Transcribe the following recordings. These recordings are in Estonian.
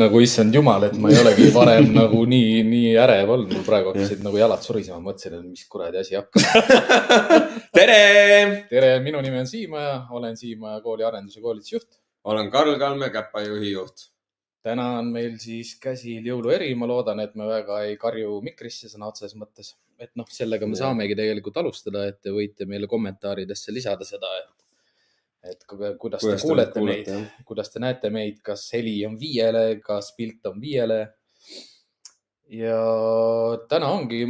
nagu issand jumal, et ma ei olegi varem nagu nii, nii ärev olnud, mul praegu hakkasid nagu jalad surisema, mõtlesin, et mis kuradi asi hakkab. tere, tere, minu nimi on Siimaja, olen Siimaja kooli arendus- ja koolitusjuht. olen Karl Kalme, Käpa juhi juht. täna on meil siis käsil jõulueri, ma loodan, et me väga ei karju mikrisse sõna otseses mõttes. et noh, sellega me Jah. saamegi tegelikult alustada, et te võite meile kommentaaridesse lisada seda, et, et ku- kuidas, kuidas te kuulete, kuulete meid, kuidas te näete meid, kas heli on viiele, kas pilt on viiele. ja täna ongi,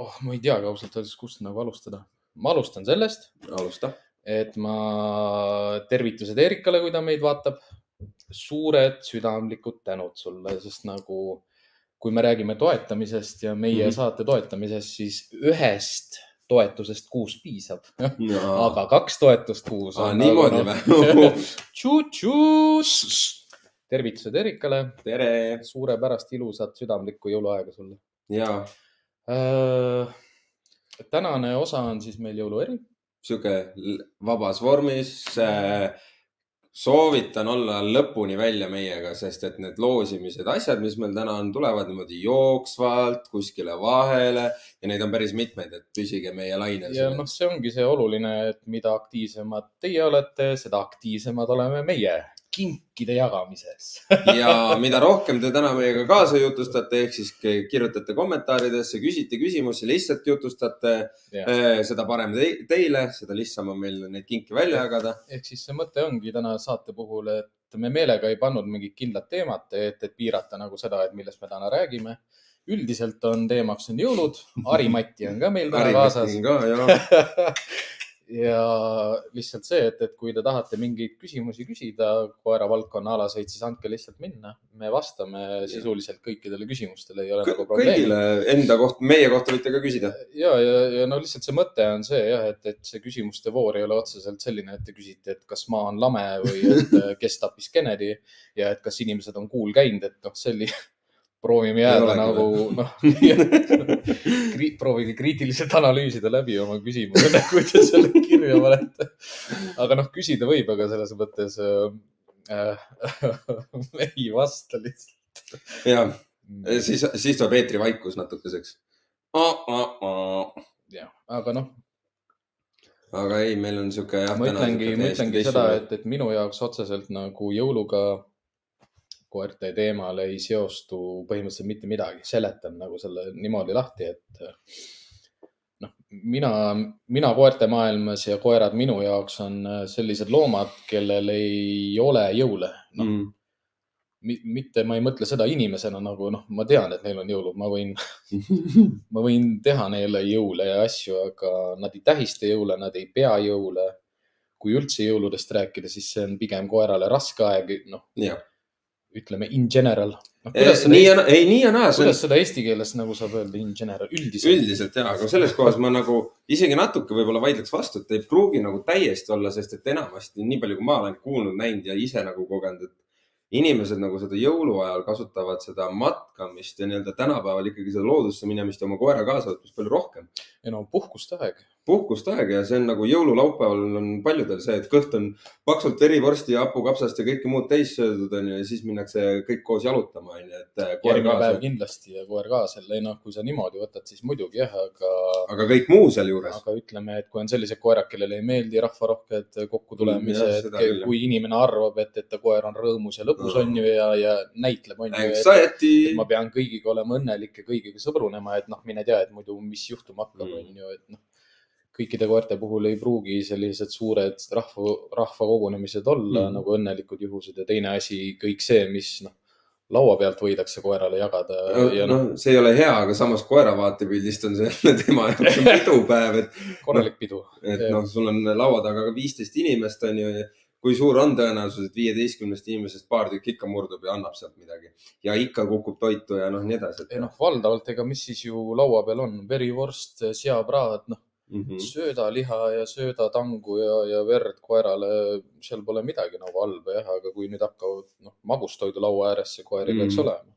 oh, ma ei teagi ausalt öeldes, kust nagu alustada. ma alustan sellest, alusta. et ma tervitused Eerikale, kui ta meid vaatab. suured südamlikud tänud sulle, sest nagu kui me räägime toetamisest ja meie mm. -hmm. saate toetamisest, siis ühest toetusest kuus piisab, No. aga kaks toetust kuus Aa, niimoodi nagu, või? tšut-tšut. tervitused Eerikale, tere suurepärast ilusat südamlikku jõuluaega sulle. ja tänane osa on siis meil jõulueri sihuke vabas vormis äh,. Soovitan olla lõpuni välja meiega, sest et need loosimised, asjad, mis meil täna on, tulevad niimoodi jooksvalt kuskile vahele ja neid on päris mitmeid, et püsige meie lainel. ja noh, see ongi see oluline, et mida aktiivsemad teie olete, seda aktiivsemad oleme meie kinkide jagamises. ja mida rohkem te täna meiega kaasa jutustate, ehk siis ki- kirjutate kommentaaridesse, küsite küsimusi, lihtsalt jutustate, seda parem te teile, seda lihtsam on meil neid kinke välja jagada. ehk siis see mõte ongi täna saate puhul, et me meelega ei pannud mingit kindlat teemat, et, et piirata nagu seda, et millest me täna räägime. üldiselt on teemaks on jõulud, Harimati on ka meil täna kaasas. ja, lihtsalt see, et, et kui te tahate mingeid küsimusi küsida koera valdkonna alaseid, siis andke lihtsalt minna. me vastame sisuliselt kõikidele küsimustele, ei ole nagu probleemi. kõigile enda kohta, meie kohta võite ka küsida. ja, ja, ja no lihtsalt see mõte on see jah, et, et see küsimuste voor ei ole otseselt selline, et te küsite, et kas maa on lame või et kes tappis Kennedy ja et kas inimesed on kuul käinud, et noh, selline, proovime jääda nagu noh, proovige kriitiliselt analüüsida läbi oma küsimuse, enne kui te selle kirja panete. aga noh, küsida võib, aga selles mõttes äh, ei vasta lihtsalt. ja siis, siis tuleb eetrivaikus natukeseks. jah, aga noh, aga ei, meil on sihuke ma ütlengi, ma ütlengi seda, et, et minu jaoks otseselt nagu jõuluga koerte teemal ei seostu põhimõtteliselt mitte midagi, seletan nagu selle niimoodi lahti, et noh, mina, mina koerte maailmas ja koerad minu jaoks on sellised loomad, kellel ei ole jõule. noh, mm. mitte ma ei mõtle seda inimesena nagu noh, ma tean, et neil on jõulud, ma võin, ma võin teha neile jõule ja asju, aga nad ei tähista jõule, nad ei pea jõule. kui üldse jõuludest rääkida, siis see on pigem koerale raske aeg, noh, jah, ütleme in general no,. nii kuidas ja, ei nii ja naa, see on kuidas seda eesti keeles nagu saab öelda in general, üldiselt? üldiselt ja, aga selles kohas ma nagu isegi natuke võib-olla vaidleks vastu, et ei pruugi nagu täiesti olla, sest et enamasti nii palju, kui ma olen kuulnud, näinud ja ise nagu kogenud, et inimesed nagu seda jõuluajal kasutavad seda matkamist ja nii-öelda tänapäeval ikkagi seda loodusse minemist ja oma koera kaasa võtmist palju rohkem. ei no puhkuste aeg. Puhkust aeg ja see on nagu jõululaupäeval on paljudel see, et kõht on paksult verivorsti ja hapukapsast ja kõike muud täis söödud onju ja siis minnakse kõik koos jalutama onju, et äh, järgmine päev kindlasti ja koer kaasel, ei noh, kui sa niimoodi võtad, siis muidugi jah, aga aga kõik muu sealjuures. aga ütleme, et kui on sellised koerad, kellele ei meeldi rahvarohked kokkutulemised jah. kui inimene arvab, et, et ta koer on rõõmus ja lõbus Mm. on ju ja, ja näitleb on ju, et Anxiety et ma pean kõigiga olema õnnelik ja kõigiga sõbrunema, et noh, mine tea, et muidu mis juhtuma hakkab, Mm. on ju, et noh. Kõikide koerte puhul ei pruugi sellised suured rahva, rahvakogunemised olla mm. Nagu õnnelikud juhused ja teine asi, kõik see, mis noh, laua pealt võidakse koerale jagada ja noh, noh, see ei ole hea, aga samas koera vaatepildist on see tema jaoks pidupäev, et, korralik pidu. et noh, sul on laua taga ka viisteist inimest on ju. kui suur on tõenäosus, et viieteistkümnest inimesest paar tükki ikka murdub ja annab sealt midagi ja ikka kukub toitu ja noh, nii edasi. ei noh, valdavalt ega mis siis ju laua peal on, verivorst, seapraad, noh, Mhm. söödaliha ja söödatangu ja, ja verd koerale, seal pole midagi nagu halba jah, aga kui nüüd hakkavad noh, magustoidu laua ääres see koer ei peaks Mm. olema.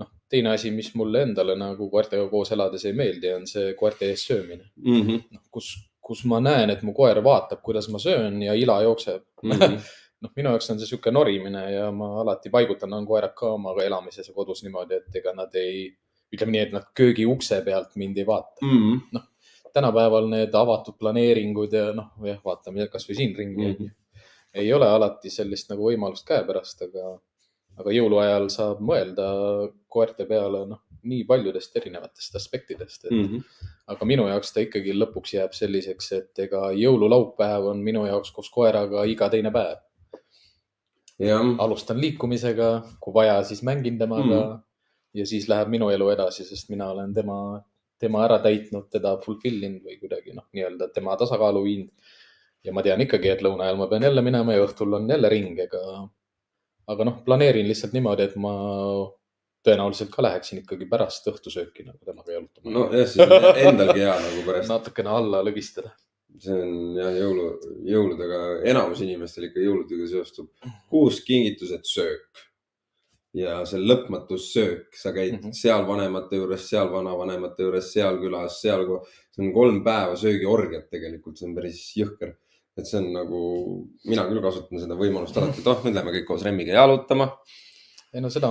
noh, teine asi, mis mulle endale nagu koertega koos elades ei meeldi, on see koerte ees söömine. Mhm. noh, kus, kus ma näen, et mu koer vaatab, kuidas ma söön ja ila jookseb. Mhm. noh, minu jaoks on see sihuke norimine ja ma alati paigutan on koerad ka oma elamises ja kodus niimoodi, et ega nad ei, ütleme nii, et nad köögi ukse pealt mind ei vaata mm. -hmm. noh, tänapäeval need avatud planeeringud ja noh, jah, vaatame kasvõi siin ringi mm. -hmm. ei ole alati sellist nagu võimalust käepärast, aga, aga jõuluajal saab mõelda koerte peale, noh, nii paljudest erinevatest aspektidest, et mm. -hmm. aga minu jaoks ta ikkagi lõpuks jääb selliseks, et ega jõululaupäev on minu jaoks koos koeraga iga teine päev. alustan liikumisega, kui vaja, siis mängin temaga mm. -hmm. ja siis läheb minu elu edasi, sest mina olen tema, tema ära täitnud, teda fulfill inud või kuidagi noh, nii-öelda tema tasakaalu viinud. ja ma tean ikkagi, et lõuna ajal ma pean jälle minema ja õhtul on jälle ring, ega, aga noh, planeerin lihtsalt niimoodi, et ma tõenäoliselt ka läheksin ikkagi pärast õhtusööki nagu temaga jalutama. nojah, siis on endalgi hea nagu pärast. natukene alla lõgistada. see on jah, jõulu, jõuludega, enamus inimestel ikka jõuludega seostub kuusk, kingitused, söök. Ja see lõpmatus söök, sa käid mm -hmm. seal vanemate juures, seal vanavanemate juures, seal külas, seal, see on kolm päeva söögiorgiat tegelikult, see on päris jõhker et see on nagu, mina küll kasutan seda võimalust alati, et oh, nüüd lähme kõik koos Remmiga jalutama. ei no seda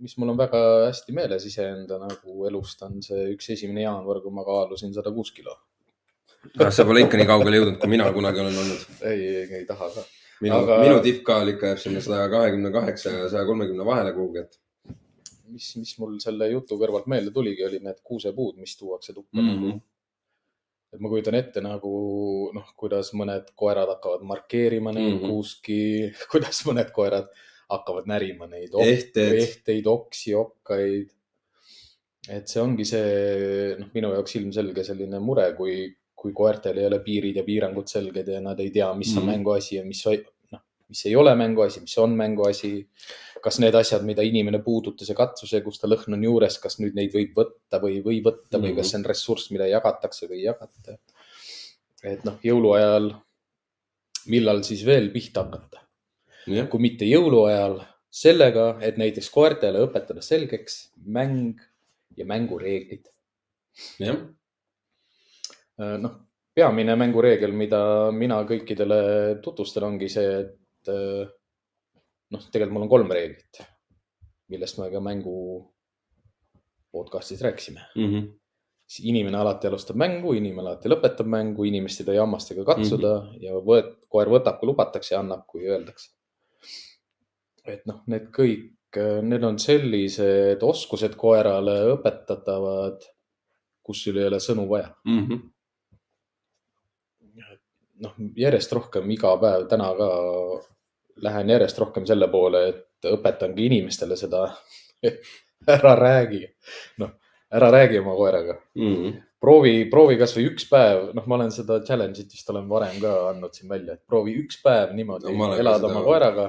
mis mul on väga hästi meeles iseenda nagu elust, on see üks esimene jaanuar, kui ma kaalusin sada kuus kilo. ah, sa pole ikka nii kaugele jõudnud, kui mina kunagi olen olnud. ei, ei, ei taha ka. Minu Aga..., minu tippkaal ikka jääb sinna saja kahekümne kaheksa ja saja kolmekümne vahele kuhugi, et. mis, mis mul selle jutu kõrvalt meelde tuligi, olid need kuusepuud, mis tuuakse tuppa mm. -hmm et ma kujutan ette nagu noh, kuidas mõned koerad hakkavad markeerima neid mm -hmm. kuuski, kuidas mõned koerad hakkavad närima neid ok ehteid, ehteid, oksi, okkaid. et see ongi see, noh, minu jaoks ilmselge selline mure, kui, kui koertel ei ole piirid ja piirangud selged ja nad ei tea, mis on mm. mänguasi ja mis, noh, mis ei ole mänguasi, mis on mänguasi. kas need asjad, mida inimene puudutas ja katsus ja kus ta lõhn on juures, kas nüüd neid võib võtta või ei või võtta mm -hmm. või kas see on ressurss, mida jagatakse või ei jagata. et noh, jõuluajal, millal siis veel pihta hakata kui mitte jõuluajal, sellega, et näiteks koertele õpetada selgeks mäng ja mängureeglid. jah. Äh, noh, peamine mängureegel, mida mina kõikidele tutvustan, ongi see, et äh, noh, tegelikult mul on kolm reeglit, millest me ka mängu podcast'is rääkisime mm. -hmm inimene alati alustab mängu, inimene alati lõpetab mängu, inimest ei tohi hammastega katsuda mm -hmm. ja võet, koer võtab, kui lubatakse ja annab, kui öeldakse et noh, need kõik, need on sellised oskused koerale õpetatavad, kus sul ei ole sõnu vaja mm. -hmm. Noh, järjest rohkem iga päev, täna ka lähen järjest rohkem selle poole, et õpetangi inimestele seda ära räägi, noh, ära räägi oma koeraga mm. -hmm proovi, proovi kasvõi üks päev, noh, ma olen seda challenge'it vist olen varem ka andnud siin välja, et proovi üks päev niimoodi no, elada oma koeraga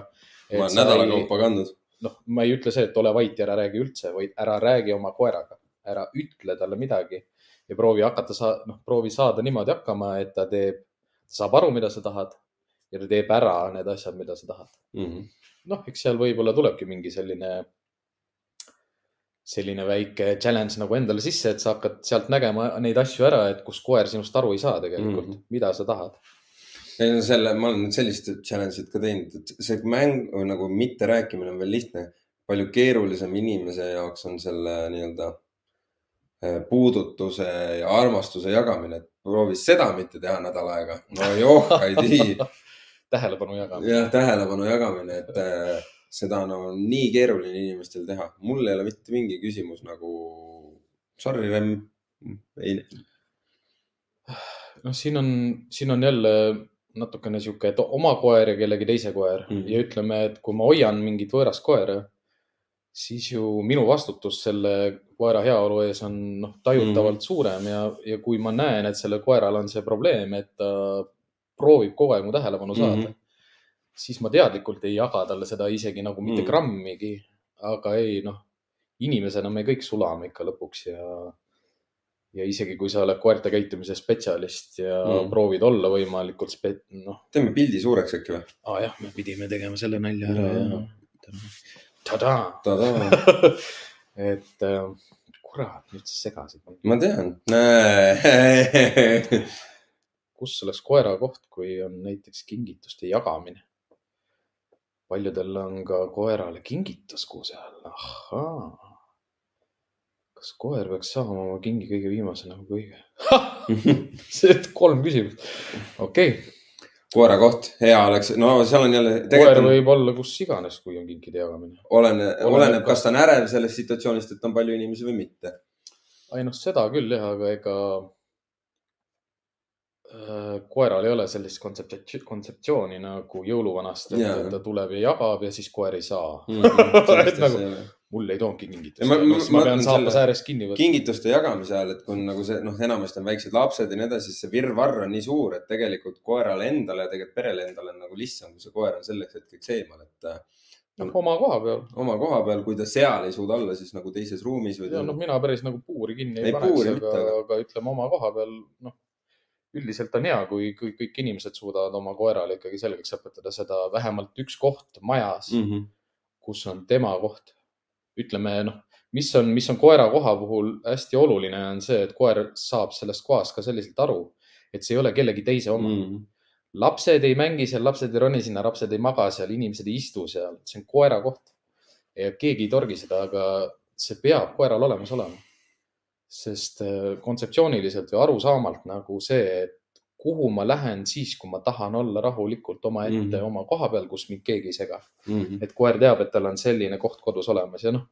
ma olen nädala kaupa kandnud. noh, ma ei ütle see, et ole vait ja ära räägi üldse, vaid ära räägi oma koeraga, ära ütle talle midagi ja proovi hakata noh, proovi saada niimoodi hakkama, et ta teeb, saab aru, mida sa tahad ja ta teeb ära need asjad, mida sa tahad mm -hmm.. noh, eks seal võib-olla tulebki mingi selline, selline väike challenge nagu endale sisse, et sa hakkad sealt nägema neid asju ära, et kus koer sinust aru ei saa tegelikult mm, -hmm. mida sa tahad ei no selle, ma olen sellist challenge'it ka teinud, et see mäng nagu mitte rääkimine on veel lihtne. palju keerulisem inimese jaoks on selle nii-öelda äh, puudutuse ja armastuse jagamine, et proovi seda mitte teha nädal aega. no joh, ei tii tähelepanu jagamine. jah, tähelepanu jagamine, et äh, seda on no, nii keeruline inimestel teha. mul ei ole mitte mingi küsimus nagu, sorry, Remm, ei. noh, siin on, siin on jälle natukene sihuke, et oma koer ja kellegi teise koer mm. ja ütleme, et kui ma hoian mingit võõrast koera, siis ju minu vastutus selle koera heaolu ees on noh, tajutavalt mm. suurem ja, ja kui ma näen, et sellel koeral on see probleem, et ta proovib kogu aeg mu tähelepanu saada mm, -hmm. siis ma teadlikult ei jaga talle seda isegi nagu mitte mm. grammigi, aga ei noh, inimesena me kõik sulame ikka lõpuks ja ja isegi kui sa oled koerte käitumise spetsialist ja mm. proovid olla võimalikult spe-, noh. teeme pildi suureks äkki või? aa ah, jah, me pidime tegema selle nalja ära ja, ja. Tadaa. tadaa et äh, kurat, nüüd sa segasid. ma tean kus oleks koera koht, kui on näiteks kingituste jagamine? paljudel on ka koerale kingitus kuu seal, ahhaa. kas koer peaks saama oma kingi kõige viimasena või kõige? see kolm küsimust, okei okay koera koht, hea oleks, no seal on jälle. koer on... võib olla kus iganes, kui on kinkide jagamine. oleneb, oleneb, kas ta on ärev sellest situatsioonist, et on palju inimesi või mitte. ei noh, seda küll jah, aga ega äh, koeral ei ole sellist kontseptsiooni, kontseptsiooni nagu jõuluvanast, et ta tuleb ja jagab ja siis koer ei saa mm. -hmm. et nagu mul ei toonudki kingitust. ma, ma, ma pean saapas ääres kinni võtma. kingituste jagamise ajal, et kui on nagu see, noh, enamasti on väiksed lapsed ja nii edasi, siis see virvarr on nii suur, et tegelikult koerale endale ja tegelikult perele endale on nagu lihtsam, kui see koer on selleks hetkeks eemal, et. noh, oma koha peal. oma koha peal, kui ta seal ei suuda olla, siis nagu teises ruumis või. noh, mina päris nagu puuri kinni ei, ei paneks, aga, aga, aga ütleme oma koha peal, noh üldiselt on hea, kui, kui kõik inimesed suudavad oma koerale ikkagi selgeks õpetada seda vähemalt üks koht majas mm, -hmm. kus on tema koht ütleme noh, mis on, mis on koera koha puhul hästi oluline, on see, et koer saab sellest kohast ka selliselt aru, et see ei ole kellegi teise oma mm. -hmm. lapsed ei mängi seal, lapsed ei roni sinna, lapsed ei maga seal, inimesed ei istu seal, see on koera koht. ja keegi ei torgi seda, aga see peab koeral olemas olema. sest äh, kontseptsiooniliselt või arusaamalt nagu see, et kuhu ma lähen siis, kui ma tahan olla rahulikult omaette mm -hmm. oma koha peal, kus mind keegi ei sega mm. -hmm. et koer teab, et tal on selline koht kodus olemas ja noh,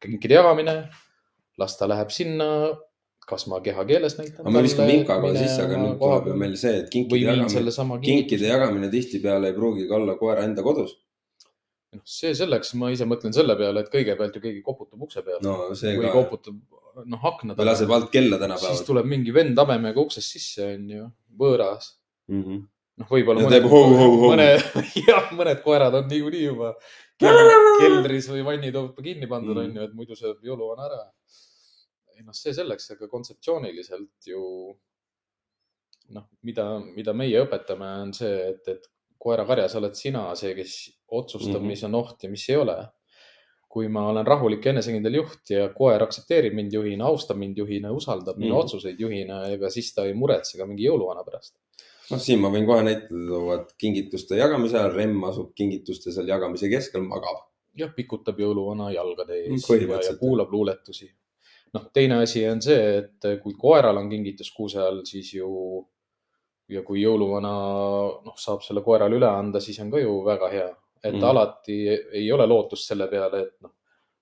kinkide jagamine, las ta läheb sinna, kas ma kehakeeles näitan. aga me viskame vinkaga sisse, aga nüüd tuleb ju meil see, et kinkide jagamine, kinkide jagamine tihtipeale ei pruugigi olla koera enda kodus noh, see selleks, ma ise mõtlen selle peale, et kõigepealt ju keegi koputab ukse peale no,. või ka. koputab, noh, akna taga. laseb alt kella tänapäeval. siis tuleb mingi vend habemega uksest sisse, onju võõras mm. -hmm. noh, võib-olla mõned, mõne, jah, mõned koerad on niikuinii juba keldris või vannituppa kinni pandud mm, -hmm. onju, et muidu sööb jõuluvana ära. ei noh, see selleks, aga kontseptsiooniliselt ju noh, mida, mida meie õpetame, on see, et, et koerakarjas oled sina see, kes otsustab mm, -hmm. mis on oht ja mis ei ole kui ma olen rahulik ja enesekindel juht ja koer aktsepteerib mind juhina, austab mind juhina, usaldab minu mm. otsuseid juhina, ega siis ta ei muretse ka mingi jõuluvana pärast. noh, siin ma võin kohe näite tuua, et kingituste jagamise ajal Remm asub kingituste seal jagamise keskel, magab. jah, pikutab jõuluvana jalgade ees ja, ja kuulab luuletusi. noh, teine asi on see, et kui koeral on kingitus kuuse all, siis ju ja kui jõuluvana noh, saab selle koerale üle anda, siis on ka ju väga hea et mm. alati ei ole lootust selle peale, et noh,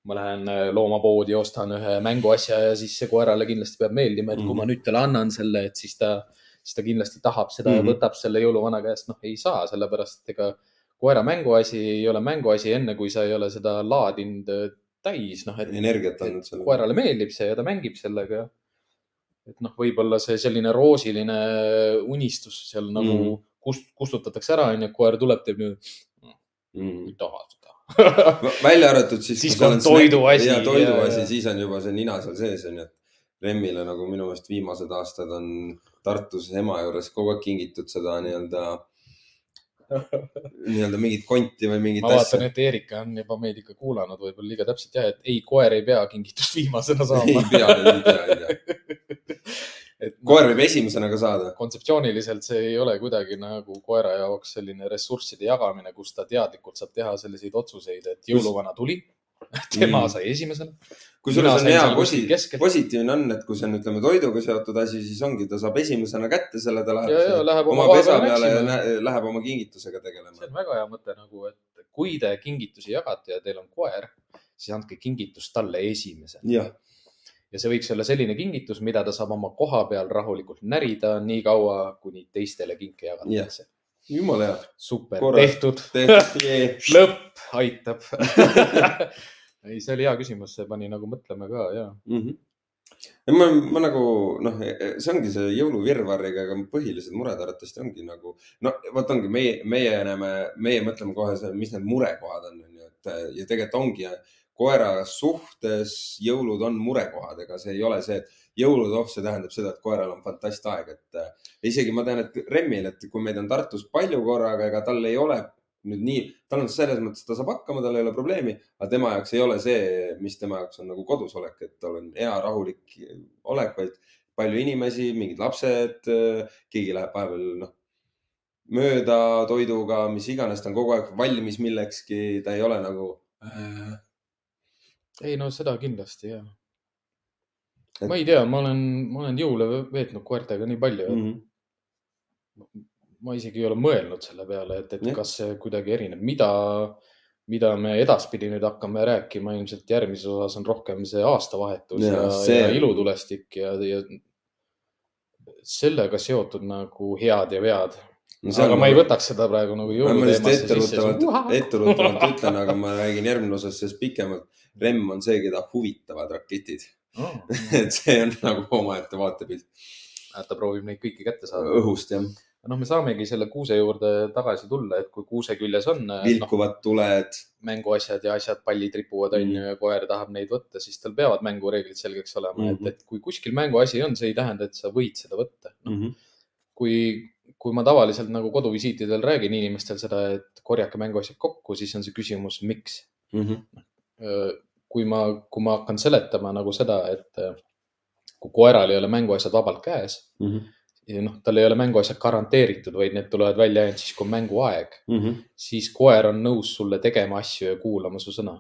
ma lähen äh, loomapoodi, ostan ühe mänguasja ja siis see koerale kindlasti peab meeldima, et kui ma nüüd talle annan selle, et siis ta, siis ta kindlasti tahab seda mm. ja võtab selle jõuluvana käest. noh, ei saa, sellepärast et ega koera mänguasi ei ole mänguasi enne, kui sa ei ole seda laadinud äh, täis, noh, et. energiat andnud sellele. koerale meeldib see ja ta mängib sellega. et noh, võib-olla see selline roosiline unistus seal nagu mm. kust, kustutatakse ära, onju, koer tuleb, teeb nüüd mm. ei taha seda välja arvatud siis. siis kui on toiduasi. ja toiduasi, siis on juba see nina seal sees onju, et Lemmile nagu minu meelest viimased aastad on Tartus ema juures kogu aeg kingitud seda nii-öelda nii-öelda mingit konti või mingit ma vaatan, et Erika on juba meid ikka kuulanud võib-olla liiga täpselt ja, et ei, koer ei pea kingitust viimasena saama ei pea, ei pea, ei pea et koer võib esimesena ka saada. kontseptsiooniliselt see ei ole kuidagi nagu koera jaoks selline ressursside jagamine, kus ta teadlikult saab teha selliseid otsuseid, et jõuluvana tuli, tema mm. sai esimesena. kusjuures on hea posi, positiivne on, et kui see on, ütleme, toiduga seotud asi, siis ongi, ta saab esimesena kätte selle, ta läheb, ja, ja, läheb oma, oma pesa peale ja läheb oma kingitusega tegelema. see on väga hea mõte nagu, et kui te kingitusi jagate ja teil on koer, siis andke kingitus talle esimesena. Ja see võiks olla selline kingitus, mida ta saab oma koha peal rahulikult närida nii kaua, kuni teistele kinke jagatakse. Yeah.. jumala hea. super, tehtud, tehtud. lõpp aitab. Ei, see oli hea küsimus, see pani nagu mõtlema ka ja mm. -hmm ja ma, ma nagu noh, see ongi see jõuluvirvarriga, aga põhilised mured arvatavasti ongi nagu, no vot ongi meie, meie näeme, meie mõtleme kohe, mis need murekohad on, onju, et ja tegelikult ongi koera suhtes jõulud on murekohad, ega see ei ole see, et jõulud, oh, see tähendab seda, et koeral on fantast aeg, et äh, isegi ma tean, et Remmil, et kui meid on Tartus palju korraga, ega tal ei ole nüüd nii, tal on selles mõttes, ta saab hakkama, tal ei ole probleemi, aga tema jaoks ei ole see, mis tema jaoks on nagu kodus olek, et tal on hea rahulik olek, vaid palju inimesi, mingid lapsed, keegi läheb vahepeal, noh, mööda toiduga, mis iganes, ta on kogu aeg valmis millekski, ta ei ole nagu äh, ei no seda kindlasti ja Et- ma ei tea, ma olen, ma olen jõule veetnud koertega nii palju mm, mm, -hmm. ma isegi ei ole mõelnud selle peale, et, et Jah. kas see kuidagi erineb, mida, mida me edaspidi nüüd hakkame rääkima, ilmselt järgmises osas on rohkem see aastavahetus ja, ja, see- ja ilutulestik ja, ja sellega seotud nagu head ja vead. No aga ma ei võtaks seda praegu nagu jõuluteemasse sisse. etteruttavalt, ütlen, aga ma räägin järgmine osas sellest pikemalt. Remm on see, keda huvitavad raketid, et see on nagu omaette vaatepilt ta proovib neid kõiki kätte saada. õhust jah, noh, me saamegi selle kuuse juurde tagasi tulla, et kui kuuse küljes on noh, vilkuvad tuled. mänguasjad ja asjad, pallid ripuvad Mhm. onju ja koer tahab neid võtta, siis tal peavad mängureeglid selgeks olema mm, Mhm. -hmm. et, et kui kuskil mänguasi on, see ei tähenda, et sa võid seda võtta no,. Mhm. kui, kui ma tavaliselt nagu koduvisiitidel räägin inimestel seda, et korjake mänguasjad kokku, siis on see küsimus, miks. Mhm. kui ma, kui ma hakkan seletama nagu seda, et äh, kui koeral ei ole mänguasjad vabalt käes Mhm. ja noh, tal ei ole mänguasjad garanteeritud, vaid need tulevad välja ainult siis, kui on mänguaeg, Mhm. siis koer on nõus sulle tegema asju ja kuulama su sõna.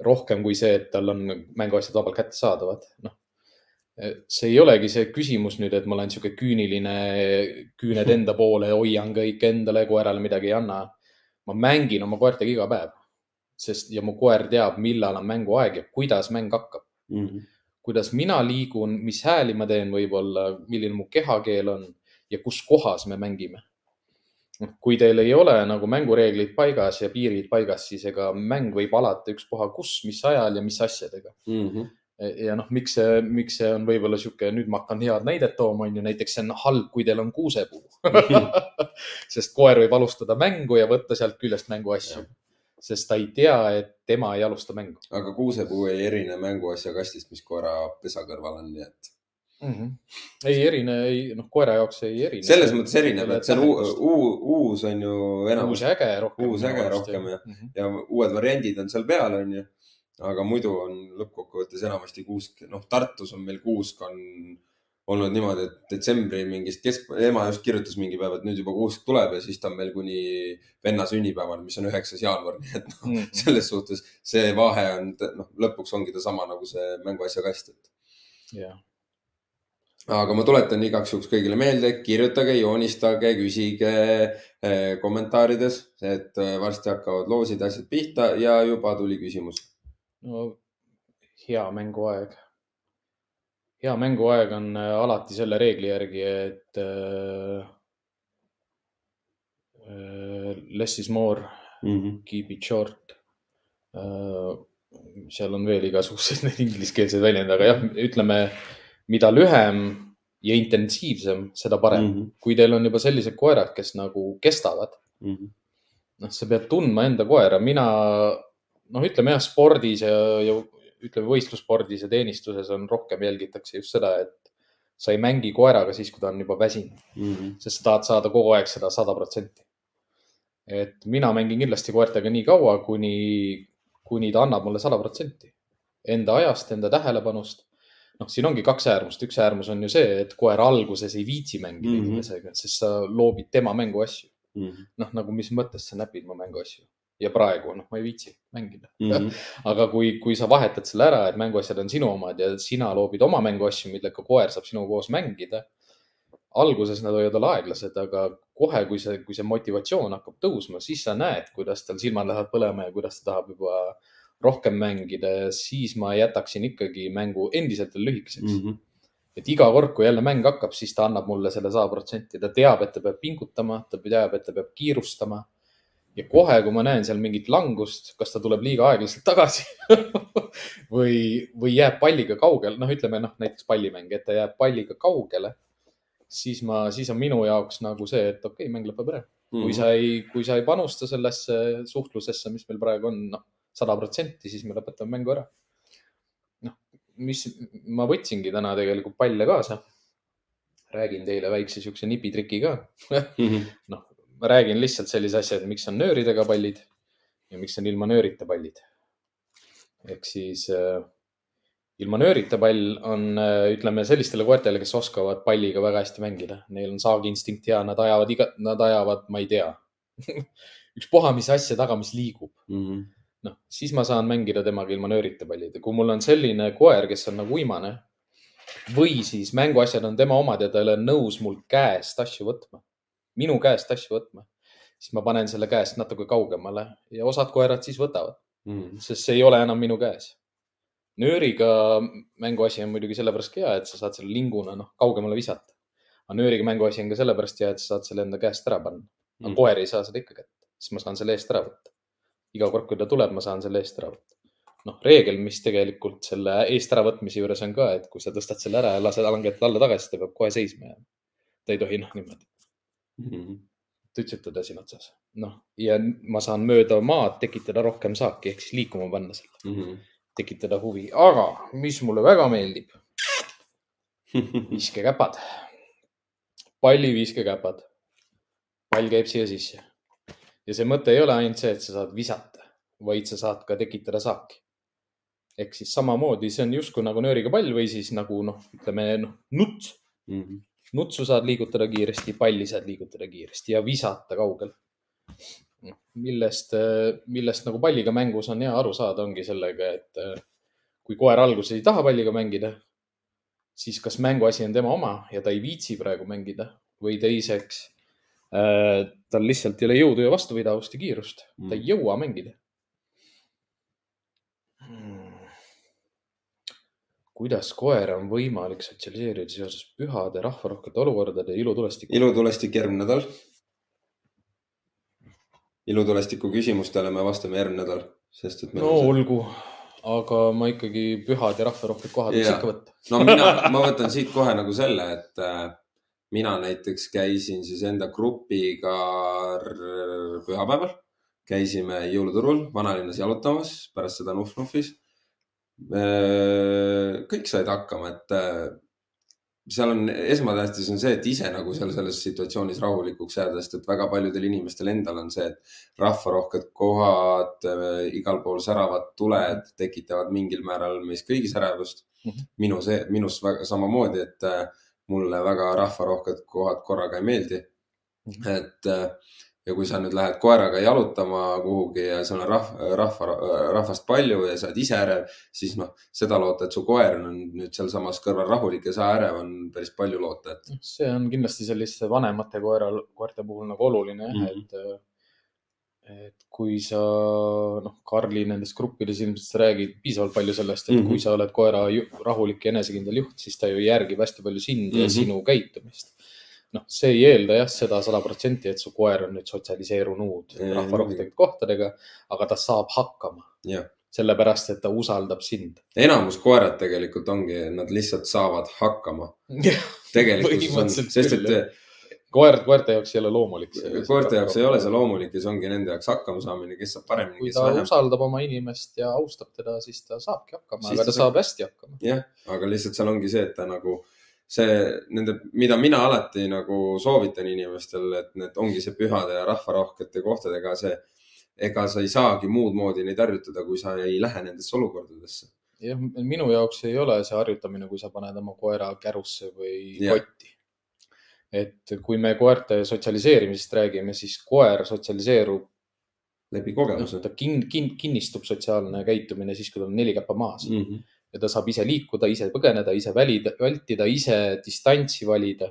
rohkem kui see, et tal on mänguasjad vabalt kättesaadavad, noh. See ei olegi see küsimus nüüd, et ma olen sihuke küüniline, küüned enda poole, hoian kõik endale, koerale midagi ei anna. ma mängin oma koertega iga päev, sest ja mu koer teab, millal on mänguaeg ja kuidas mäng hakkab. Mhm. kuidas mina liigun, mis hääli ma teen võib-olla, milline mu kehakeel on ja kus kohas me mängime. noh, kui teil ei ole nagu mängureeglid paigas ja piirid paigas, siis ega mäng võib alata ükspuha kus, mis ajal ja mis asjadega. Mhm. Ja noh, miks see, miks see on võib-olla sihuke, nüüd ma hakkan head näidet tooma, on ju, näiteks see on halb, kui teil on kuusepuu. sest koer võib alustada mängu ja võtta sealt küljest mänguasju, sest ta ei tea, et tema ei alusta mängu aga kuusepuu ei erine mänguasja kastist, mis koera pesa kõrval on, nii et mm. -hmm. ei erine, ei noh, koera jaoks ei erine. selles mõttes erineb, et see on uu- uu- uus on ju uus enamus ja äge rohkem. Uus äge rohkem, jah. mm. -hmm. ja uued variandid on seal peal, onju. Aga muidu on lõppkokkuvõttes enamasti kuusk, noh, Tartus on meil kuusk on olnud niimoodi, et detsembri mingist kesk, ema just kirjutas mingi päev, et nüüd juba kuusk tuleb ja siis ta on meil kuni venna sünnipäevani, mis on üheksas jaanuar, nii et noh, Mhm. selles suhtes see vahe on, noh, lõpuks ongi ta sama nagu see mänguasja kast, et jah, aga ma tuletan igaks juhuks kõigile meelde, kirjutage, joonistage, küsige eh, kommentaarides, et eh, varsti hakkavad loosid, asjad pihta ja juba tuli küsimus. No hea mänguaeg. hea mänguaeg on äh, alati selle reegli järgi, et äh, äh, less is more, keep it short äh,. seal on veel igasuguseid neid ingliskeelseid väljendeid, aga jah, ütleme, mida lühem ja intensiivsem, seda parem mm. -hmm. kui teil on juba sellised koerad, kes nagu kestavad, noh, sa pead tundma enda koera, mina noh, ütleme jah, spordis ja, ja ütleme võistlusspordis ja teenistuses on rohkem jälgitakse just seda, et sa ei mängi koeraga siis, kui ta on juba väsinud, sest sa tahad saada kogu aeg seda sada protsenti. et mina mängin kindlasti koertega nii kaua, kuni, kuni ta annab mulle sada protsenti enda ajast, enda tähelepanust. noh, siin ongi kaks äärmust, üks äärmus on ju see, et koer alguses ei viitsi mängida mm. -hmm. inimesega, sest sa loobid tema mänguasju noh, nagu mis mõttes sa näpid mu mänguasju ja praegu noh, ma ei viitsi mängida. aga kui, kui sa vahetad selle ära, et mänguasjad on sinu omad ja sina loobid oma mänguasju, millega koer saab sinuga koos mängida. alguses nad võivad olla aeglased, aga kohe, kui see, kui see motivatsioon hakkab tõusma, siis sa näed, kuidas tal silmad lähevad põlema ja kuidas ta tahab juba rohkem mängida, siis ma jätaksin ikkagi mängu endiselt veel lühikeseks Mhm. et iga kord, kui jälle mäng hakkab, siis ta annab mulle selle sada protsenti, ta teab, et ta peab pingutama, ta teab, et ta peab kiirustama. Ja kohe, kui ma näen seal mingit langust, kas ta tuleb liiga aeglaselt tagasi või, või jääb palliga kaugele, noh, ütleme noh, näiteks pallimäng, et ta jääb palliga kaugele, siis ma, siis on minu jaoks nagu see, et okei okay,, mäng lõpeb ära. kui sa ei, kui sa ei panusta sellesse suhtlusesse, mis meil praegu on, noh, sada protsenti, siis me lõpetame mängu ära. noh, mis ma võtsingi täna tegelikult palle kaasa. räägin teile väikse siukse nipitriki ka. noh, ma räägin lihtsalt sellise asja, et miks on nööridega pallid ja miks on ilma nöörita pallid. ehk siis äh, ilma nöörita pall on, ütleme sellistele koertele, kes oskavad palliga väga hästi mängida, neil on saagiinstinkt ja nad ajavad iga, nad ajavad, ma ei tea ükspuha, mis asja taga, mis liigub mm. -hmm. noh, siis ma saan mängida temaga ilma nöörita pallida. kui mul on selline koer, kes on nagu uimane või siis mänguasjad on tema omad ja ta ei ole nõus mul käest asju võtma, minu käest asju võtma, siis ma panen selle käest natuke kaugemale ja osad koerad siis võtavad Mm sest see ei ole enam minu käes. nööriga mänguasi on muidugi sellepärast hea, et sa saad selle linguna noh kaugemale visata. aga nööriga mänguasi on ka sellepärast hea, et sa saad selle enda käest ära panna. aga Mhm. koer ei saa seda ikka kätte, siis ma saan selle eest ära võtta. iga kord, kui ta tuleb, ma saan selle eest ära võtta. noh, reegel, mis tegelikult selle eest äravõtmise juures on ka, et kui sa tõstad selle ära ja lased langetada alla tagasi, ta peab kohe seisma jääma. ta ei tohi noh niimoodi Mm -hmm. tütsutada siin otsas. noh, ja ma saan mööda maad tekitada rohkem saaki ehk siis liikuma panna selle, Mm -hmm. tekitada huvi, aga mis mulle väga meeldib, viskekäpad. palliviskekäpad. pall käib siia sisse. ja see mõte ei ole ainult see, et sa saad visata, vaid sa saad ka tekitada saaki. ehk siis samamoodi, see on justkui nagu nööriga pall või siis nagu noh, ütleme noh, nuts. Mm -hmm. Nutsu saad liigutada kiiresti, palli saad liigutada kiiresti ja visata kaugele. millest, millest nagu palliga mängus on hea aru saada, ongi sellega, et kui koer alguses ei taha palliga mängida, siis kas mänguasi on tema oma ja ta ei viitsi praegu mängida või teiseks äh, tal lihtsalt ei ole jõudu ja vastupidavust ja kiirust, ta ei jõua mängida kuidas koera on võimalik sotsialiseerida seoses pühade, rahvarohkete olukordade ja ilutulestikuga? ilutulestik järgmine nädal. ilutulestiku küsimustele me vastame järgmine nädal, sest et. no olgu, aga ma ikkagi pühad ja rahvarohked kohad võiks ikka võtta. no mina, ma võtan siit kohe nagu selle, et äh, mina näiteks käisin siis enda grupiga pühapäeval, käisime jõuluturul vanalinnas jalutamas, pärast seda Nuf-Nufis. Kõik said hakkama, et äh, seal on, esmatähtis on see, et ise nagu seal selles situatsioonis rahulikuks jääda, sest et väga paljudel inimestel endal on see, et rahvarohked kohad, igal pool säravad tuled tekitavad mingil määral meis kõigis ärevust Mhm. minu see, minus väga samamoodi, et äh, mulle väga rahvarohked kohad korraga ei meeldi. Mhm. et äh, ja kui sa nüüd lähed koeraga jalutama kuhugi ja seal on rahva, rahva, rahvast palju ja sa oled ise ärev, siis noh, seda loota, et su koer on nüüd sealsamas kõrval rahulik ja sa ärev, on päris palju loota, et see on kindlasti selliste vanemate koeral, koerte puhul nagu oluline jah mm Mhm. -hmm., et et kui sa, noh, Karli nendes gruppides ilmselt sa räägid piisavalt palju sellest, et mm Mhm. -hmm. kui sa oled koera rahulik ja enesekindel juht, siis ta ju järgib hästi palju sind mm -hmm. ja Mhm. sinu käitumist. Noh, see ei eelda jah seda sada protsenti, et su koer on nüüd sotsialiseerunud Ei, rahvarohkete kohtadega, aga ta saab hakkama, sellepärast et ta usaldab sind. enamus koerad tegelikult ongi, nad lihtsalt saavad hakkama. tegelikkuses on, sest et koer, koerte jaoks ei ole loomulik koerte jaoks ei ole see loomulik ja see ongi nende jaoks hakkama saamine, kes saab paremini, kui ta vähem. usaldab oma inimest ja austab teda, siis ta saabki hakkama, aga ta ta saab hästi hakkama. jah, aga lihtsalt seal ongi see, et ta nagu see, nende, mida mina alati nagu soovitan inimestele, et need ongi see pühade ja rahvarohkete kohtadega see, ega sa ei saagi muud moodi neid harjutada, kui sa ei lähe nendesse olukordadesse. jah, minu jaoks ei ole see harjutamine, kui sa paned oma koera kärusse või Jah. kotti. et kui me koerte sotsialiseerimisest räägime, siis koer sotsialiseerub, läbi kogemuse ta kin, kin, kinnistub sotsiaalne käitumine siis, kui tal on neli käppa maas mm. -hmm. Ja ta saab ise liikuda, ise põgeneda, ise välida, vältida, ise distantsi valida.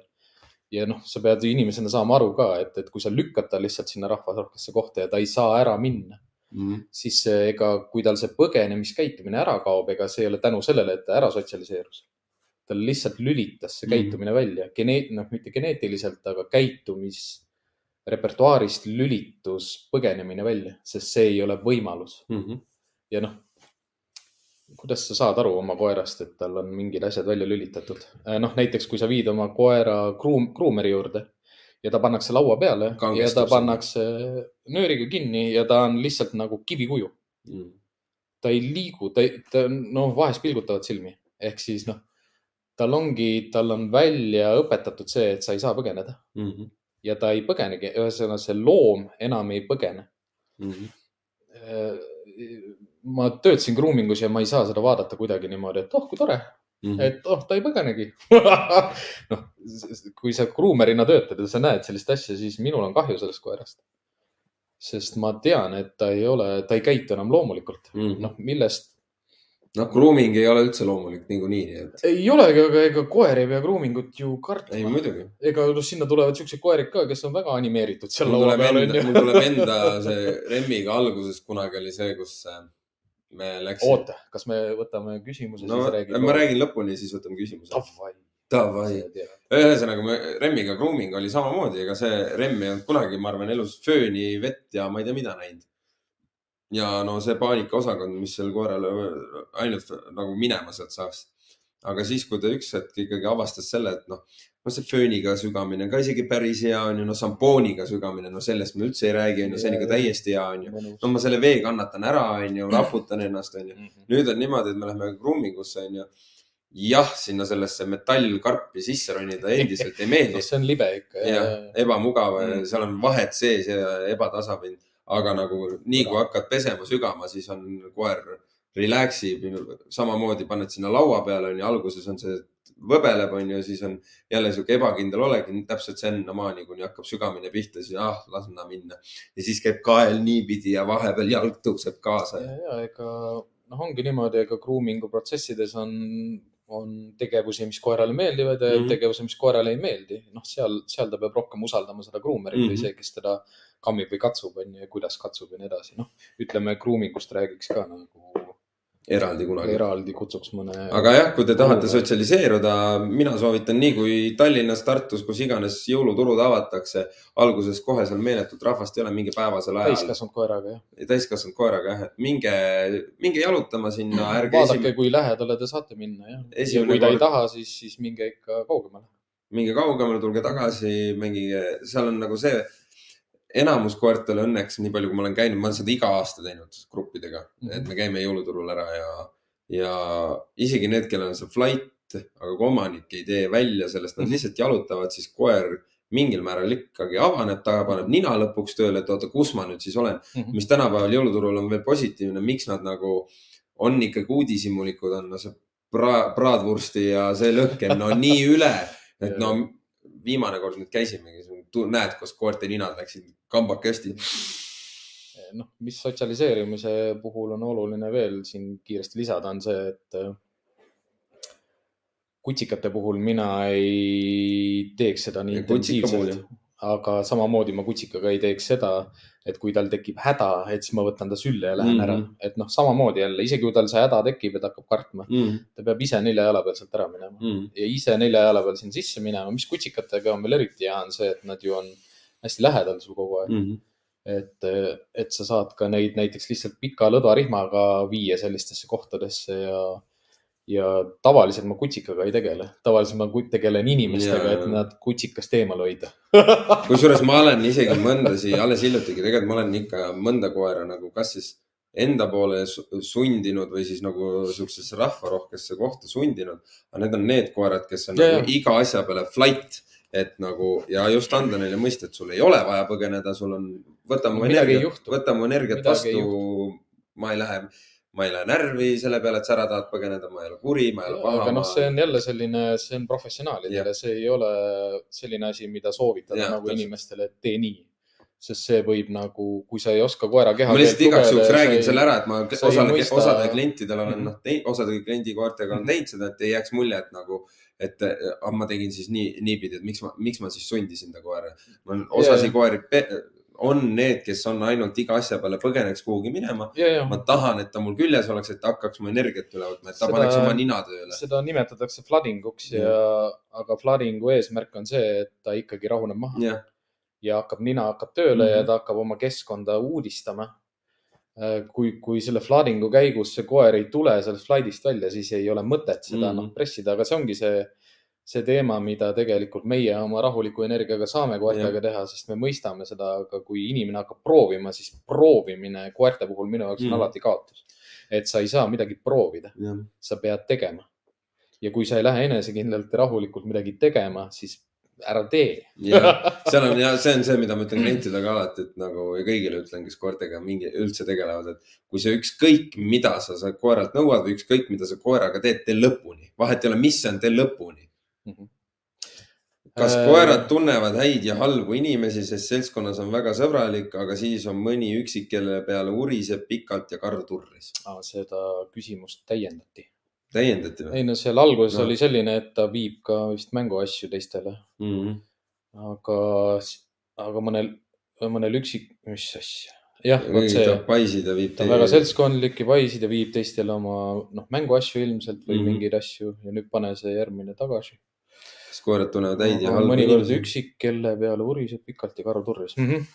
ja noh, sa pead inimesena saama aru ka, et, et kui sa lükkad ta lihtsalt sinna rahvarohkesse kohta ja ta ei saa ära minna, Mm -hmm. siis ega kui tal see põgenemiskäitumine ära kaob, ega see ei ole tänu sellele, et ta ära sotsialiseerus. tal lihtsalt lülitas see Mhm. käitumine välja, geneet-, noh, mitte geneetiliselt, aga käitumisrepertuaarist lülitus põgenemine välja, sest see ei ole võimalus. Mm -hmm. ja noh, kuidas sa saad aru oma koerast, et tal on mingid asjad välja lülitatud? noh, näiteks kui sa viid oma koera kruum, kruumeri juurde ja ta pannakse laua peale ja Kangestub ta pannakse nööriga kinni ja ta on lihtsalt nagu kivikuju. Mm ta ei liigu, ta, ta noh, vahest pilgutavad silmi ehk siis noh, tal ongi, tal on välja õpetatud see, et sa ei saa põgeneda Mm -hmm. ja ta ei põgenegi, ühesõnaga see loom enam ei põgene Mm -hmm. Ma töötasin grooming us ja ma ei saa seda vaadata kuidagi niimoodi, et oh, kui tore mm, -hmm. et oh, ta ei põgenegi noh, kui sa gruumerina töötad ja sa näed sellist asja, siis minul on kahju sellest koerast. sest ma tean, et ta ei ole, ta ei käitu enam loomulikult mm -hmm.. noh, millest noh, grooming ei ole üldse loomulik niikuinii, nii et. ei olegi, aga ega koer ei pea grooming ut ju kartma. ei, muidugi. ega noh, sinna tulevad siuksed koerid ka, kes on väga animeeritud seal laua peal onju. mul tuleb enda see Remmiga alguses kunagi oli see, kus äh, me läksime. oota, kas me võtame küsimuse no,, siis räägime? ma räägin lõpuni, siis võtame küsimuse. Davai. Davai. ühesõnaga, Remmiga grooming oli samamoodi, ega see Remm ei olnud kunagi, ma arvan, elus fööni, vett ja ma ei tea, mida näinud ja no see paanikaosakond, mis sel koeral ainult nagu minema sealt saaks. aga siis, kui ta üks hetk ikkagi avastas selle, et noh, no see fööniga sügamine ka isegi päris hea on ju, no šampooniga sügamine, no sellest me üldse ei räägi, on ju, see on ikka täiesti hea, on ju. no ma selle vee kannatan ära, on ju, raputan ennast, on ju. Mhm. nüüd on niimoodi, et me läheme groomingusse, on ju jah, sinna sellesse metallkarpi sisse ronida endiselt ei meeldi no,. see on libe ikka. jah, ebamugav mm., seal on vahed sees ja ebatasapind aga nagu nii kui hakkad pesema, sügama, siis on koer relax ib, samamoodi paned sinna laua peale, onju, alguses on see võbeleb, onju, siis on jälle sihuke ebakindel olek, täpselt sinnamaani, kuni hakkab sügamine pihta, siis ah, las ta minna. ja siis käib kael niipidi ja vahepeal jalg tõuseb kaasa. ja, ja ega noh, ongi niimoodi, ega grooming'u protsessides on, on tegevusi, mis koerale meeldivad ja mm -hmm. tegevusi, mis koerale ei meeldi. noh, seal, seal ta peab rohkem usaldama seda groomerit mm -hmm. või see, kes teda kammib või katsub, on ju, ja kuidas katsub ja nii edasi. noh, ütleme grooming ust räägiks ka nagu eraldi kunagi. eraldi kutsuks mõne. aga jah, kui te tahate mõne... sotsialiseeruda, mina soovitan nii kui Tallinnas, Tartus, kus iganes jõuluturud avatakse, alguses kohe seal meeletut rahvast ei ole mingi päevasel ajal. täiskasvanud koeraga jah. täiskasvanud koeraga jah, et minge, minge jalutama sinna, ärge. vaadake esim..., kui lähedale te saate minna jah. ja kui ta kord... ei taha, siis, siis minge ikka kaugemale. minge kaugemale, tulge tagasi, mängige, seal on nagu see enamus koertel õnneks, nii palju, kui ma olen käinud, ma olen seda iga aasta teinud gruppidega mm, -hmm. et me käime jõuluturul ära ja, ja isegi need, kellel on see flight, aga kui omanik ei tee välja sellest, nad mhm. lihtsalt jalutavad, siis koer mingil määral ikkagi avaneb, ta paneb nina lõpuks tööle, et oota, kus ma nüüd siis olen mm. -hmm. mis tänapäeval jõuluturul on veel positiivne, miks nad nagu on ikkagi uudishimulikud, on no see pra, praadvursti ja see lõhkem, no nii üle, et no viimane kord nüüd käisimegi, näed, kus koerte ninad läksid kambakesti. noh, mis sotsialiseerimise puhul on oluline veel siin kiiresti lisada, on see, et äh, kutsikate puhul mina ei teeks seda nii intensiivselt, aga samamoodi ma kutsikaga ei teeks seda, et kui tal tekib häda, et siis ma võtan ta sülle ja lähen mm -hmm. ära. et noh, samamoodi jälle, isegi kui tal see häda tekib ja ta hakkab kartma mm, -hmm. ta peab ise nelja jala peal sealt ära minema mm -hmm. ja ise nelja jala peal siin sisse minema. mis kutsikatega on veel eriti hea, on see, et nad ju on hästi lähedal sul kogu aeg mm. -hmm. et, et sa saad ka neid näiteks lihtsalt pika lõdvarihmaga viia sellistesse kohtadesse ja, ja tavaliselt ma kutsikaga ei tegele, tavaliselt ma tegelen inimestega, et nad kutsikast eemal hoida. Kusjuures ma olen isegi mõndasi, alles hiljutigi, tegelikult ma olen ikka mõnda koera nagu, kas siis enda poole sundinud või siis nagu siuksesse rahvarohkesse kohta sundinud. aga need on need koerad, kes on ja, nagu iga asja peale flight et nagu ja just anda neile mõista, et sul ei ole vaja põgeneda, sul on, võta mu energiat, võta mu energiat vastu. ma ei lähe, ma ei lähe närvi selle peale, et sa ära tahad põgeneda, ma ei ole kuri, ma ei ole paha. aga noh, see on jälle selline, see on professionaalidele, see ei ole selline asi, mida soovitada ja, nagu täpselt. inimestele, et tee nii sest see võib nagu, kui sa ei oska koera keha. ma lihtsalt igaks juhuks räägin selle ära, et ma osale, mõista... osade klientidel olen noh, osade kliendikoertega on teinud seda, et ei jääks mulje, et nagu et ah, ma tegin siis nii, niipidi, et miks ma, miks ma siis sundisin ta koera. osasid koeri on need, kes on ainult iga asja peale põgeneks kuhugi minema. ma tahan, et ta mul küljes oleks, et ta hakkaks mu energiat üle võtma, et ta seda, paneks oma nina tööle. seda nimetatakse flooding uks ja, ja, aga flooding'u eesmärk on see, et ta ikkagi rahuneb maha. ja, ja hakkab, nina hakkab tööle mm -hmm. ja mhm. ta hakkab oma keskkonda uudistama Äh, kui, kui selle flooding'u käigus see koer ei tule sellest flight'ist välja, siis ei ole mõtet seda mm. noh pressida, aga see ongi see, see teema, mida tegelikult meie oma rahuliku energiaga saame koertega teha, sest me mõistame seda, aga kui inimene hakkab proovima, siis proovimine koerte puhul minu jaoks mm. on alati kaotus. et sa ei saa midagi proovida, sa pead tegema. ja kui sa ei lähe enesekindlalt ja rahulikult midagi tegema, siis ära tee seal on ja see on see, mida ma ütlen klientidele ka alati, et nagu ja kõigile ütlen, kes koertega mingi üldse tegelevad, et kui sa ükskõik, mida sa, sa koeralt nõuad või ükskõik, mida sa koeraga teed, tee lõpuni. vahet ei ole, mis see on, tee lõpuni mm. Kas äh, koerad tunnevad häid ja halbu inimesi, sest seltskonnas on väga sõbralik, aga siis on mõni üksik, kelle peale uriseb pikalt ja karv turris seda küsimust täiendati täiendati või? ei no seal alguses no. oli selline, et ta viib ka vist mänguasju teistele mm. -hmm. aga, aga mõnel, mõnel üksik, mis asja? jah, vot see. paisid ja viib. ta on väga seltskondlik ja paisid ja viib teistele oma noh, mänguasju ilmselt või mm -hmm. mingeid asju ja nüüd pane see järgmine tagasi. Siis koerad tunnevad häid ja halbu. mõnikord üksik, kelle peale uriseb pikalt ja karu turris mm. -hmm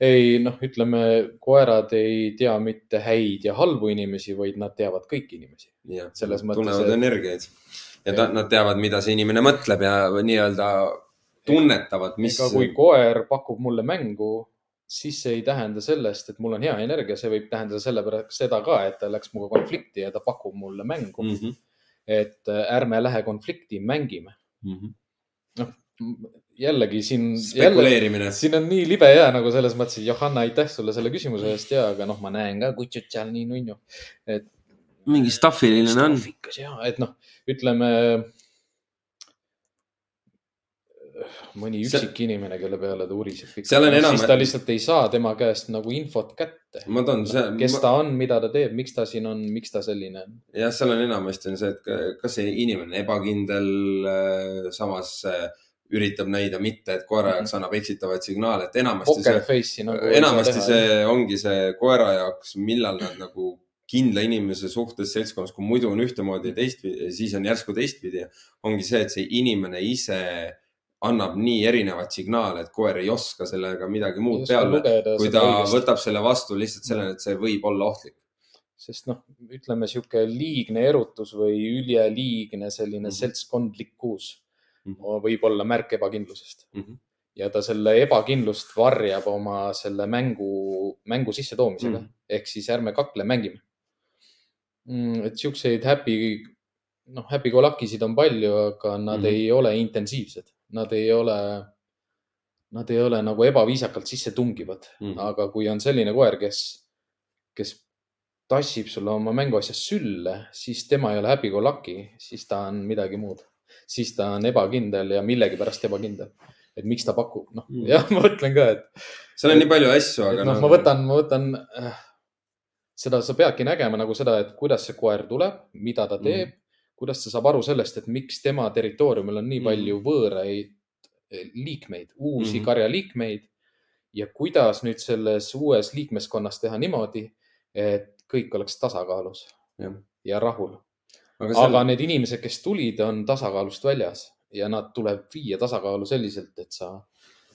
ei noh, ütleme koerad ei tea mitte häid ja halbu inimesi, vaid nad teavad kõiki inimesi. selles mõttes. tunnevad et... energiaid ja ta, nad teavad, mida see inimene mõtleb ja nii-öelda tunnetavad, mis. kui koer pakub mulle mängu, siis see ei tähenda sellest, et mul on hea energia, see võib tähendada sellepärast seda ka, et ta läks minuga konflikti ja ta pakub mulle mängu mm. -hmm. et äh, ärme lähe konflikti, mängime mm. -hmm. noh, jällegi siin. spekuleerimine. siin on nii libe jää nagu selles mõttes, et Johanna, aitäh sulle selle küsimuse eest ja, aga noh, ma näen ka kutšut seal nii nunnu, et. mingi staffiline on. ja, et noh, ütleme. Mõni üksik see... inimene, kelle peale ta uriseb. Enam... siis ta lihtsalt ei saa tema käest nagu infot kätte. ma toon see. kes ma... ta on, mida ta teeb, miks ta siin on, miks ta selline on. jah, seal on enamasti on see, et kas see inimene on ebakindel, äh, samas üritab näida mitte, et koera jaoks mhm. annab eksitavaid signaale, et enamasti see, nagu enamasti see ongi see koera jaoks, millal nad nagu kindla inimese suhtes seltskonnas, kui muidu on ühtemoodi ja teistpidi, siis on järsku teistpidi. ongi see, et see inimene ise annab nii erinevaid signaale, et koer ei oska sellega midagi muud peale, kui ta õigesti. võtab selle vastu lihtsalt sellena, et see võib olla ohtlik. sest noh, ütleme sihuke liigne erutus või üleliigne selline mm -hmm. seltskondlikkus mm -hmm. võib olla märk ebakindlusest mm. -hmm. ja ta selle ebakindlust varjab oma selle mängu, mängu sissetoomisega mm -hmm. ehk siis ärme kakle, mängime mm,. et siukseid happy, noh, happy go lucky'sid on palju, aga nad mm -hmm. ei ole intensiivsed, nad ei ole, nad ei ole nagu ebaviisakalt sisse tungivad mm, -hmm. aga kui on selline koer, kes, kes tassib sulle oma mänguasjast sülle, siis tema ei ole happy go lucky, siis ta on midagi muud siis ta on ebakindel ja millegipärast ebakindel. et miks ta pakub, noh mm. jah, ma mõtlen ka, et. seal on nii palju asju, aga. noh, ma võtan, ma võtan äh, seda sa peadki nägema nagu seda, et kuidas see koer tuleb, mida ta teeb mm., kuidas ta saab aru sellest, et miks tema territooriumil on nii mm. palju võõraid eh, liikmeid, uusi mm. karjaliikmeid ja kuidas nüüd selles uues liikmeskonnas teha niimoodi, et kõik oleks tasakaalus ja, ja rahul aga, seal... aga need inimesed, kes tulid, on tasakaalust väljas ja nad tuleb viia tasakaalu selliselt, et sa,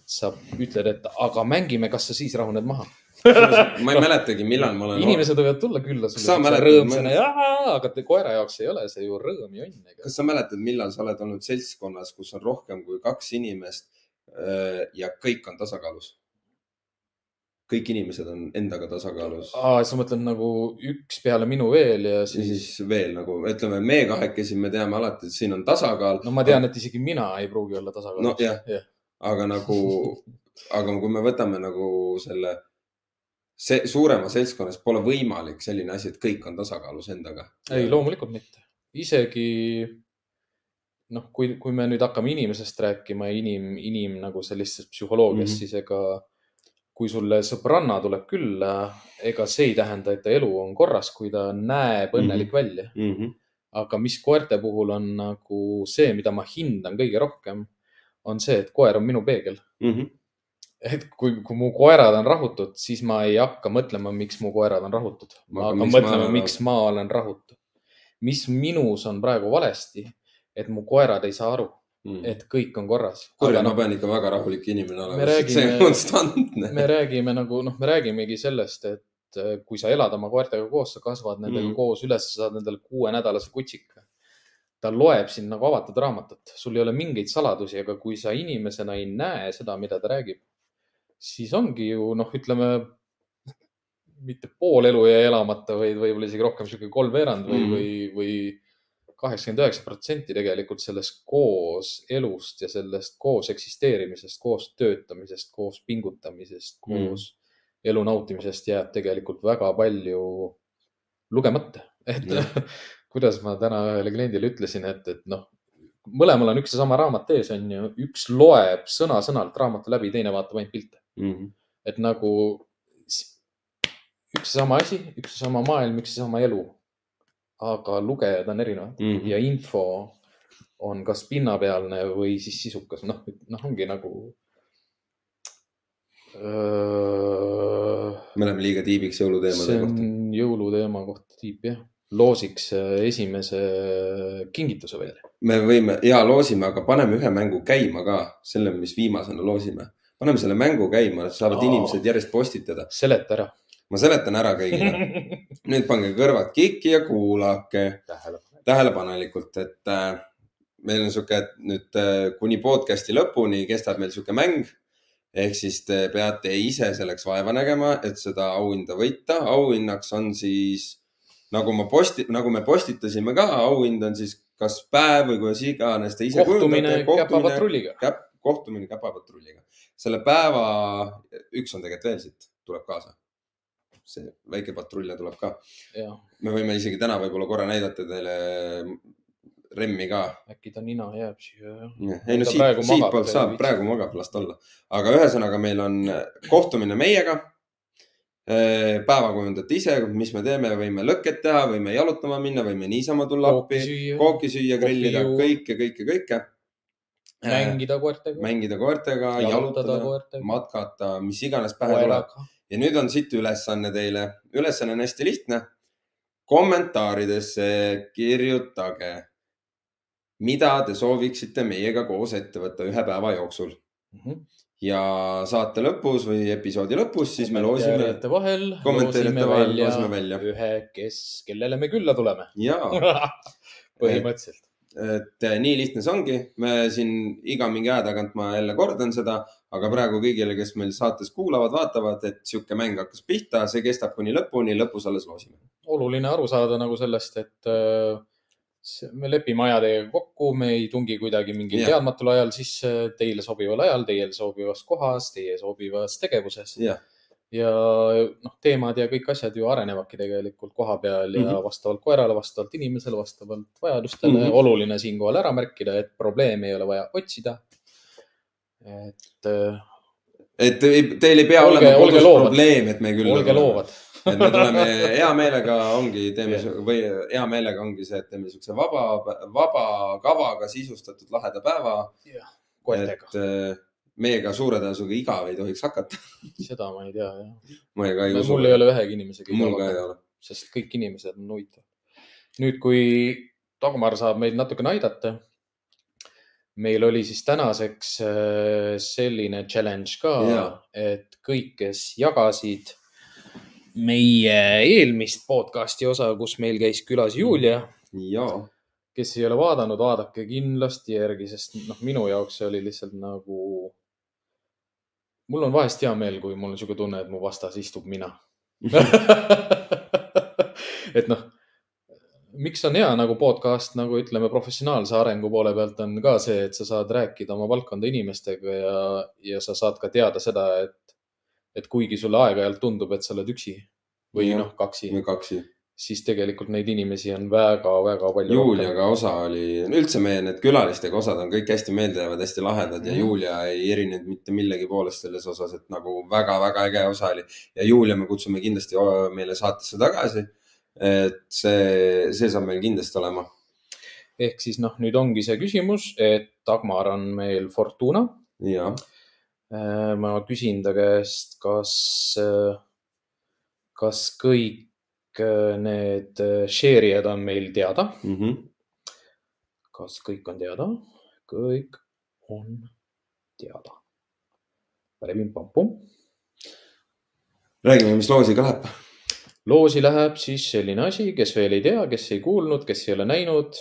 sa ütled, et aga mängime, kas sa siis rahuned maha ma ei mäletagi, millal ma olen. inimesed võivad tulla külla sulle rõõmsana ma... ja, aga koera jaoks ei ole see ju rõõm ja õnn. kas sa mäletad, millal sa oled olnud seltskonnas, kus on rohkem kui kaks inimest äh, ja kõik on tasakaalus? kõik inimesed on endaga tasakaalus. aa, sa mõtled nagu üks peale minu veel ja siis. ja siis veel nagu ütleme, me kahekesi, me teame alati, et siin on tasakaal. no ma tean, et isegi mina ei pruugi olla tasakaalus. nojah yeah., aga nagu, aga kui me võtame nagu selle, see suurema seltskonnas pole võimalik selline asi, et kõik on tasakaalus endaga. ei, loomulikult mitte, isegi noh, kui, kui me nüüd hakkame inimesest rääkima, inim, inim nagu sellisest psühholoogiast mm, -hmm. siis ega kui sulle sõbranna tuleb külla, ega see ei tähenda, et ta elu on korras, kui ta näeb õnnelik mm -hmm. välja mm. -hmm. aga mis koerte puhul on nagu see, mida ma hindan kõige rohkem, on see, et koer on minu peegel mm. -hmm. et kui, kui mu koerad on rahutud, siis ma ei hakka mõtlema, miks mu koerad on rahutud. ma hakkan mõtlema, miks ma olen rahutu. mis minus on praegu valesti, et mu koerad ei saa aru mm. et kõik on korras. kuule, ma pean ikka väga rahulik inimene olema, see on konstantne. me räägime nagu noh, me räägimegi sellest, et äh, kui sa elad oma koertega koos, sa kasvad nendega mm. koos üles, sa saad endale kuuenädalase kutsika. Ta loeb sind nagu avatud raamatut, sul ei ole mingeid saladusi, aga kui sa inimesena ei näe seda, mida ta räägib, siis ongi ju noh, ütleme mitte pool elu jäi elamata, vaid võib-olla isegi rohkem sihuke kolmveerand või mm., või, või kaheksakümmend üheksa protsenti tegelikult sellest kooselust ja sellest koos eksisteerimisest, koos töötamisest, koos pingutamisest, koos mm. elu nautimisest jääb tegelikult väga palju lugemata. et mm. Kuidas ma täna ühele kliendile ütlesin, et, et noh, mõlemal on üks ja sama raamat ees, on ju, üks loeb sõna-sõnalt raamatu läbi, teine vaatab ainult pilte mm. -hmm. et nagu üks ja sama asi, üks ja sama maailm, üks ja sama elu. aga lugejad on erinevad mm -hmm. ja info on kas pinnapealne või siis sisukas, noh, noh, ongi nagu öö.... me läheme liiga tiibiks jõuluteemade kohta. see on jõuluteema kohta tiib jah loosiks esimese kingituse välja. me võime ja loosime, aga paneme ühe mängu käima ka, selle, mis viimasena loosime. paneme selle mängu käima, saavad Aa, inimesed järjest postitada. seleta ära. ma seletan ära kõigile nüüd pange kõrvad kikki ja kuulake tähelepanelikult, et äh, meil on sihuke nüüd äh, kuni podcast'i lõpuni kestab meil sihuke mäng ehk siis te peate ise selleks vaeva nägema, et seda auhinda võita. auhinnaks on siis nagu ma posti-, nagu me postitasime ka, auhind on siis kas päev või kuidas iganes te ise kohtumine käpapatrulliga. käp-, kohtumine käpapatrulliga. selle päeva, üks on tegelikult veel siit, tuleb kaasa. see väike patrull tuleb ka. me võime isegi täna võib-olla korra näidata teile remmi ka. äkki ta nina jääb siia. ei no siit, siitpoolt saab, praegu magab, las ta olla. aga ühesõnaga, meil on kohtumine meiega päeva kujundate ise, mis me teeme, võime lõket teha, võime jalutama minna, võime niisama tulla appi, kooki süüa, grillida, kõike, kõike, kõike. Äh, mängida koertega. mängida koertega, jalutada, jalutada, matkata, mis iganes pähe tuleb. ja nüüd on siit ülesanne teile. ülesanne on hästi lihtne. kommentaaridesse kirjutage, mida te sooviksite meiega koos ette võtta ühe päeva jooksul mm. -hmm ja saate lõpus või episoodi lõpus, siis me loosime. vahel. kommentaarijate vahel loosime välja ühe, kes, kellele me külla tuleme. põhimõtteliselt. et nii lihtne see ongi, me siin iga mingi aja tagant ma jälle kordan seda, aga praegu kõigile, kes meil saates kuulavad, vaatavad, et sihuke mäng hakkas pihta, see kestab kuni lõpuni, lõpus alles loosime. oluline aru saada nagu sellest, et äh, me lepime aja teiega kokku, me ei tungi kuidagi mingil teadmatul ajal sisse teile sobival ajal, teile sobivas kohas, teie sobivas tegevuses. ja noh, teemad ja kõik asjad ju arenevadki tegelikult koha peal ja mm -hmm. vastavalt koerale, vastavalt inimesele, vastavalt vajadustele mm. -hmm. oluline siinkohal ära märkida, et probleemi ei ole vaja otsida. et. Äh, et teil ei pea olge, olema kodus probleem, et me küll. olge loovad et me tuleme hea meelega ongi, teeme yeah. või hea meelega ongi see, et teeme siukse vaba, vaba kavaga sisustatud laheda päeva yeah.. et äh, meiega suure tõenäosusega igav ei tohiks hakata seda ma ei tea, jah. ma ka ei usu. mul ei ole ühegi inimesega igav hakata, sest kõik inimesed on huvitavad. nüüd, kui Dagmar saab meid natukene aidata meil oli siis tänaseks äh, selline challenge ka, et kõik, kes jagasid meie eelmist podcast'i osa, kus meil käis külas Julia. kes ei ole vaadanud, vaadake kindlasti järgi, sest noh, minu jaoks see oli lihtsalt nagu. mul on vahest hea meel, kui mul on niisugune tunne, et mu vastas istub mina et noh, miks on hea nagu podcast nagu ütleme, professionaalse arengu poole pealt on ka see, et sa saad rääkida oma valdkonda inimestega ja, ja sa saad ka teada seda, et et kuigi sulle aeg-ajalt tundub, et sa oled üksi või noh, kaksi, kaksi., siis tegelikult neid inimesi on väga-väga palju. Juliaga osa oli, üldse meie need külalistega osad on kõik hästi meeldejäävad, hästi lahedad mm. ja Julia ei erinenud mitte millegi poolest selles osas, et nagu väga-väga äge osa oli. ja Julia me kutsume kindlasti meile saatesse tagasi. et see, see saab meil kindlasti olema. ehk siis noh, nüüd ongi see küsimus, et Dagmar on meil Fortuna ma küsin ta käest, kas, äh, kas kõik äh, need share ijad on meil teada mm? -hmm. kas kõik on teada? kõik on teada. räägime, mis loosiga läheb. loosi läheb siis selline asi, kes veel ei tea, kes ei kuulnud, kes ei ole näinud,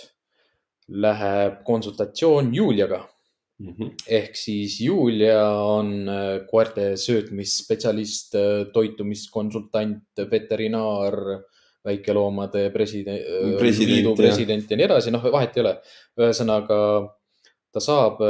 läheb konsultatsioon Juliaga Mm -hmm. ehk siis Julia on äh, koerte söötmisspetsialist, äh, toitumiskonsultant, veterinaar, väikeloomade president, President, liidu president ja nii edasi, noh, vahet ei ole. ühesõnaga ta saab,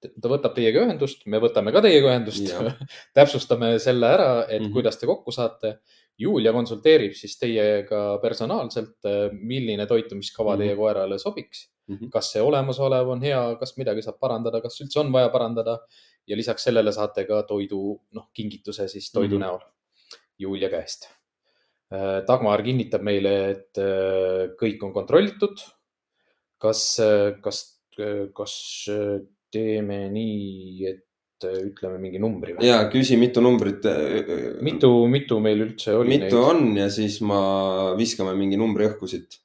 ta võtab teiega ühendust, me võtame ka teiega ühendust täpsustame selle ära, et mm. -hmm. kuidas te kokku saate. Julia konsulteerib siis teiega personaalselt, milline toitumiskava mm. -hmm. teie koerale sobiks Mhm. kas see olemasolev on hea, kas midagi saab parandada, kas üldse on vaja parandada ja lisaks sellele saate ka toidu, noh, kingituse siis toidu mm. -hmm. näol Julia käest. Dagmar kinnitab meile, et äh, kõik on kontrollitud. kas, kas, kas teeme nii, et äh, ütleme mingi numbri või? ja küsi, mitu numbrit. mitu, mitu meil üldse oli mitu on ja siis ma viskame mingi numbri õhku siit.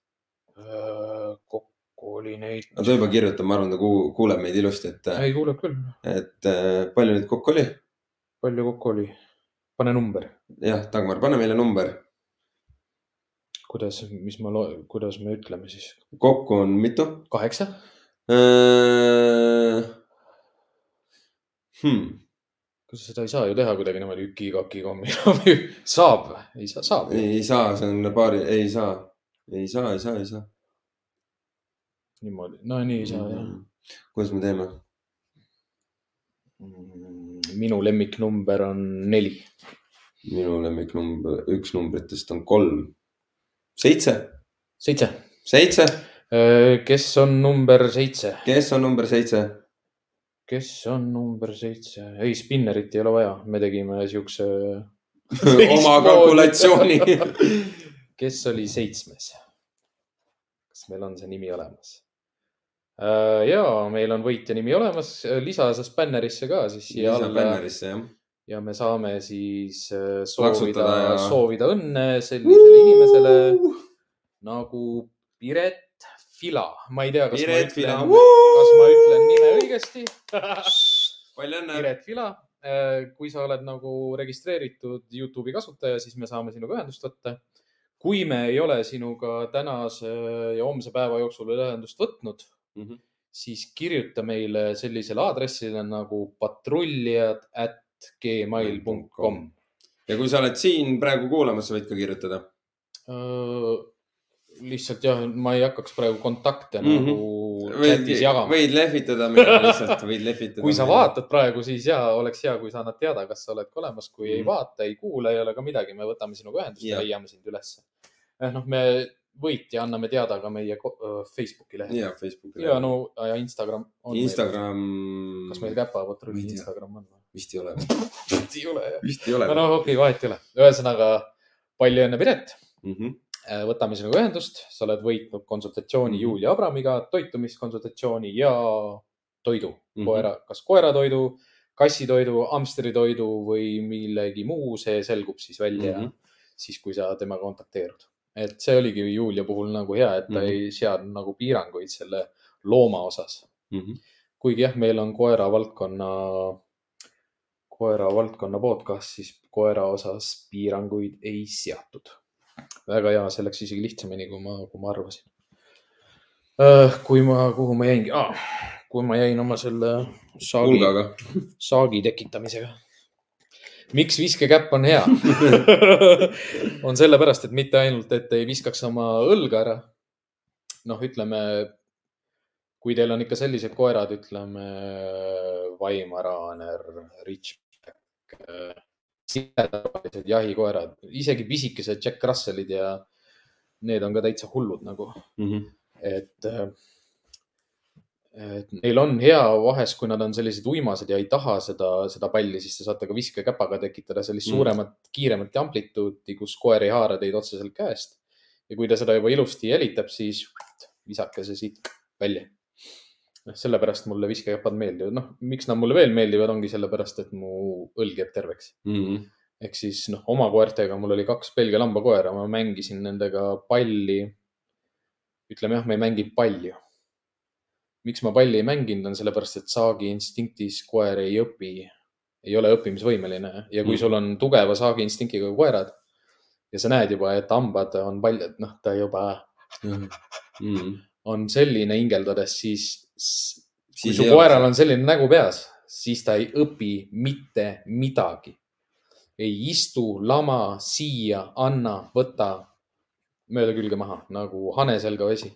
Oli neid. no ta juba kirjutab, ma arvan, ta ku- kuuleb meid ilusti, et, ei kuule küll, et äh, palju neid kokku oli? palju kokku oli? pane number jah, Dagmar, pane meile number. kuidas, mis ma, kuidas me ütleme siis? kokku on mitu? kaheksa? Hmm. kas seda ei saa ju teha kuidagi niimoodi üki-kaki kommi? saab või? ei saa, saab. ei saa, see on paari, ei saa, ei saa, ei saa, ei saa. niimoodi, no nii ei saa jah. kuidas me teeme? minu lemmiknumber on neli. minu lemmiknumber, üks numbritest on kolm. seitse, seitse. seitse, kes on number seitse? kes on number seitse? kes on number seitse? ei, spinnerit ei ole vaja, me tegime siukse. oma kalkulatsiooni. kes oli seitsmes? kas meil on see nimi olemas? Ja meil on võitja nimi olemas, lisa sa spännerisse ka siis siia alla bännerisse jah. ja me saame siis äh, soovida ja-, soovida õnne sellisele inimesele nagu Piret Fila. ma ei tea, kas ma ütlen, kas ma ütlen nime õigesti. palju õnne. Piret Fila, kui sa oled nagu registreeritud Youtube'i kasutaja, siis me saame sinuga ühendust võtta. kui me ei ole sinuga tänase ja homse päeva jooksul ühendust võtnud, Mhm. siis kirjuta meile sellisele aadressile nagu patrullijad at gmail.com. ja kui sa oled siin praegu kuulamas, sa võid ka kirjutada. lihtsalt jah, ma ei hakkaks praegu kontakte mm. -hmm. nagu chatis, jagama. võid lehvitada meile lihtsalt, võid lehvitada. kui sa. vaatad praegu, siis ja oleks hea, kui sa annad teada, kas sa oled ka olemas, kui mm -hmm. ei Mhm. vaata, ei kuula, ei ole ka midagi, me võtame sinuga ühendust ja leiame sind ülesse. noh, me võitja anname teada ka meie Facebooki lehel ja Facebooki. ja no ja Instagram on. Instagram. kas meil käpapatrulli. Instagram on või? vist ei ole. vist ei ole jah. vist ei ole no. okei okay,, vahet ei ole. ühesõnaga palju õnne, Piret Mhm. Äh, võtame sinuga ühendust, sa oled võitnud konsultatsiooni Mhm. Julia Abramiga, toitumiskonsultatsiooni ja toidu mm. -hmm. koera, kas koeratoidu, kassitoidu, hamstritoidu või millegi muu, see selgub siis välja mm. -hmm. siis, kui sa temaga kontakteerud. Et see oligi Julia puhul nagu hea, et ta mm. -hmm. ei seadnud nagu piiranguid selle looma osas. Mhm. kuigi jah, meil on koera valdkonna, koera valdkonna podcast, siis koera osas piiranguid ei seatud. väga hea, see läks isegi lihtsamini, kui ma, kui ma arvasin. kui ma, kuhu ma jäingi ah,, kui ma jäin oma selle saagi, saagi tekitamisega. Miks viskekäpp on hea? on sellepärast, et mitte ainult, et ei viskaks oma õlga ära. noh, ütleme, kui teil on ikka sellised koerad, ütleme Vaimar Raaner, Ridgeback, siledalised jahikoerad, isegi pisikesed Jack Russellid ja need on ka täitsa hullud nagu, Mhm. et, et neil on hea vahest, kui nad on sellised uimased ja ei taha seda, seda palli, siis te saate ka viskekäpaga tekitada sellist Mm. suuremat, kiiremat amplituudi, kus koer ei haara teid otseselt käest. ja kui ta seda juba ilusti jälitab, siis visake see siit välja. noh, sellepärast mulle viskekäpad meeldivad, noh, miks nad mulle veel meeldivad, ongi sellepärast, et mu õlg jääb terveks Mhm. ehk siis noh, oma koertega mul oli kaks Belgia lambakoera, ma mängisin nendega palli. ütleme jah, ma ei mänginud palju. Miks ma palli ei mänginud, on sellepärast, et saagi instinktis koer ei õpi, ei ole õppimisvõimeline ja kui Mm. sul on tugeva saagi instinktiga koerad ja sa näed juba, et hambad on paljad, noh, ta juba Mhm. on selline hingeldades, siis s- kui Siis su koeral on selline nägu peas, siis ta ei õpi mitte midagi. ei istu lama, siia, anna, võta mööda külge maha nagu hane selga vesi.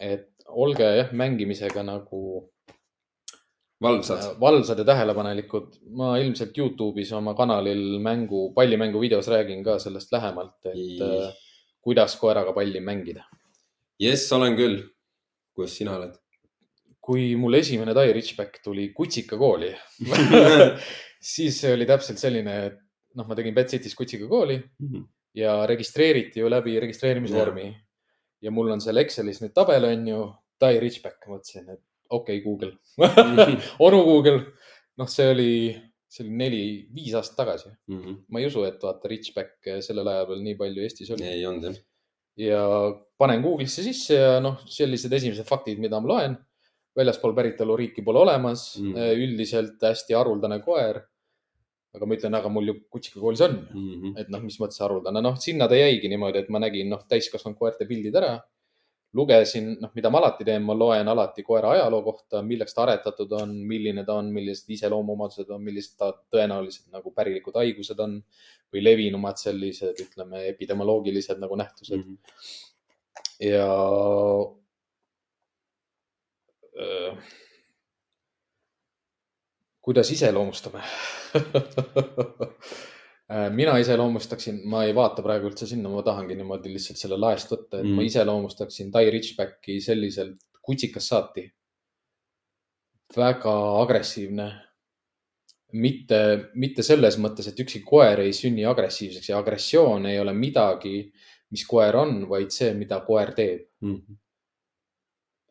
et olge jah, mängimisega nagu valvsad. valvsad ja tähelepanelikud. ma ilmselt Youtube'is oma kanalil mängu, pallimängu videos räägin ka sellest lähemalt, et Ii. äh, kuidas koeraga palli mängida. jess, olen küll. kus sina oled? kui mul esimene Tai Richback tuli Kutsika kooli, siis see oli täpselt selline, et noh, ma tegin Betcity's Kutsika kooli ja registreeriti ju läbi registreerimisvormi. Ja mul on seal Excelis nüüd tabel on ju, Tai Richback, mõtlesin, et okei okay,, Google, onu Google. noh, see oli, see oli neli-viis aastat tagasi. ma ei usu, et vaata Richback sellel ajal veel nii palju Eestis oli. ei olnud jah. ja panen Google'isse sisse ja noh, sellised esimesed faktid, mida ma loen. väljaspool päritoluriiki pole olemas Mm. mm., üldiselt hästi haruldane koer. Aga ma ütlen, aga mul ju kutsikakoolis on, et noh, mis mõttes haruldane, noh, sinna ta jäigi niimoodi, et ma nägin noh, täiskasvanud koerte pildid ära. lugesin, noh, mida ma alati teen, ma loen alati koera ajaloo kohta, milleks ta aretatud on, milline ta on, millised iseloomuomadused on, millised ta tõenäoliselt nagu pärilikud haigused on või levinumad sellised, ütleme, epidemioloogilised nagu nähtused. ja öö, kuidas iseloomustame? mina iseloomustaksin, ma ei vaata praegu üldse sinna, ma tahangi niimoodi lihtsalt selle laest võtta, et mm. ma Mm. iseloomustaksin Tai Richbacki selliselt kutsikast saati. väga agressiivne. mitte, mitte selles mõttes, et ükski koer ei sünni agressiivseks ja agressioon ei ole midagi, mis koer on, vaid see, mida koer teeb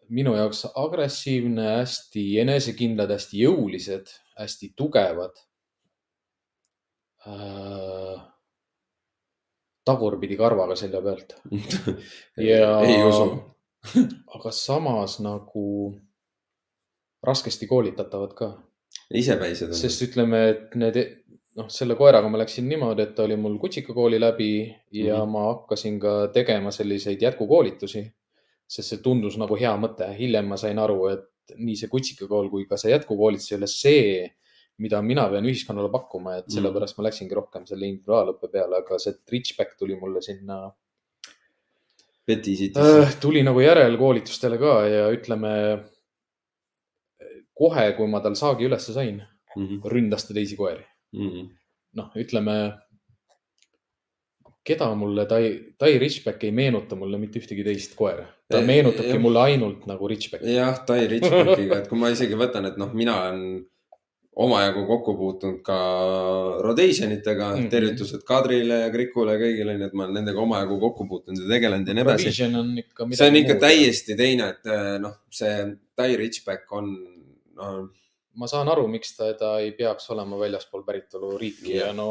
minu jaoks agressiivne, hästi enesekindlad, hästi jõulised, hästi tugevad äh,. tagurpidi karvaga selja pealt. ja ei usu. aga samas nagu raskesti koolitatavad ka, isepäised sest ütleme, et need, noh, selle koeraga ma läksin niimoodi, et ta oli mul kutsikakooli läbi ja mm. -hmm. ma hakkasin ka tegema selliseid jätkukoolitusi, sest see tundus nagu hea mõte. hiljem ma sain aru, et nii see kutsikakool kui ka see jätkukoolitus ei ole see, mida mina pean ühiskonnale pakkuma, et sellepärast ma läksingi rohkem selle individuaalõppe peale, aga see Richback tuli mulle sinna äh,, tuli nagu järelkoolitustele ka ja ütleme kohe, kui ma tal saagi ülesse sain, ründas ta teisi koeri. noh, ütleme, keda mulle Tai, Tai Richback ei meenuta mulle mitte ühtegi teist koera. ta meenutabki jah. mulle ainult nagu Richbacki. jah, Tai Richbackiga, et kui ma isegi võtan, et noh, mina olen omajagu kokku puutunud ka rotationitega mm. -hmm. tervitused Kadrile ja Krikule ja kõigile, nii et ma olen nendega omajagu kokku puutunud ja tegelenud ja nii edasi. See on ikka muud. täiesti teine, et eh, noh, see Tai Richback on, noh, ma saan aru, miks ta, ta ei peaks olema väljaspool päritoluriiki Jah. ja no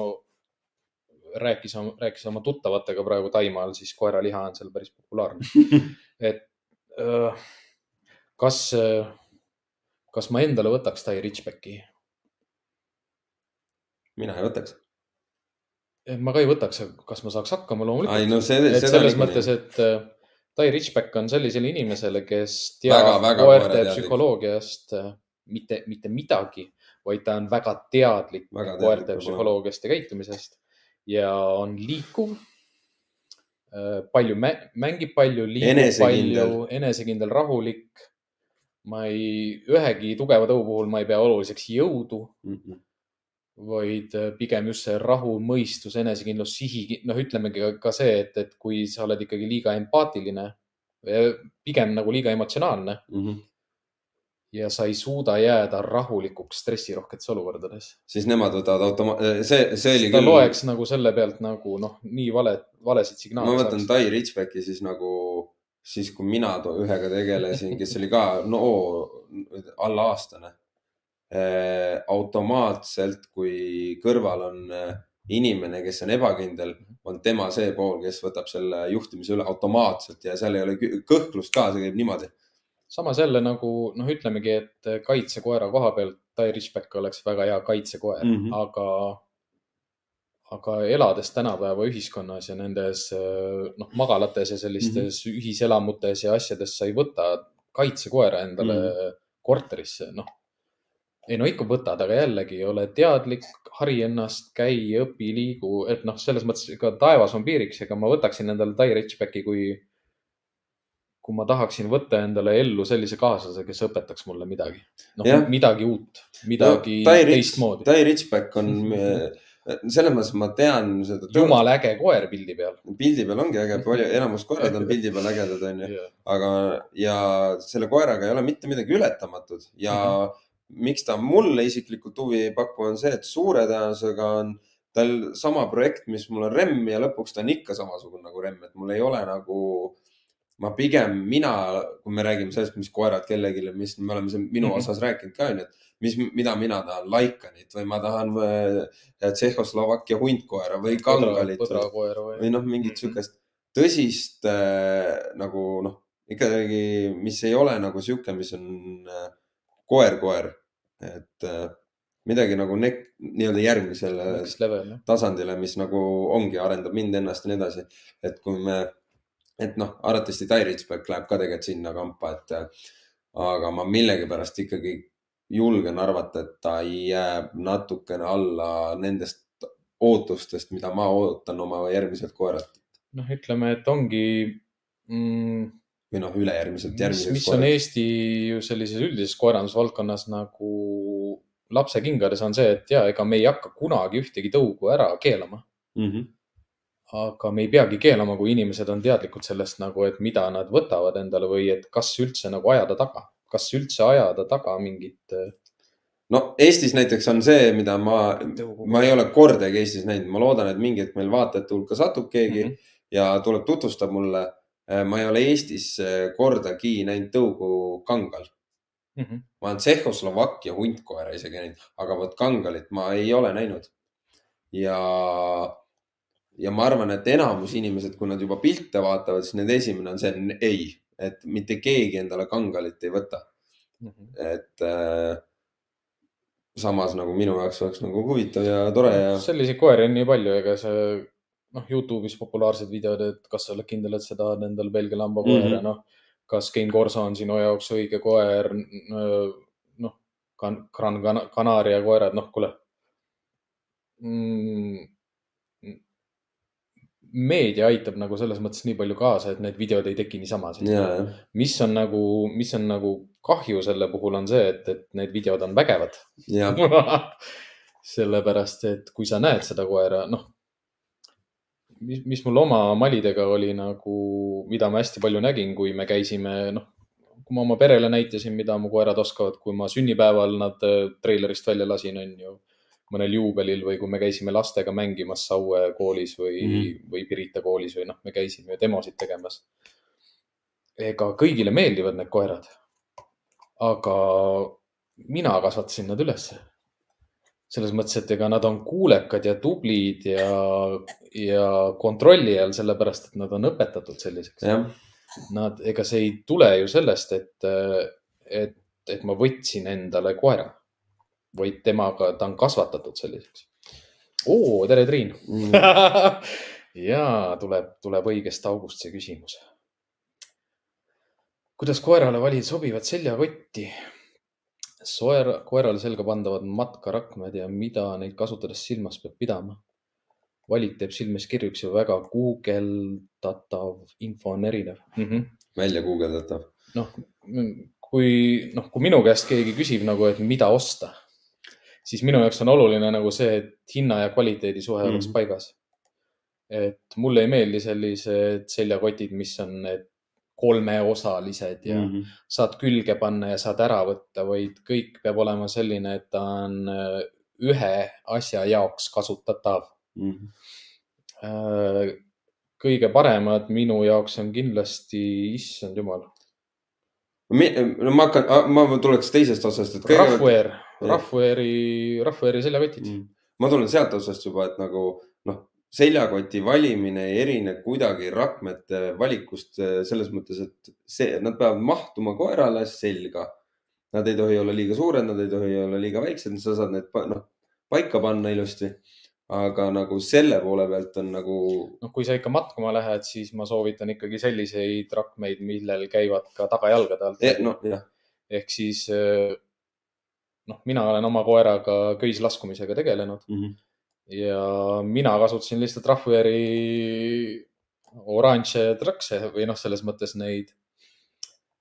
rääkis, rääkis oma tuttavatega praegu Taimaal, siis koeraliha on seal päris populaarne. et kas, kas ma endale võtaks Tai Richbacki? mina ei võtaks. ma ka ei võtaks, kas ma saaks hakkama ai loomulikult. no see, et selles mõttes, et äh, Tai Richback on sellisele inimesele, kes Väga, teab väga koerte koerateadlik. psühholoogiast äh, mitte, mitte midagi, vaid ta on väga teadlik Väga koerte psühholoogiast ja käitumisest ja on liikuv. palju mä- mängib palju, liigub Enesekindel. palju, enesekindel, rahulik. ma ei, ühegi tugeva tõu puhul ma ei pea oluliseks jõudu Mhm. vaid äh, pigem just see rahu, mõistus, enesekindlus, sihi, noh, ütlemegi ka- see, et, et kui sa oled ikkagi liiga empaatiline, pigem nagu liiga emotsionaalne Mhm. Ja sa ei suuda jääda rahulikuks stressirohketes olukordades. siis nemad võtavad automa-, see, see oli ta küll. loeks nagu selle pealt nagu noh, nii vale, valesid ma signaale võtan. Tai Richbacki siis nagu, siis kui mina to- ühega tegelesin, kes oli ka no alla aastane. automaatselt, kui kõrval on eh, inimene, kes on ebakindel, on tema see pool, kes võtab selle juhtimise üle automaatselt ja seal ei ole kõ- kõhklust ka, see käib niimoodi. Samas jälle nagu noh, ütlemegi, et kaitsekoera koha pealt Tai Richback oleks väga hea kaitsekoer mm. -hmm. aga, aga elades tänapäeva ühiskonnas ja nendes äh, noh, magalates ja sellistes mm -hmm. ühiselamutes ja asjades sa ei võta kaitsekoera endale mm. -hmm. korterisse, noh. ei no ikka võtad, aga jällegi ole teadlik, hari ennast, käi, õpi, liigu, et noh, selles mõttes ega taevas on piiriks, ega ma võtaksin endale Tai Richbacki, kui, kui ma tahaksin võtta endale ellu sellise kaaslase, kes õpetaks mulle midagi. noh, midagi uut, midagi no, teistmoodi. Tai Richback on selles mõttes ma tean seda. jumala äge koer pildi peal. pildi peal ongi äge, palju, enamus koerad on pildi peal ägedad, onju aga, ja selle koeraga ei ole mitte midagi ületamatut ja mm -hmm miks ta mulle isiklikult huvi ei paku, on see, et suure tõenäosusega on tal sama projekt, mis mul on Remm ja lõpuks ta on ikka samasugune nagu Remm, et mul ei ole nagu, ma pigem, mina, kui me räägime sellest, mis koerad kellelegi, mis me oleme siin minu mm -hmm. osas rääkinud ka onju, et mis, mida mina tahan, Laikanit või ma tahan äh, Tšehhoslovakkia hundkoera või kangalit või, või noh, mingit mm -hmm. sihukest tõsist äh, nagu noh, ikkagi, mis ei ole nagu sihuke, mis on äh, koer-koer, et äh, midagi nagu nii-öelda järgmisele tasandile, mis nagu ongi, arendab mind ennast ja nii edasi. et kui me, et noh, arvatavasti Richback läheb ka tegelikult sinna kampa, et aga ma millegipärast ikkagi julgen arvata, et ta jääb natukene alla nendest ootustest, mida ma ootan oma järgmiselt koeralt. noh, ütleme, et ongi mm, või noh, ülejärgmiselt, järgmiseks. mis on Eesti ju sellises üldises koerandusvaldkonnas nagu lapsekingades on see, et ja ega me ei hakka kunagi ühtegi tõugu ära keelama mm. -hmm. Aga me ei peagi keelama, kui inimesed on teadlikud sellest nagu, et mida nad võtavad endale või et kas üldse nagu ajada taga, kas üldse ajada taga mingit. Äh, no Eestis näiteks on see, mida ma, ma ei ole kordagi Eestis näinud, ma loodan, et mingi hetk meil vaatajate hulka satub keegi mm -hmm. ja tuleb, tutvustab mulle Äh, ma ei ole Eestis äh, kordagi näinud tõugu kangal mm. -hmm. ma olen Tšehhoslovakkia hundkoera isegi näinud, aga vot kangalit ma ei ole näinud. ja, ja ma arvan, et enamus inimesed, kui nad juba pilte vaatavad, siis nende esimene on see ei, et mitte keegi endale kangalit ei võta mm. -hmm. et äh, samas nagu minu jaoks oleks nagu huvitav ja tore ja. selliseid koeri on nii palju, ega see noh, Youtube'is populaarsed videod, et kas sa oled kindel, et sa tahad endale Belgia lambakoera mm, -hmm. noh, kas Game Corso on sinu jaoks õige koer, noh, Gran Canaria koerad, noh, kuule mm,. Meedia aitab nagu selles mõttes nii palju kaasa, et need videod ei teki niisama. mis on nagu, mis on nagu kahju selle puhul on see, et, et need videod on vägevad. Sellepärast, et kui sa näed seda koera, noh mis, mis mul oma malidega oli nagu, mida ma hästi palju nägin, kui me käisime, noh, kui ma oma perele näitasin, mida mu koerad oskavad, kui ma sünnipäeval nad äh, treilerist välja lasin, on ju, mõnel juubelil või kui me käisime lastega mängimas Saue koolis või mm, -hmm. või Pirita koolis või noh, me käisime demosid tegemas. ega kõigile meeldivad need koerad. aga mina kasvatasin nad ülesse selles mõttes, et ega nad on kuulekad ja tublid ja, ja kontrolli all, sellepärast et nad on õpetatud selliseks. Nad, ega see ei tule ju sellest, et, et, et ma võtsin endale koera, vaid temaga, ta on kasvatatud selliseks. oo, tere, Triin mm. ja tuleb, tuleb õigest august see küsimus. kuidas koerale valida sobivat seljakotti? soer, koerale selga pandavad matkarakmed ja mida neid kasutades silmas peab pidama. valik teeb silmis kirjuks ja väga guugeldatav info on erinev mm. -hmm. välja guugeldatav. noh, kui, noh, kui minu käest keegi küsib nagu, et mida osta, siis minu jaoks on oluline nagu see, et hinna ja kvaliteedi suhe mm oleks paigas. et mulle ei meeldi sellised seljakotid, mis on need kolmeosalised ja mm -hmm. saad külge panna ja saad ära võtta, vaid kõik peab olema selline, et ta on äh, ühe asja jaoks kasutatav mm. -hmm. kõige paremad minu jaoks on kindlasti, issand jumal. no ma hakkan, ma tuleks teisest otsast, et kõige.... Rahvuair, Rahvuairi, Rahvuairi seljakotid mm. ma tulen sealt otsast juba, et nagu noh seljakoti valimine ei erine kuidagi rakmete valikust eh, selles mõttes, et see, nad peavad mahtuma koerale selga. Nad ei tohi olla liiga suured, nad ei tohi olla liiga väiksed, sa saad need noh, paika panna ilusti. aga nagu selle poole pealt on nagu. noh, kui sa ikka matkama lähed, siis ma soovitan ikkagi selliseid rakmeid, millel käivad ka tagajalgade alt eh,. noh, jah. ehk siis eh, noh, mina olen oma koeraga köislaskumisega tegelenud mm. -hmm. ja mina kasutasin lihtsalt Rahvujärvi oranže trakse või noh, selles mõttes neid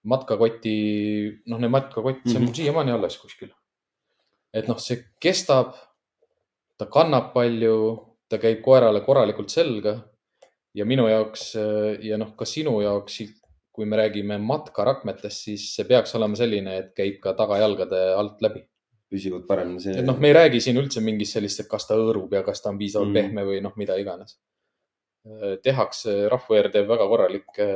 matkakoti, noh, need matkakott, see on mul mm -hmm. siiamaani alles kuskil. et noh, see kestab, ta kannab palju, ta käib koerale korralikult selga ja minu jaoks ja noh, ka sinu jaoks kui me räägime matkarakmetest, siis see peaks olema selline, et käib ka tagajalgade alt läbi. Püsivad paremini see. noh, me ei räägi siin üldse mingist sellist, et kas ta hõõrub ja kas ta on piisavalt mm. pehme või noh, mida iganes. tehakse, Rahvaeer teeb väga korralikke,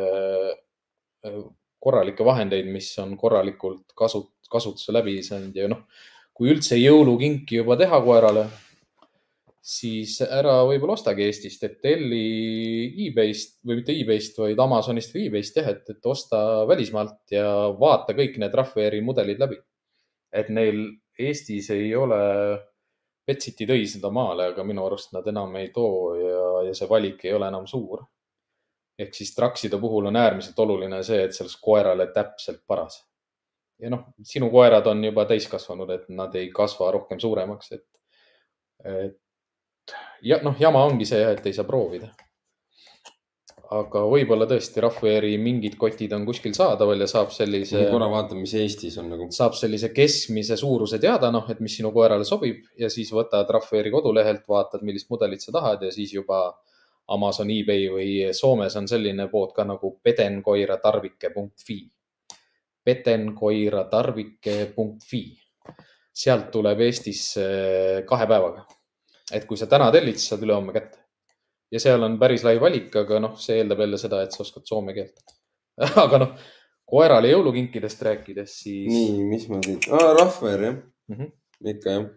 korralikke vahendeid, mis on korralikult kasut-, kasutuse läbi saanud ja noh, kui üldse jõulukinki juba teha koerale siis ära võib-olla ostagi Eestist, et telli e-base'ist või mitte e-base'ist, vaid Amazonist või e-base'ist jah, et, et osta välismaalt ja vaata kõik need Rahvaeri mudelid läbi. et neil Eestis ei ole, Betsiti tõi seda maale, aga minu arust nad enam ei too ja, ja see valik ei ole enam suur. ehk siis trakside puhul on äärmiselt oluline see, et sellest koerale täpselt paras. ja noh, sinu koerad on juba täiskasvanud, et nad ei kasva rohkem suuremaks, et, et ja noh, jama ongi see, et ei saa proovida. Aga võib-olla tõesti Rahvaeri mingid kotid on kuskil saadaval ja saab sellise. korra vaatame, mis Eestis on nagu. saab sellise keskmise suuruse teada, noh, et mis sinu koerale sobib ja siis võtad Rahvaeri kodulehelt, vaatad, millist mudelit sa tahad ja siis juba Amazon, eBay või Soomes on selline pood ka nagu pedenkoiratarvike.fi. petenkoiratarvike.fi, sealt tuleb Eestisse kahe päevaga et kui sa täna tellid, siis saad ülehomme kätte. Ja seal on päris lai valik, aga noh, see eeldab jälle seda, et sa oskad soome keelt aga noh, koerale jõulukinkidest rääkides, siis. nii, mis ma siit ah,, Rahvaer jah mm, -hmm. ikka jah,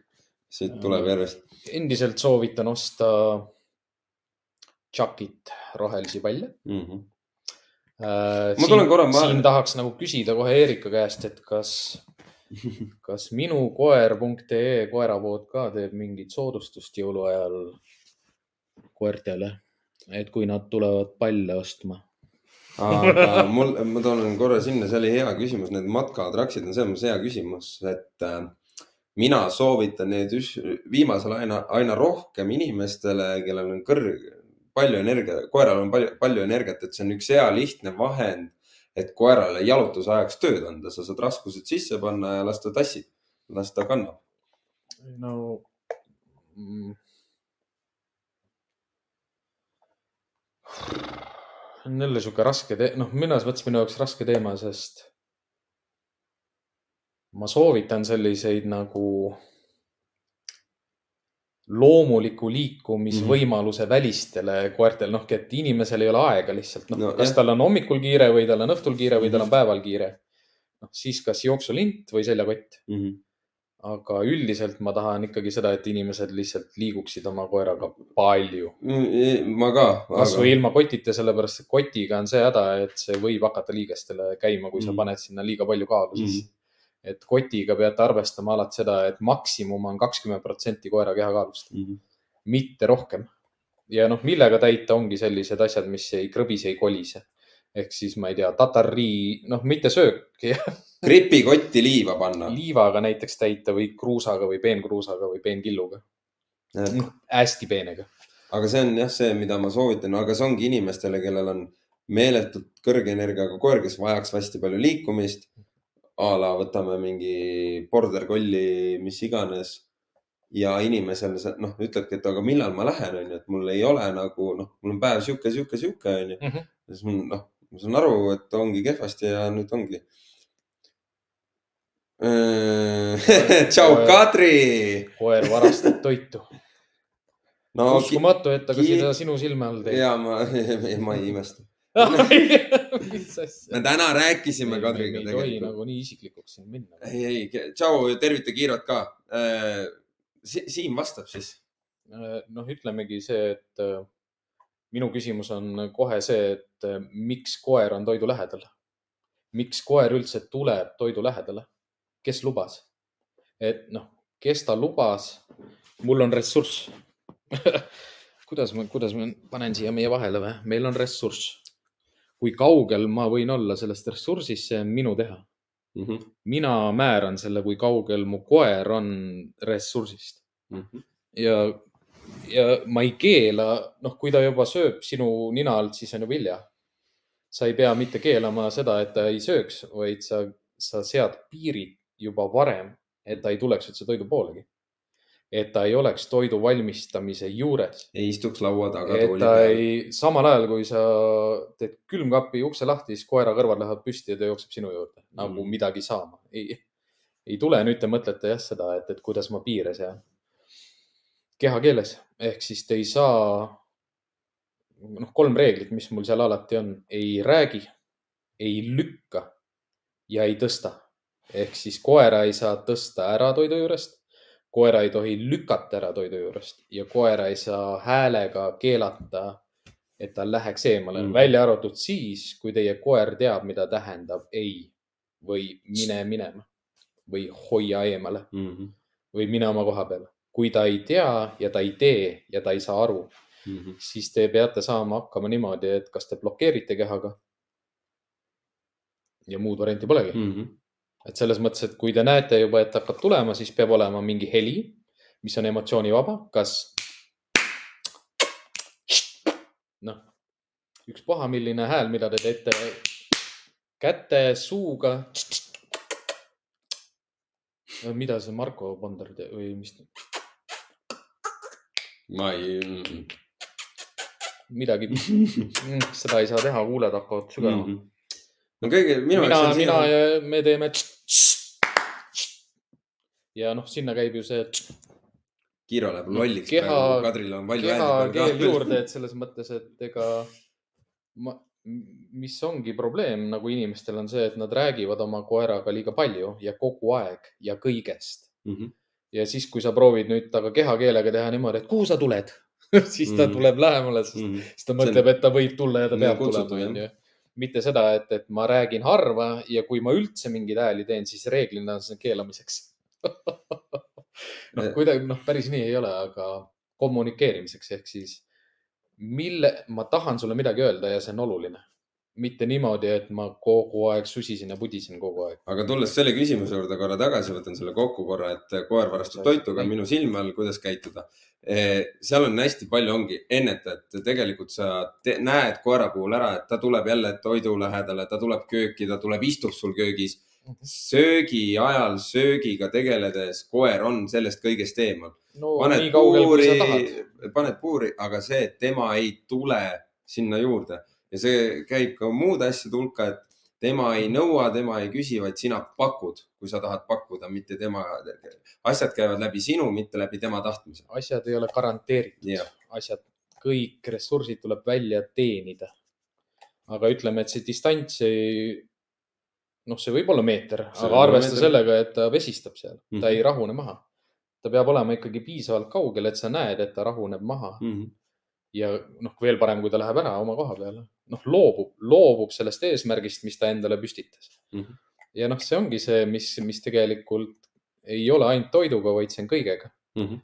siit tuleb järjest. endiselt soovitan osta Chuckit rohelisi palle mm. -hmm. Äh, ma tulen korra, siin tahaks nagu küsida kohe Erika käest, et kas kas minukoer.ee koerapood ka teeb mingit soodustust jõuluajal koertele, et kui nad tulevad palle ostma? aga mul, ma tulen korra sinna, see oli hea küsimus, need matkatraksid on selles mõttes hea küsimus, et äh, mina soovitan neid viimasel aina, aina rohkem inimestele, kellel on kõrge, palju energia, koeral on palju, palju energiat, et see on üks hea lihtne vahend et koerale jalutuse ajaks tööd anda, sa saad raskused sisse panna ja las ta tassib, las ta kannab. no mm. on jälle sihuke raske, noh, mõnes mõttes minu jaoks raske teema, sest ma soovitan selliseid nagu loomuliku liikumisvõimaluse mm -hmm. välistele koertele, noh, et inimesel ei ole aega lihtsalt, noh no,, kas jah. tal on hommikul kiire või tal on õhtul kiire või tal on mhm. päeval kiire. noh, siis kas jooksulint või seljakott mm. -hmm. Aga üldiselt ma tahan ikkagi seda, et inimesed lihtsalt liiguksid oma koeraga palju mm,. ma ka. kasvõi ilma kotita, sellepärast et kotiga on see häda, et see võib hakata liigestele käima, kui mm sa paned sinna liiga palju kaalu sisse mm. et kotiga peate arvestama alati seda, et maksimum on kakskümmend protsenti koera kehakaalust mm, mitte rohkem. ja noh, millega täita, ongi sellised asjad, mis ei krõbise, ei kolise. Ehk siis ma ei tea, tatarii, noh, mitte sööki gripikotti liiva panna. liivaga näiteks täita või kruusaga või peenkruusaga või peenkilluga. noh, hästi peenega. aga see on jah, see, mida ma soovitan, aga see ongi inimestele, kellel on meeletult kõrge energiaga koer, kes vajaks hästi palju liikumist a la võtame mingi border collie, mis iganes. ja inimesel noh, ütlebki, et aga millal ma lähen, onju, et mul ei ole nagu noh, mul on päev sihuke, sihuke, sihuke onju. Mhm. siis mul noh, ma saan aru, et ongi kehvasti ja nüüd ongi tšau, Kadri. koer varastab toitu no,. uskumatu, et ta ka seda sinu silme all teeb. ja ma, ma ei imesta mis asja? me täna rääkisime Kadriga tegelikult. ei tohi nagu nii isiklikuks siin minna. ei, ei, tšau, tervita Kiirot ka äh,. Siim vastab siis. Äh, noh, ütlemegi see, et äh, minu küsimus on kohe see, et äh, miks koer on toidu lähedal? miks koer üldse tuleb toidu lähedale? kes lubas? et noh, kes ta lubas? mul on ressurss kuidas ma, kuidas ma panen siia meie vahele või? meil on ressurss kui kaugel ma võin olla sellest ressursist, see on minu teha. mm. -hmm. mina määran selle, kui kaugel mu koer on ressursist mm. -hmm. ja, ja ma ei keela, noh, kui ta juba sööb sinu nina alt, siis on juba hilja. sa ei pea mitte keelama seda, et ta ei sööks, vaid sa, sa sead piirid juba varem, et ta ei tuleks üldse toidu poolegi et ta ei oleks toidu valmistamise juures. ei istuks laua taga. et ta peal. ei, samal ajal kui sa teed külmkapi ukse lahti, siis koera kõrvad lähevad püsti ja ta jookseb sinu juurde mm. nagu midagi saama. ei, ei tule, nüüd te mõtlete jah seda, et, et kuidas ma piire sean. Kehakeeles ehk siis te ei saa, noh, kolm reeglit, mis mul seal alati on, ei räägi, ei lükka ja ei tõsta. ehk siis koera ei saa tõsta ära toidu juurest koera ei tohi lükata ära toidu juurest ja koera ei saa häälega keelata, et ta läheks eemale mm., välja arvatud siis, kui teie koer teab, mida tähendab ei või mine minema või hoia eemale mm -hmm. või mine oma koha peale. Kui ta ei tea ja ta ei tee ja ta ei saa aru mm, -hmm. siis te peate saama hakkama niimoodi, et kas te blokeerite kehaga. ja muud varianti polegi mm. -hmm et selles mõttes, et kui te näete juba, et hakkab tulema, siis peab olema mingi heli, mis on emotsioonivaba, kas noh, ükspuha, milline hääl, mida te teete käte, suuga. mida see Marko Ponder või mis? Ma ei. midagi, seda ei saa teha, kuuled hakkavad sügama mm. -hmm no kõige, minu jaoks. mina, mina ja me teeme ja noh, sinna käib ju see. Kiiro läheb lolliks keha, praegu, Kadril on palju kehakeel juurde, et selles mõttes, et ega ma, mis ongi probleem nagu inimestel on see, et nad räägivad oma koeraga liiga palju ja kogu aeg ja kõigest mm. -hmm. Ja siis, kui sa proovid nüüd temaga kehakeelega teha niimoodi, et kuhu sa tuled? Siis ta mm -hmm. tuleb lähemale, sest mm -hmm. siis ta mõtleb, et ta võib tulla ja ta peab tulema, onju. Mitte seda, et, et ma räägin harva ja kui ma üldse mingeid hääli teen, siis reeglina on see keelamiseks. Noh, kuidagi noh, päris nii ei ole, aga kommunikeerimiseks ehk siis mille, ma tahan sulle midagi öelda ja see on oluline mitte niimoodi, et ma kogu aeg susisin ja pudisin kogu aeg. aga tulles selle küsimuse juurde korra tagasi, võtan selle kokku korra, et koer varastab toitu ka minu silme all, kuidas käituda. Eh, seal on hästi palju ongi ennetajat, tegelikult sa te, näed koera puhul ära, et ta tuleb jälle toidu lähedale, ta tuleb kööki, ta tuleb, istub sul köögis söögi ajal söögiga tegeledes koer on sellest kõigest eemal no,. paned puuri, paned puuri, aga see, et tema ei tule sinna juurde ja see käib ka muude asjade hulka, et tema ei nõua, tema ei küsi, vaid sina pakud, kui sa tahad pakkuda, mitte tema. asjad käivad läbi sinu, mitte läbi tema tahtmise. asjad ei ole garanteeritud, asjad, kõik ressursid tuleb välja teenida. aga ütleme, et see distants ei noh, see võib olla meeter, aga arvesta meeter. sellega, et ta vesistab seal mm, -hmm. ta mhm. ei rahune maha. ta peab olema ikkagi piisavalt kaugel, et sa näed, et ta rahuneb maha mm. -hmm. Ja noh, veel parem, kui ta läheb ära oma koha peale, noh, loobub, loobub sellest eesmärgist, mis ta endale püstitas mm. -hmm. ja noh, see ongi see, mis, mis tegelikult ei ole ainult toiduga, vaid see on kõigega mm. -hmm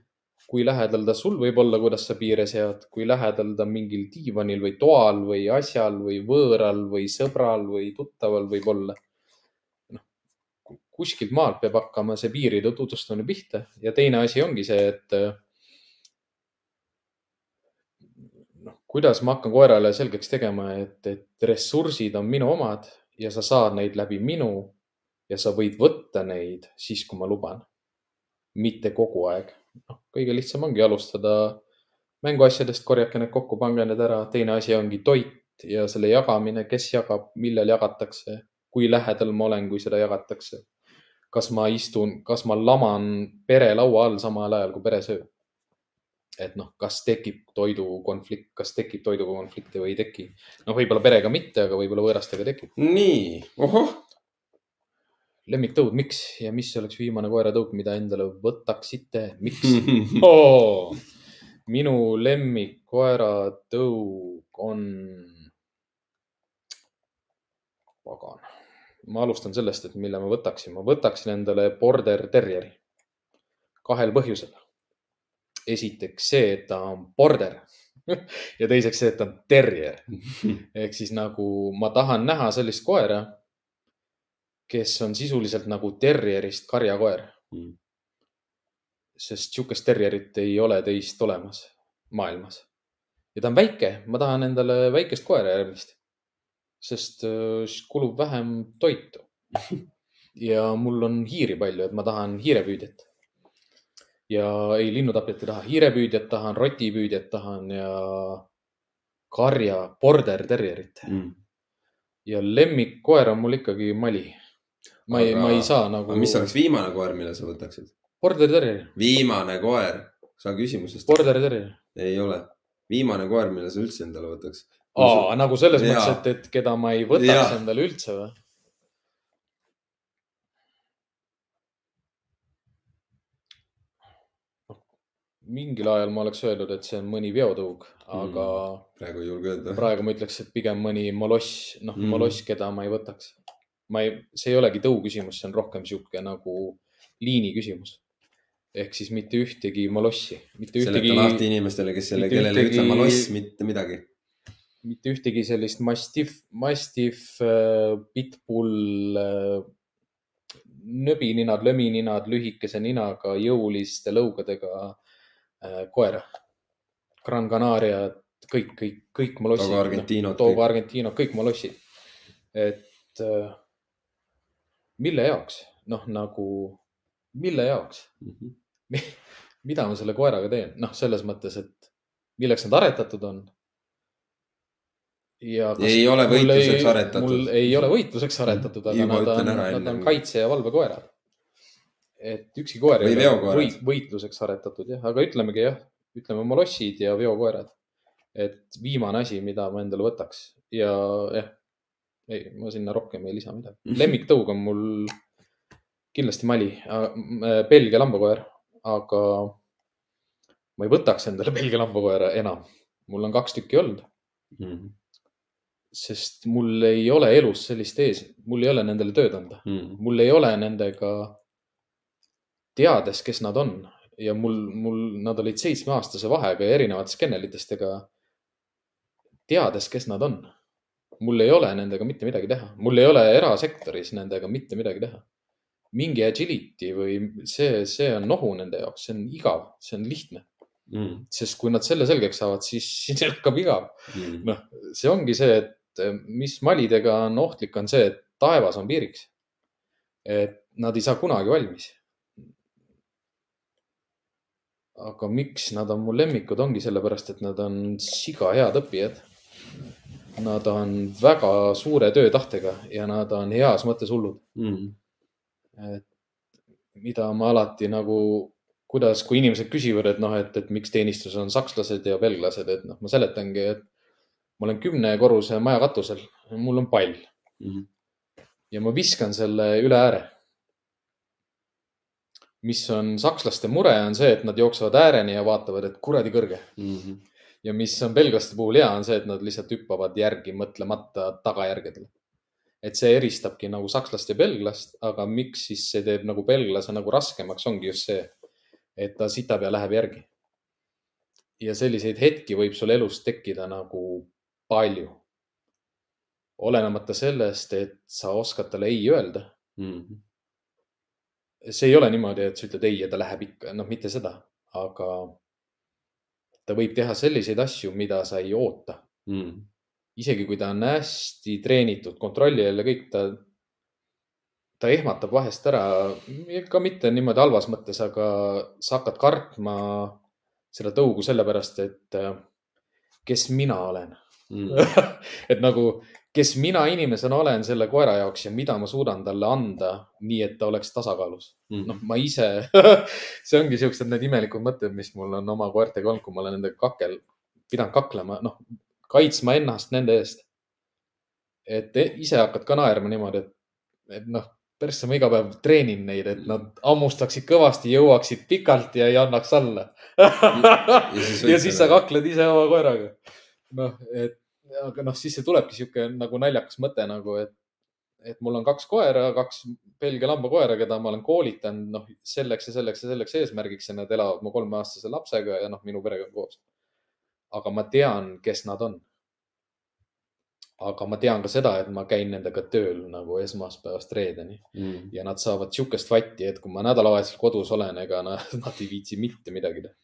kui lähedal ta sul võib olla, kuidas sa piire sead, kui lähedal ta mingil diivanil või toal või asjal või võõral või sõbral või tuttaval võib olla kuskilt maalt peab hakkama see piiride tutvustamine pihta ja teine asi ongi see, et noh, kuidas ma hakkan koerale selgeks tegema, et, et ressursid on minu omad ja sa saad neid läbi minu ja sa võid võtta neid siis, kui ma luban. mitte kogu aeg. noh, kõige lihtsam ongi alustada mänguasjadest, korjake need kokku, pange need ära. teine asi ongi toit ja selle jagamine, kes jagab, millal jagatakse, kui lähedal ma olen, kui seda jagatakse kas ma istun, kas ma laman pere laua all samal ajal, kui pere sööb. Et noh, kas tekib toidukonflikt, kas tekib toiduga konflikte või ei teki. noh, võib-olla perega mitte, aga võib-olla võõrastega tekib. nii, ohoh. lemmiktõud, miks ja mis oleks viimane koeratõuk, mida endale võtaksite, miks oh,? minu lemmik koeratõug on, pagan ma alustan sellest, et mille ma võtaksin, ma võtaksin endale Border Terrieri kahel põhjusel. Esiteks see, et ta on border ja teiseks see, et ta on terrier ehk siis nagu ma tahan näha sellist koera, kes on sisuliselt nagu terrierist karjakoer Mm. sest sihukest terrierit ei ole teist olemas maailmas. ja ta on väike, ma tahan endale väikest koera järgmist, sest äh, siis kulub vähem toitu. ja mul on hiiri palju, et ma tahan hiirepüüdjat. Ja ei, linnutapjat ei taha, hiirepüüdjat tahan, rotipüüdjat tahan ja karja border terrierit Mm. ja lemmikkoer on mul ikkagi Mali. ma ei ma ei saa nagu mis oleks viimane koer, mille sa võtaksid? border terrier, viimane koer, sa küsimusest. border terrier ei ole, viimane koer, mille sa üldse endale võtaks. aa, nagu selles Jaa. mõttes, et, et keda ma ei võtaks Jaa. endale üldse või? Mingil ajal ma oleks öelnud, et see on mõni veotõug, aga mm. praegu ei julge öelda. praegu ma ütleks, et pigem mõni moloss, noh Mm. moloss, keda ma ei võtaks. ma ei, see ei olegi tõu küsimus, see on rohkem sihuke nagu liini küsimus. ehk siis mitte ühtegi molossi, mitte seleta ühtegi, lahti inimestele, kes selle, kellele ei ütle ühtegi- ma loss mitte midagi. mitte ühtegi sellist mastiff, mastiff, pitbull, nöbininad, lömininad, lühikese ninaga, jõuliste lõugadega äh, koera. Gran Canaria, kõik, kõik, kõik molossid. Togo Argentiinod Togo kõik. Argentiino, kõik molossid. et äh, mille jaoks, noh nagu, mille jaoks, Mhm. mida ma selle koeraga teen, noh, selles mõttes, et milleks nad aretatud on. ja kas Ei ole võitluseks ei- aretatud. mul ei ole võitluseks aretatud, aga Juba nad on, nad on kaitse ja valvekoerad. Et ükski koer ei ole võit, võitluseks aretatud jah, aga ütlemegi jah, ütleme molossid ja veokoerad. et viimane asi, mida ma endale võtaks ja jah, ei, ma sinna rohkem ei lisa midagi. lemmiktõug on mul kindlasti Mali, Belgia lambakoer, aga ma ei võtaks endale Belgia lambakoera enam. mul on kaks tükki olnud, Mhm. sest mul ei ole elus sellist ees, mul ei ole nendele tööd anda. Mhm. mul ei ole nendega, teades, kes nad on ja mul, mul, nad olid seitsmeaastase vahega ja erinevatest kennelitest, ega teades, kes nad on, mul ei ole nendega mitte midagi teha, mul ei ole erasektoris nendega mitte midagi teha. mingi agility või see, see on nohu nende jaoks, see on igav, see on lihtne, Mhm. sest kui nad selle selgeks saavad, siis, siis hakkab igav Mhm. noh, see ongi see, et eh, mis malidega on ohtlik, on see, et taevas on piiriks. et nad ei saa kunagi valmis. Aga miks nad on mu lemmikud, ongi sellepärast, et nad on siga head õppijad. Nad on väga suure töötahtega ja nad on heas mõttes hullud. Mhm. et mida ma alati nagu, kuidas, kui inimesed küsivad, et noh, et, et miks teenistuses on sakslased ja belglased, et noh, ma seletangi, et ma olen kümne korruse maja katusel, mul on pall Mhm. ja ma viskan selle üle ääre. Mis on sakslaste mure, on see, et nad jooksevad ääreni ja vaatavad, et kuradi kõrge Mhm. ja mis on belglaste puhul hea, on see, et nad lihtsalt hüppavad järgi mõtlemata tagajärgedele. et see eristabki nagu sakslast ja belglast, aga miks siis see teeb nagu belglase nagu raskemaks, ongi just see, et ta sitab ja läheb järgi. ja selliseid hetki võib sul elus tekkida nagu palju. olenemata sellest, et sa oskad talle ei öelda Mhm. See ei ole niimoodi, et sa ütled ei ja ta läheb ikka, noh, mitte seda, aga ta võib teha selliseid asju, mida sa ei oota. Mhm. isegi kui ta on hästi treenitud, kontrolli all ja kõik, ta, ta ehmatab vahest ära, ka mitte niimoodi halvas mõttes, aga sa hakkad kartma seda tõugu sellepärast, et kes mina olen. Mhm. et nagu, kes mina inimesena olen selle koera jaoks ja mida ma suudan talle anda, nii et ta oleks tasakaalus. Mhm. noh, ma ise, see ongi siuksed need imelikud mõtted, mis mul on oma koertega olnud, kui ma olen nendega kakel, pidanud kaklema, noh, kaitsma ennast nende eest. et e- ise hakkad ka naerma niimoodi, et, et noh, persse ma iga päev treenin neid, et nad hammustaksid kõvasti, jõuaksid pikalt ja ei annaks alla. siis ja võid siis sa kakled ise oma koeraga. noh, et aga noh, siis see tulebki sihuke nagu naljakas mõte nagu, et, et mul on kaks koera, kaks Belgia lambakoera, keda ma olen koolitanud, noh selleks ja selleks ja selleks eesmärgiks ja nad elavad mu kolmeaastase lapsega ja noh, minu perega koos. aga ma tean, kes nad on. aga ma tean ka seda, et ma käin nendega tööl nagu esmaspäevast reedeni mm. ja nad saavad sihukest vatti, et kui ma nädalavahetusel kodus olen, ega nad, nad ei viitsi mitte midagi teha.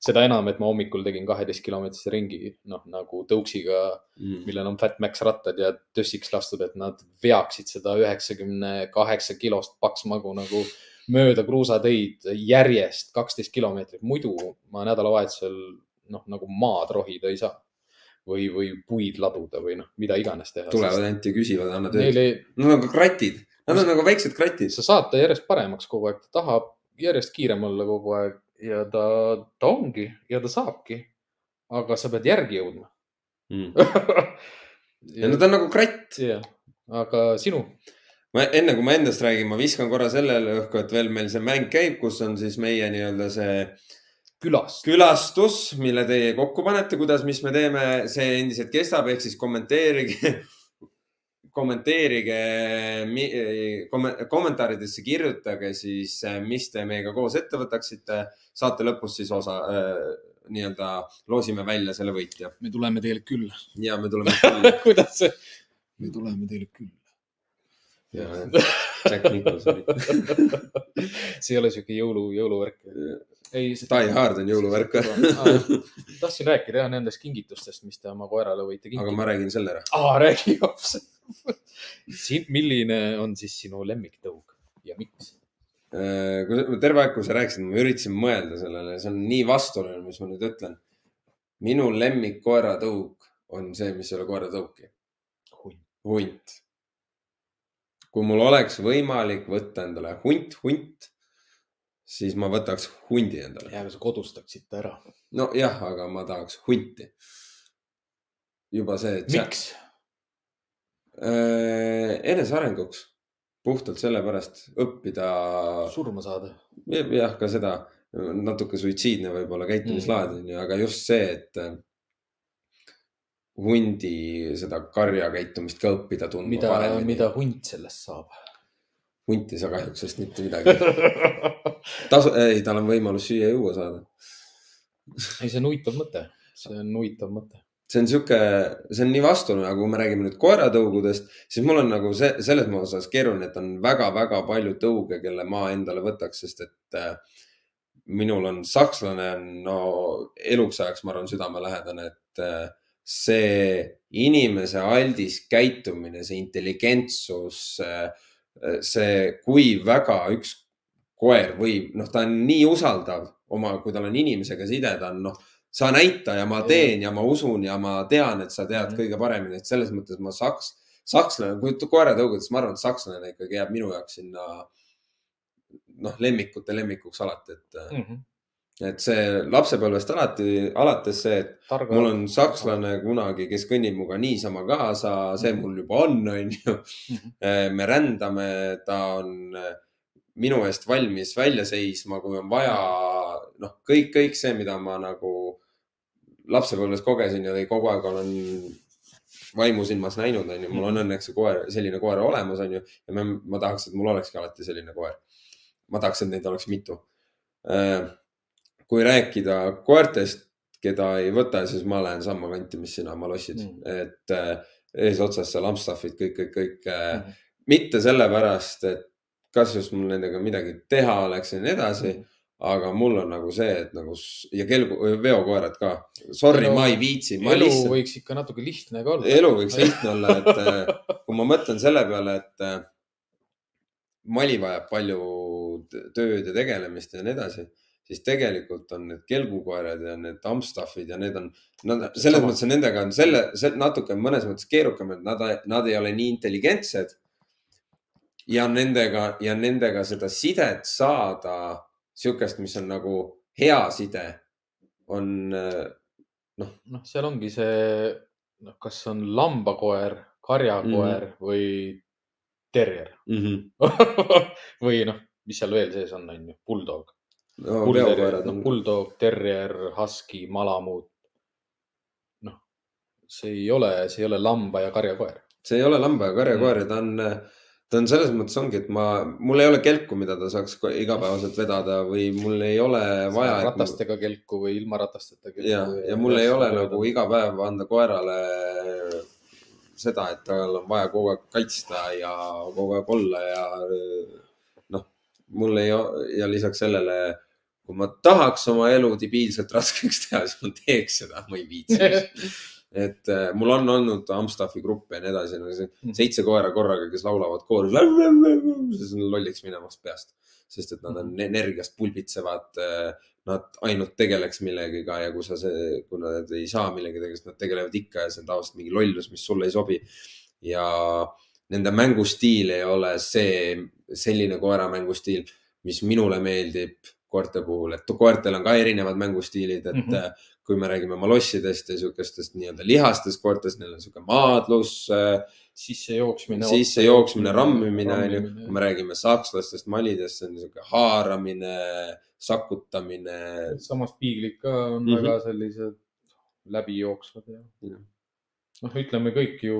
Seda enam, et ma hommikul tegin kaheteist kilomeetrise ringi, noh nagu tõuksiga, Mm. millel on Fat Max rattad ja tössiks lastud, et nad veaksid seda üheksakümne kaheksa kilost paksmagu nagu mööda kruusateid järjest kaksteist kilomeetrit. muidu ma nädalavahetusel noh, nagu maad rohida ei saa või, või puid laduda või noh, mida iganes teha. tulevad ainult ja küsivad, anna tööd. Neil ei, Nad on nagu kratid, nad on nagu väiksed kratid. sa saad ta järjest paremaks kogu aeg, ta tahab järjest kiirem olla kogu aeg ja ta, ta ongi ja ta saabki. aga sa pead järgi jõudma Mm. ja nad on nagu kratt. jah, aga sinu? ma enne kui ma endast räägin, ma viskan korra sellele õhku, et veel meil see mäng käib, kus on siis meie nii-öelda see külast. külastus, mille teie kokku panete, kuidas, mis me teeme, see endiselt kestab, ehk siis kommenteerige, kommenteerige kom, kommentaaridesse kirjutage siis, mis te meiega koos ette võtaksite. saate lõpus siis osa äh, nii-öelda loosime välja selle võitja me tuleme teile külla. ja me tuleme külla. kuidas see? me tuleme teile külla. Jack Nicholson see ei ole sihuke jõulu, jõuluvärk. ei. Die Hard on jõuluvärk tahtsin rääkida jah nendest kingitustest, mis te oma koerale võite kinkida. aga ma räägin selle ära. aa, räägi hoopis milline on siis sinu lemmiktõug ja miks? Äh, kui sa- terve aeg, kui sa rääkisid, ma üritasin mõelda sellele, see on nii vastuoluline, mis ma nüüd ütlen. minu lemmik koeratõug on see, mis ei ole koeratõuki, hunt. kui mul oleks võimalik võtta endale hunt, hunt, siis ma võtaks hundi endale. ja, aga sa kodustaksid ta ära. nojah, aga ma tahaks hunti. juba see, et miks? Äh, enesearenguks, puhtalt sellepärast õppida surma saada. jah, ka seda natuke suitsiidne võib-olla käitumislaad on ju, aga just see, et äh, hundi seda karjakäitumist ka õppida tundma mida, mida hunt sellest saab? hunt ei saa kahjuks sellest mitte midagi. tasu, ei, tal on võimalus süüa ja juua saada. ei, see on huvitav mõte, see on huvitav mõte. See on sihuke, see on nii vastuoluline, aga kui me räägime nüüd koeratõugudest, siis mul on nagu see, selles mõttes keeruline, et on väga-väga palju tõuge, kelle ma endale võtaks, sest et äh, minul on sakslane no eluks ajaks, ma arvan, südamelähedane, et äh, see inimese aldis käitumine, see intelligentsus, see, kui väga üks koer võib, noh, ta on nii usaldav oma, kui tal on inimesega side, ta on noh, sa näita ja ma teen ja ma usun ja ma tean, et sa tead Mhm. kõige paremini, et selles mõttes ma saks, sakslane, kui koeratõugudest, ma arvan, et sakslane ikkagi jääb minu jaoks sinna noh, lemmikute lemmikuks alati, et mm. -hmm. et see lapsepõlvest alati, alates see, et Targa... mul on sakslane kunagi, kes kõnnib minuga niisama kaasa, see Mhm. mul juba on, onju. me rändame, ta on äh, minu eest valmis välja seisma, kui on vaja. noh, kõik, kõik see, mida ma nagu lapsepõlves kogesin ja kogu aeg olen vaimusilmas näinud, onju. mul on õnneks see koer, selline koer olemas, onju. ja ma, ma tahaks, et mul olekski alati selline koer. ma tahaks, et neid oleks mitu kui rääkida koertest, keda ei võta, siis ma lähen samma kanti, mis sina, ma lossid mm., et äh, eesotsas seal Amstaffid, kõik, kõik, kõik mm. -hmm. mitte sellepärast, et kas just mul nendega midagi teha oleks ja nii edasi aga mul on nagu see, et nagu ja kelgu, veokoerad ka. Sorry, ma ei viitsi. elu lihtsalt... võiks ikka natuke lihtne ka olla. elu võiks lihtne olla, et äh, kui ma mõtlen selle peale, et äh, Mali vajab palju tööd ja tegelemist ja nii edasi siis tegelikult on need kelgukoerad ja need Amstaffid ja need on, nad selles mõttes nendega on selle, see natuke mõnes mõttes keerukam, et nad, nad ei ole nii intelligentsed. Ja nendega ja nendega seda sidet saada, sihukest, mis on nagu hea side, on noh. noh, seal ongi see, noh, kas on lambakoer, karjakoer mm -hmm. või terrier mm. -hmm. või noh, mis seal veel sees on, on ju, bulldog no, Pulder, no, bulldog, terrier, husky, malamuut. noh, see ei ole, see ei ole lamba ja karjakoer. see ei ole lamba ja karjakoer ja mm. ta on, ta on selles mõttes ongi, et ma, mul ei ole kelku, mida ta saaks igapäevaselt vedada või mul ei ole vaja. ratastega ma... kelku või ilma ratasteta kelku. ja, ja mul ei ole nagu iga päev anda koerale seda, et tal on vaja kogu aeg kaitsta ja kogu aeg olla ja noh, mul ei, ja lisaks sellele, kui ma tahaks oma elu debiilselt raskeks teha, siis ma teeks seda, ma ei viitsi et äh, mul on olnud Amstaffi gruppe ja nii edasi mm. seitse koera korraga, kes laulavad kooris. siis on lolliks minemast peast, sest et nad on mhm. energiast pulbitsevad äh, nad ainult tegeleks millegagi ja kui sa see, kui nad ei saa millegagi siis nad tegelevad ikka ja see on tavaliselt mingi lollus, mis sulle ei sobi. ja nende mängustiil ei ole see, selline koera mängustiil, mis minule meeldib koerte puhul, et koertel on ka erinevad mängustiilid, et mm -hmm. kui me räägime malossidest ja sihukestest nii-öelda lihastest koertest, neil on sihuke maadlus äh, sissejooksmine. sissejooksmine, rammimine on ju, kui me räägime sakslastest, malidest, see on niisugune haaramine, sakutamine. samas piiglid ka on mm -hmm. väga sellised läbijooksvad ja, ja. noh, ütleme kõik ju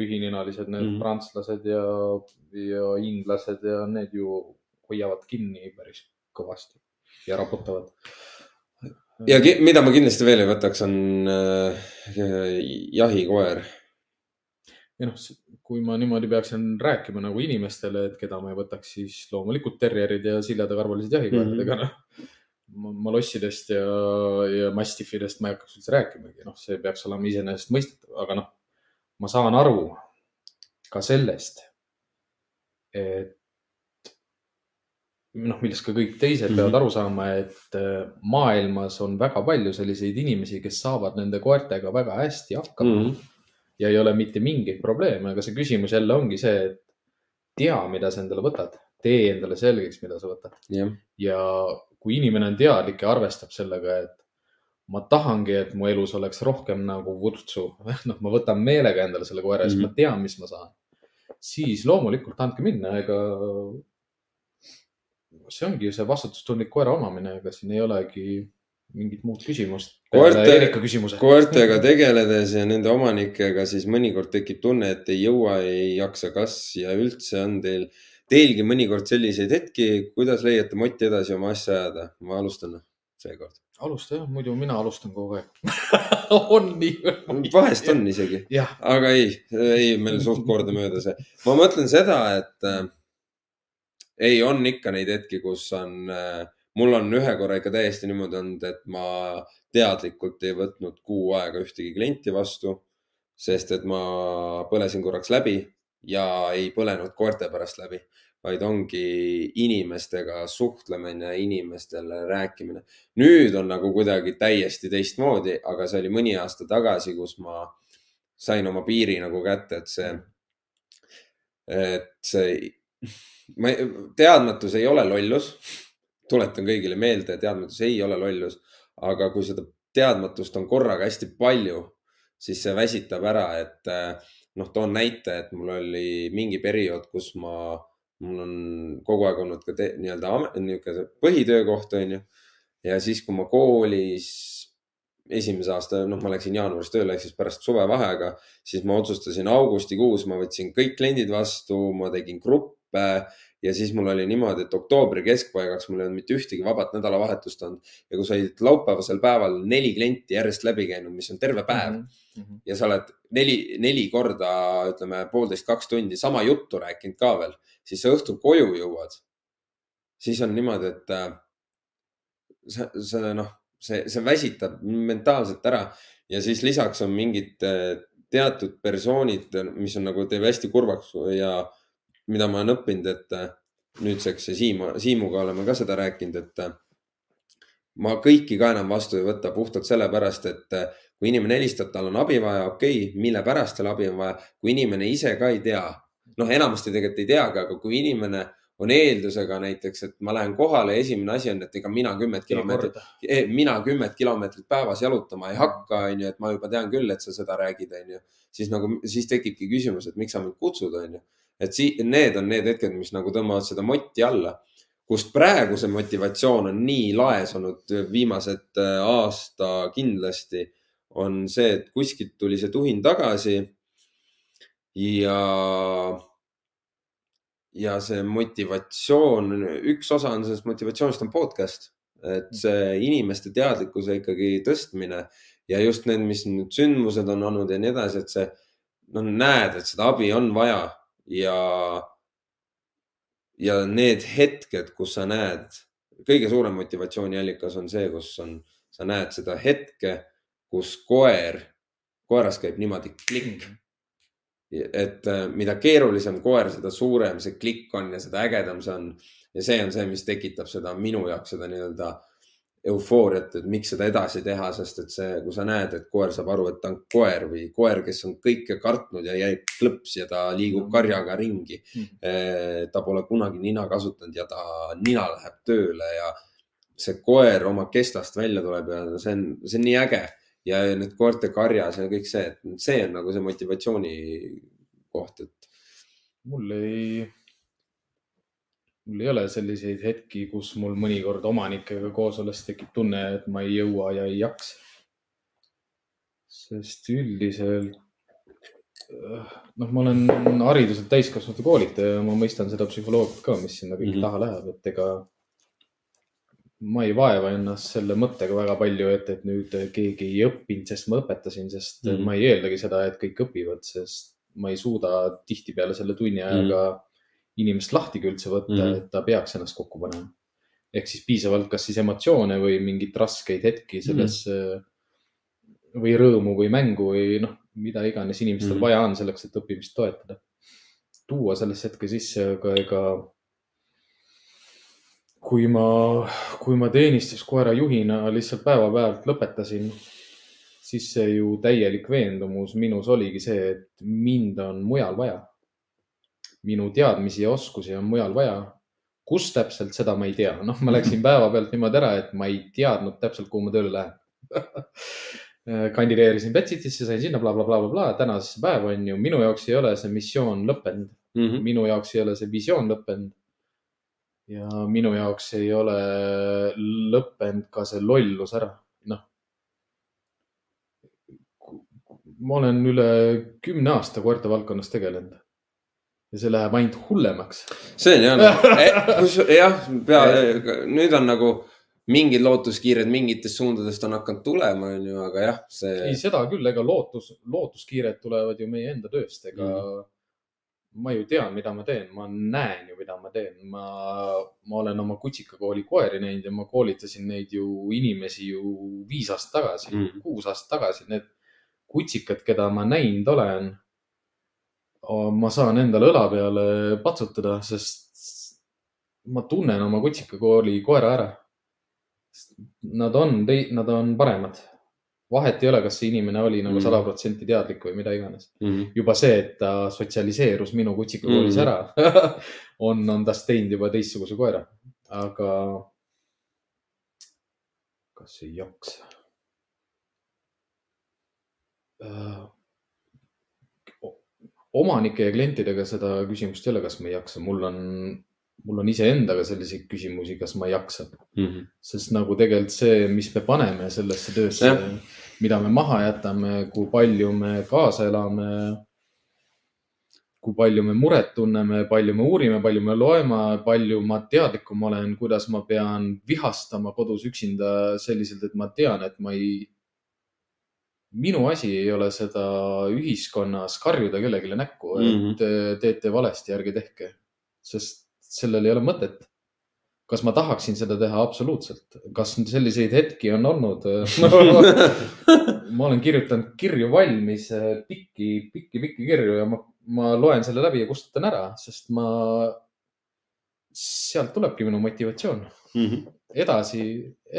lühininalised, need mm -hmm. prantslased ja, ja inglased ja need ju hoiavad kinni päris kõvasti ja raputavad. ja mida ma kindlasti veel ei võtaks, on äh, jahikoer ja noh, kui ma niimoodi peaksin rääkima nagu inimestele, et keda ma ei võtaks, siis loomulikult terrierid ja siljadakarvalised jahikoerad mm, -hmm. noh, malossidest ja, ja mastiffidest ma ei hakkaks üldse rääkimagi, noh, see peaks olema iseenesestmõistetav, aga noh, ma saan aru ka sellest, et noh, millest ka kõik teised mm -hmm. peavad aru saama, et äh, maailmas on väga palju selliseid inimesi, kes saavad nende koertega väga hästi hakkama mm. -hmm ja ei ole mitte mingeid probleeme, aga see küsimus jälle ongi see, et tea, mida sa endale võtad, tee endale selgeks, mida sa võtad yeah.. ja kui inimene on teadlik ja arvestab sellega, et ma tahangi, et mu elus oleks rohkem nagu vurtsu, noh, ma võtan meelega endale selle koera, mm -hmm. ma tean, mis ma saan. siis loomulikult andke minna, ega see ongi see vastutustundlik koera omamine, ega siin ei olegi mingit muud küsimust. koerte, koertega tegeledes ja nende omanikega, siis mõnikord tekib tunne, et ei jõua, ei jaksa, kas ja üldse on teil, teilgi mõnikord selliseid hetki, kuidas leiate moti edasi oma asja ajada? ma alustan seekord. alusta jah, muidu mina alustan kogu aeg on nii? vahest on isegi, aga ei, ei, meil suht kordamööda see. ma mõtlen seda, et äh, ei, on ikka neid hetki, kus on äh, mul on ühe korra ikka täiesti niimoodi olnud, et ma teadlikult ei võtnud kuu aega ühtegi klienti vastu, sest et ma põlesin korraks läbi ja ei põlenud koerte pärast läbi, vaid ongi inimestega suhtlemine, inimestele rääkimine. nüüd on nagu kuidagi täiesti teistmoodi, aga see oli mõni aasta tagasi, kus ma sain oma piiri nagu kätte, et see, et see, ma, teadmatus ei ole lollus tuletan kõigile meelde, teadmatus ei ole lollus, aga kui seda teadmatust on korraga hästi palju, siis see väsitab ära, et eh, noh, toon näite, et mul oli mingi periood, kus ma, mul on kogu aeg olnud ka nii-öelda niisugune põhitöökoht, onju. ja siis, kui ma koolis esimese aasta, noh, ma läksin jaanuaris tööle ehk siis pärast suvevaheaega, siis ma otsustasin augustikuus, ma võtsin kõik kliendid vastu, ma tegin gruppe ja siis mul oli niimoodi, et oktoobri keskpaigaks mul ei olnud mitte ühtegi vabat nädalavahetust olnud ja kui sa olid laupäevasel päeval neli klienti järjest läbi käinud, mis on terve päev mm -hmm. ja sa oled neli, neli korda, ütleme poolteist, kaks tundi sama juttu rääkinud ka veel, siis sa õhtul koju jõuad. siis on niimoodi, et äh, sa, sa noh, see, see väsitab mentaalselt ära ja siis lisaks on mingid äh, teatud persoonid, mis on nagu teeb hästi kurvaks ja mida ma olen õppinud, et äh, nüüdseks ja Siimu, Siimuga oleme ka seda rääkinud, et äh, ma kõiki ka enam vastu ei võta puhtalt sellepärast, et äh, kui inimene helistab, tal on abi vaja, okei okay,, mille pärast tal abi on vaja, kui inimene ise ka ei tea, noh, enamasti tegelikult ei teagi, aga kui inimene on eeldusega näiteks, et ma lähen kohale ja esimene asi on, et ega mina kümmet kilomeetrit, eh, mina kümmet kilomeetrit päevas jalutama ei hakka, onju, et ma juba tean küll, et sa seda räägid, onju. siis nagu, siis tekibki küsimus, et miks sa mind kutsud, onju et sii-, need on need hetked, mis nagu tõmbavad seda motti alla. kust praegu see motivatsioon on nii laes olnud viimased äh, aasta kindlasti, on see, et kuskilt tuli see tuhin tagasi. ja, ja see motivatsioon, üks osa on sellest motivatsioonist on podcast, et see inimeste teadlikkuse ikkagi tõstmine ja just need, mis nüüd sündmused on olnud ja nii edasi, et see noh, näed, et seda abi on vaja ja, ja need hetked, kus sa näed, kõige suurem motivatsiooniallikas on see, kus on, sa näed seda hetke, kus koer, koeras käib niimoodi klikk mm. et äh, mida keerulisem koer, seda suurem see klikk on ja seda ägedam see on. ja see on see, mis tekitab seda minu jaoks seda nii-öelda eufooriat, et miks seda edasi teha, sest et see, kui sa näed, et koer saab aru, et ta on koer või koer, kes on kõike kartnud ja jäi klõps ja ta liigub karjaga ringi. Mm. ta pole kunagi nina kasutanud ja ta nina läheb tööle ja see koer oma kestast välja tuleb ja see on, see on nii äge ja need koerte karjas ja kõik see, et see on nagu see motivatsiooni koht, et. mul ei, mul ei ole selliseid hetki, kus mul mõnikord omanikega koos olles tekib tunne, et ma ei jõua ja ei jaksa. sest üldiselt noh, ma olen hariduselt täiskasvanute koolitaja ja ma mõistan seda psühholoogiat ka, mis sinna kõik mm -hmm. taha läheb, et ega ma ei vaeva ennast selle mõttega väga palju, et, et nüüd keegi ei õppinud, sest ma õpetasin, sest mm -hmm. ma ei eeldagi seda, et kõik õpivad, sest ma ei suuda tihtipeale selle tunni ajaga mm -hmm. Inimest lahtigi üldse võtta mm, -hmm. et ta peaks ennast kokku panema. ehk siis piisavalt, kas siis emotsioone või mingeid raskeid hetki selles mm -hmm. või rõõmu või mängu või noh, mida iganes inimestel mm -hmm. vaja on selleks, et õppimist toetada. tuua sellesse hetke sisse, aga ega kui ma, kui ma teenistuskoera juhina lihtsalt päevapealt lõpetasin, siis see ju täielik veendumus minus oligi see, et mind on mujal vaja. Minu teadmisi ja oskusi on mujal vaja. kus täpselt, seda ma ei tea. noh, ma läksin päevapealt niimoodi ära, et ma ei teadnud täpselt, kuhu ma tööle lähen kandideerisin Betsitisse, sain sinna blablabla bla, bla, bla, tänasesse päeva on ju, minu jaoks ei ole see missioon lõppenud mm. -hmm. minu jaoks ei ole see visioon lõppenud ja minu jaoks ei ole lõppenud ka see lollus ära, noh. ma olen üle kümne aasta koerte valdkonnas tegelenud ja see läheb ainult hullemaks. see on jah nagu, eh, jah, pea, nüüd on nagu mingid lootuskiired mingitest suundadest on hakanud tulema, onju, aga jah, see. ei, seda küll, ega lootus, lootuskiired tulevad ju meie enda tööst, ega mm ma ju tean, mida ma teen, ma näen ju, mida ma teen, ma, ma olen oma kutsikakooli koeri näinud ja ma koolitasin neid ju inimesi ju viis aastat tagasi mm., kuus aastat tagasi. Need kutsikad, keda ma näinud olen, ma saan endale õla peale patsutada, sest ma tunnen oma kutsikakooli koera ära. Nad on, nad on paremad vahet ei ole, kas see inimene oli nagu mm. sada protsenti teadlik või mida iganes mm. -hmm. juba see, et ta sotsialiseerus minu kutsikakoolis mm -hmm. ära on, on tast teinud juba teistsuguse koera, aga kas ei jaksa uh,? Omanike ja klientidega seda küsimust ei ole, kas me ei jaksa, mul on mul on iseendaga selliseid küsimusi, kas ma jaksan mm. -hmm. sest nagu tegelikult see, mis me paneme sellesse töösse, mida me maha jätame, kui palju me kaasa elame, kui palju me muret tunneme, palju me uurime, palju me loeme, palju ma teadlikum olen, kuidas ma pean vihastama kodus üksinda selliselt, et ma tean, et ma ei minu asi ei ole seda ühiskonnas karjuda kellelegi näkku, et mm -hmm. teete valesti, ärge tehke, sest sellel ei ole mõtet. kas ma tahaksin seda teha? absoluutselt. kas selliseid hetki on olnud no, ma olen kirjutanud kirju valmis, pikki, pikki, pikki kirju ja ma, ma loen selle läbi ja kustutan ära, sest ma, sealt tulebki minu motivatsioon mm. -hmm. edasi,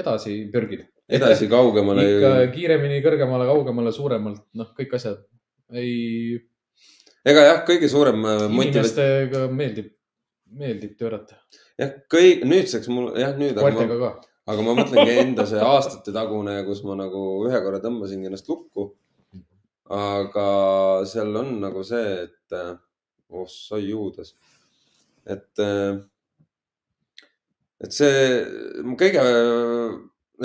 edasi pürgida. Edasi kaugemale ikka kiiremini, kõrgemale, kaugemale, suuremalt, noh, kõik asjad ei. ega jah, kõige suurem. Äh, inimestega meeldib meeldib pöörata. jah, kõik nüüdseks mul jah, nüüd. koertega ka. aga ma mõtlengi enda see aastate tagune, kus ma nagu ühe korra tõmbasingi ennast lukku. aga seal on nagu see, et oh sai juudas, et, et see kõige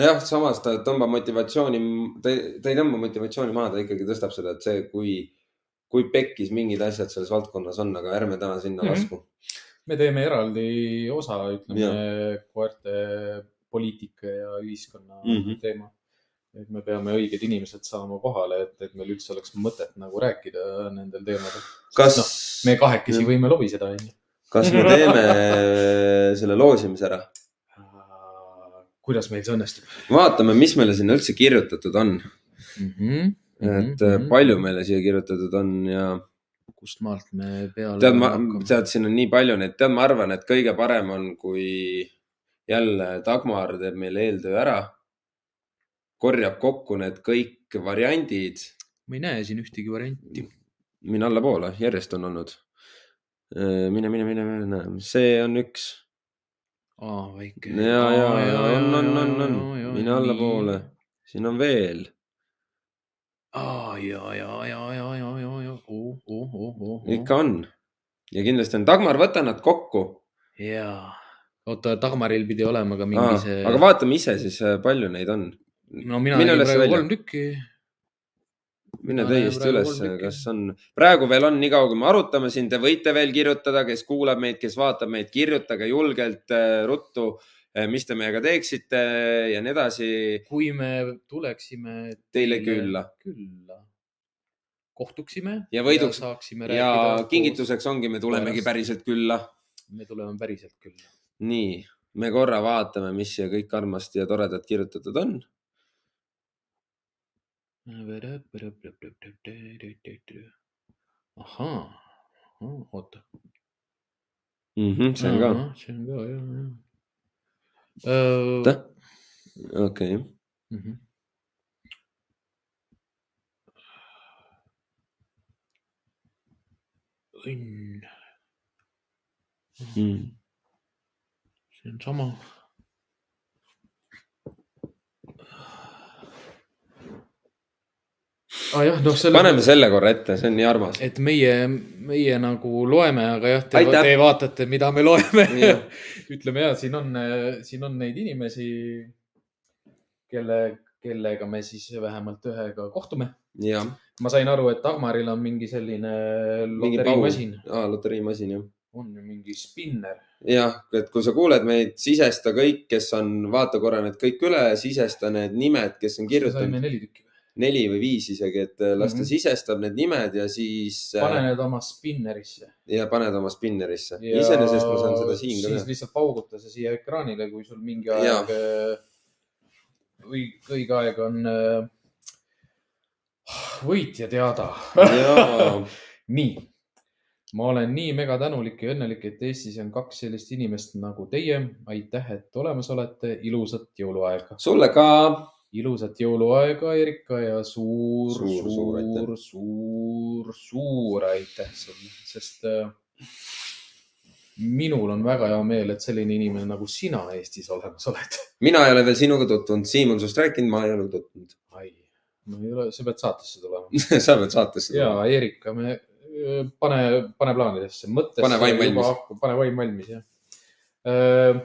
jah, samas ta tõmbab motivatsiooni, ta ei, ta ei tõmba motivatsiooni maha, ta ikkagi tõstab seda, et see, kui, kui pekkis mingid asjad selles valdkonnas on, aga ärme täna sinna mhm. lasku mm. -hmm me teeme eraldi osa, ütleme koerte poliitika ja ühiskonna mm -hmm. teema. et me peame õiged inimesed saama kohale, et, et meil üldse oleks mõtet nagu rääkida nendel teemadel. kas no, me kahekesi võime lobiseda, onju. kas me teeme selle loosimise ära? Kuidas meil see õnnestub? vaatame, mis meile sinna üldse kirjutatud on mm. -hmm. et mm -hmm. palju meile siia kirjutatud on ja. kust maalt me peale. tead, ma, tead, siin on nii palju neid, tead, ma arvan, et kõige parem on, kui jälle Dagmar teeb meile eeltöö ära. korjab kokku need kõik variandid. ma ei näe siin ühtegi varianti. mine allapoole, järjest on olnud. mine, mine, mine, mine, see on üks aa, väike. ja, ja, ja on, on, on, on, mine allapoole, siin on veel. aa, ja, ja, ja, ja, ja, ja, ja, oh, oh, oh, oh. ikka on ja kindlasti on. Dagmar, võta nad kokku. ja, oota, Dagmaril pidi olema ka mingi aa, see. aga vaatame ise siis, palju neid on. no mina nägin praegu kolm tükki mine täiesti üles, kas on, praegu veel on, niikaua kui me arutame siin, te võite veel kirjutada, kes kuulab meid, kes vaatab meid, kirjutage julgelt äh, ruttu, äh, mis te meiega teeksite ja nii edasi. kui me tuleksime teile, teile külla, külla, kohtuksime ja võiduks ja, ja kingituseks ongi, me tulemegi päriselt külla. me tuleme päriselt külla. nii, me korra vaatame, mis siia kõik armasti ja toredat kirjutatud on ahhaa, oota. Mhm, see on ka. see on ka jah, jah. okei. Mhm. õnn mm.. see on sama ah,. No, selle... paneme selle korra ette, see on nii armas. et meie, meie nagu loeme, aga jah, te, te vaatate, mida me loeme ütleme ja siin on, siin on neid inimesi, kelle, kellega me siis vähemalt ühega kohtume. ma sain aru, et Dagmaril on mingi selline loteriimasin. aa, loteriimasin jah. on ju mingi spinner. jah, et kui sa kuuled meid, sisesta kõik, kes on, vaata korra need kõik üle, sisesta need nimed, kes on kirjutanud. saime neli tükki neli või viis isegi, et äh, las ta mm -hmm. sisestab need nimed ja siis. Äh, pane need oma spinnerisse. ja paned oma spinnerisse. iseenesest ma saan seda siin ka teha. siis lihtsalt pauguta see siia ekraanile, kui sul mingi aeg, õige, äh, õige aeg on võitja teada nii, ma olen nii mega tänulik ja õnnelik, et Eestis on kaks sellist inimest nagu teie. aitäh, et olemas olete. ilusat jõuluaega. sulle ka ilusat jõuluaega, Erika ja suur, suur, suur, suur, suur, suur aitäh sulle, sest äh, minul on väga hea meel, et selline inimene nagu sina Eestis olemas oled. mina ei ole veel sinuga tutvunud, Siim on sinust rääkinud, ma ei ole tutvunud. ai, no ei ole, sa pead saatesse tulema sa pead saatesse tulema. ja Erika, me äh, pane, pane plaanidesse, mõttesse. pane vaim valmis. pane vaim valmis, jah. Äh,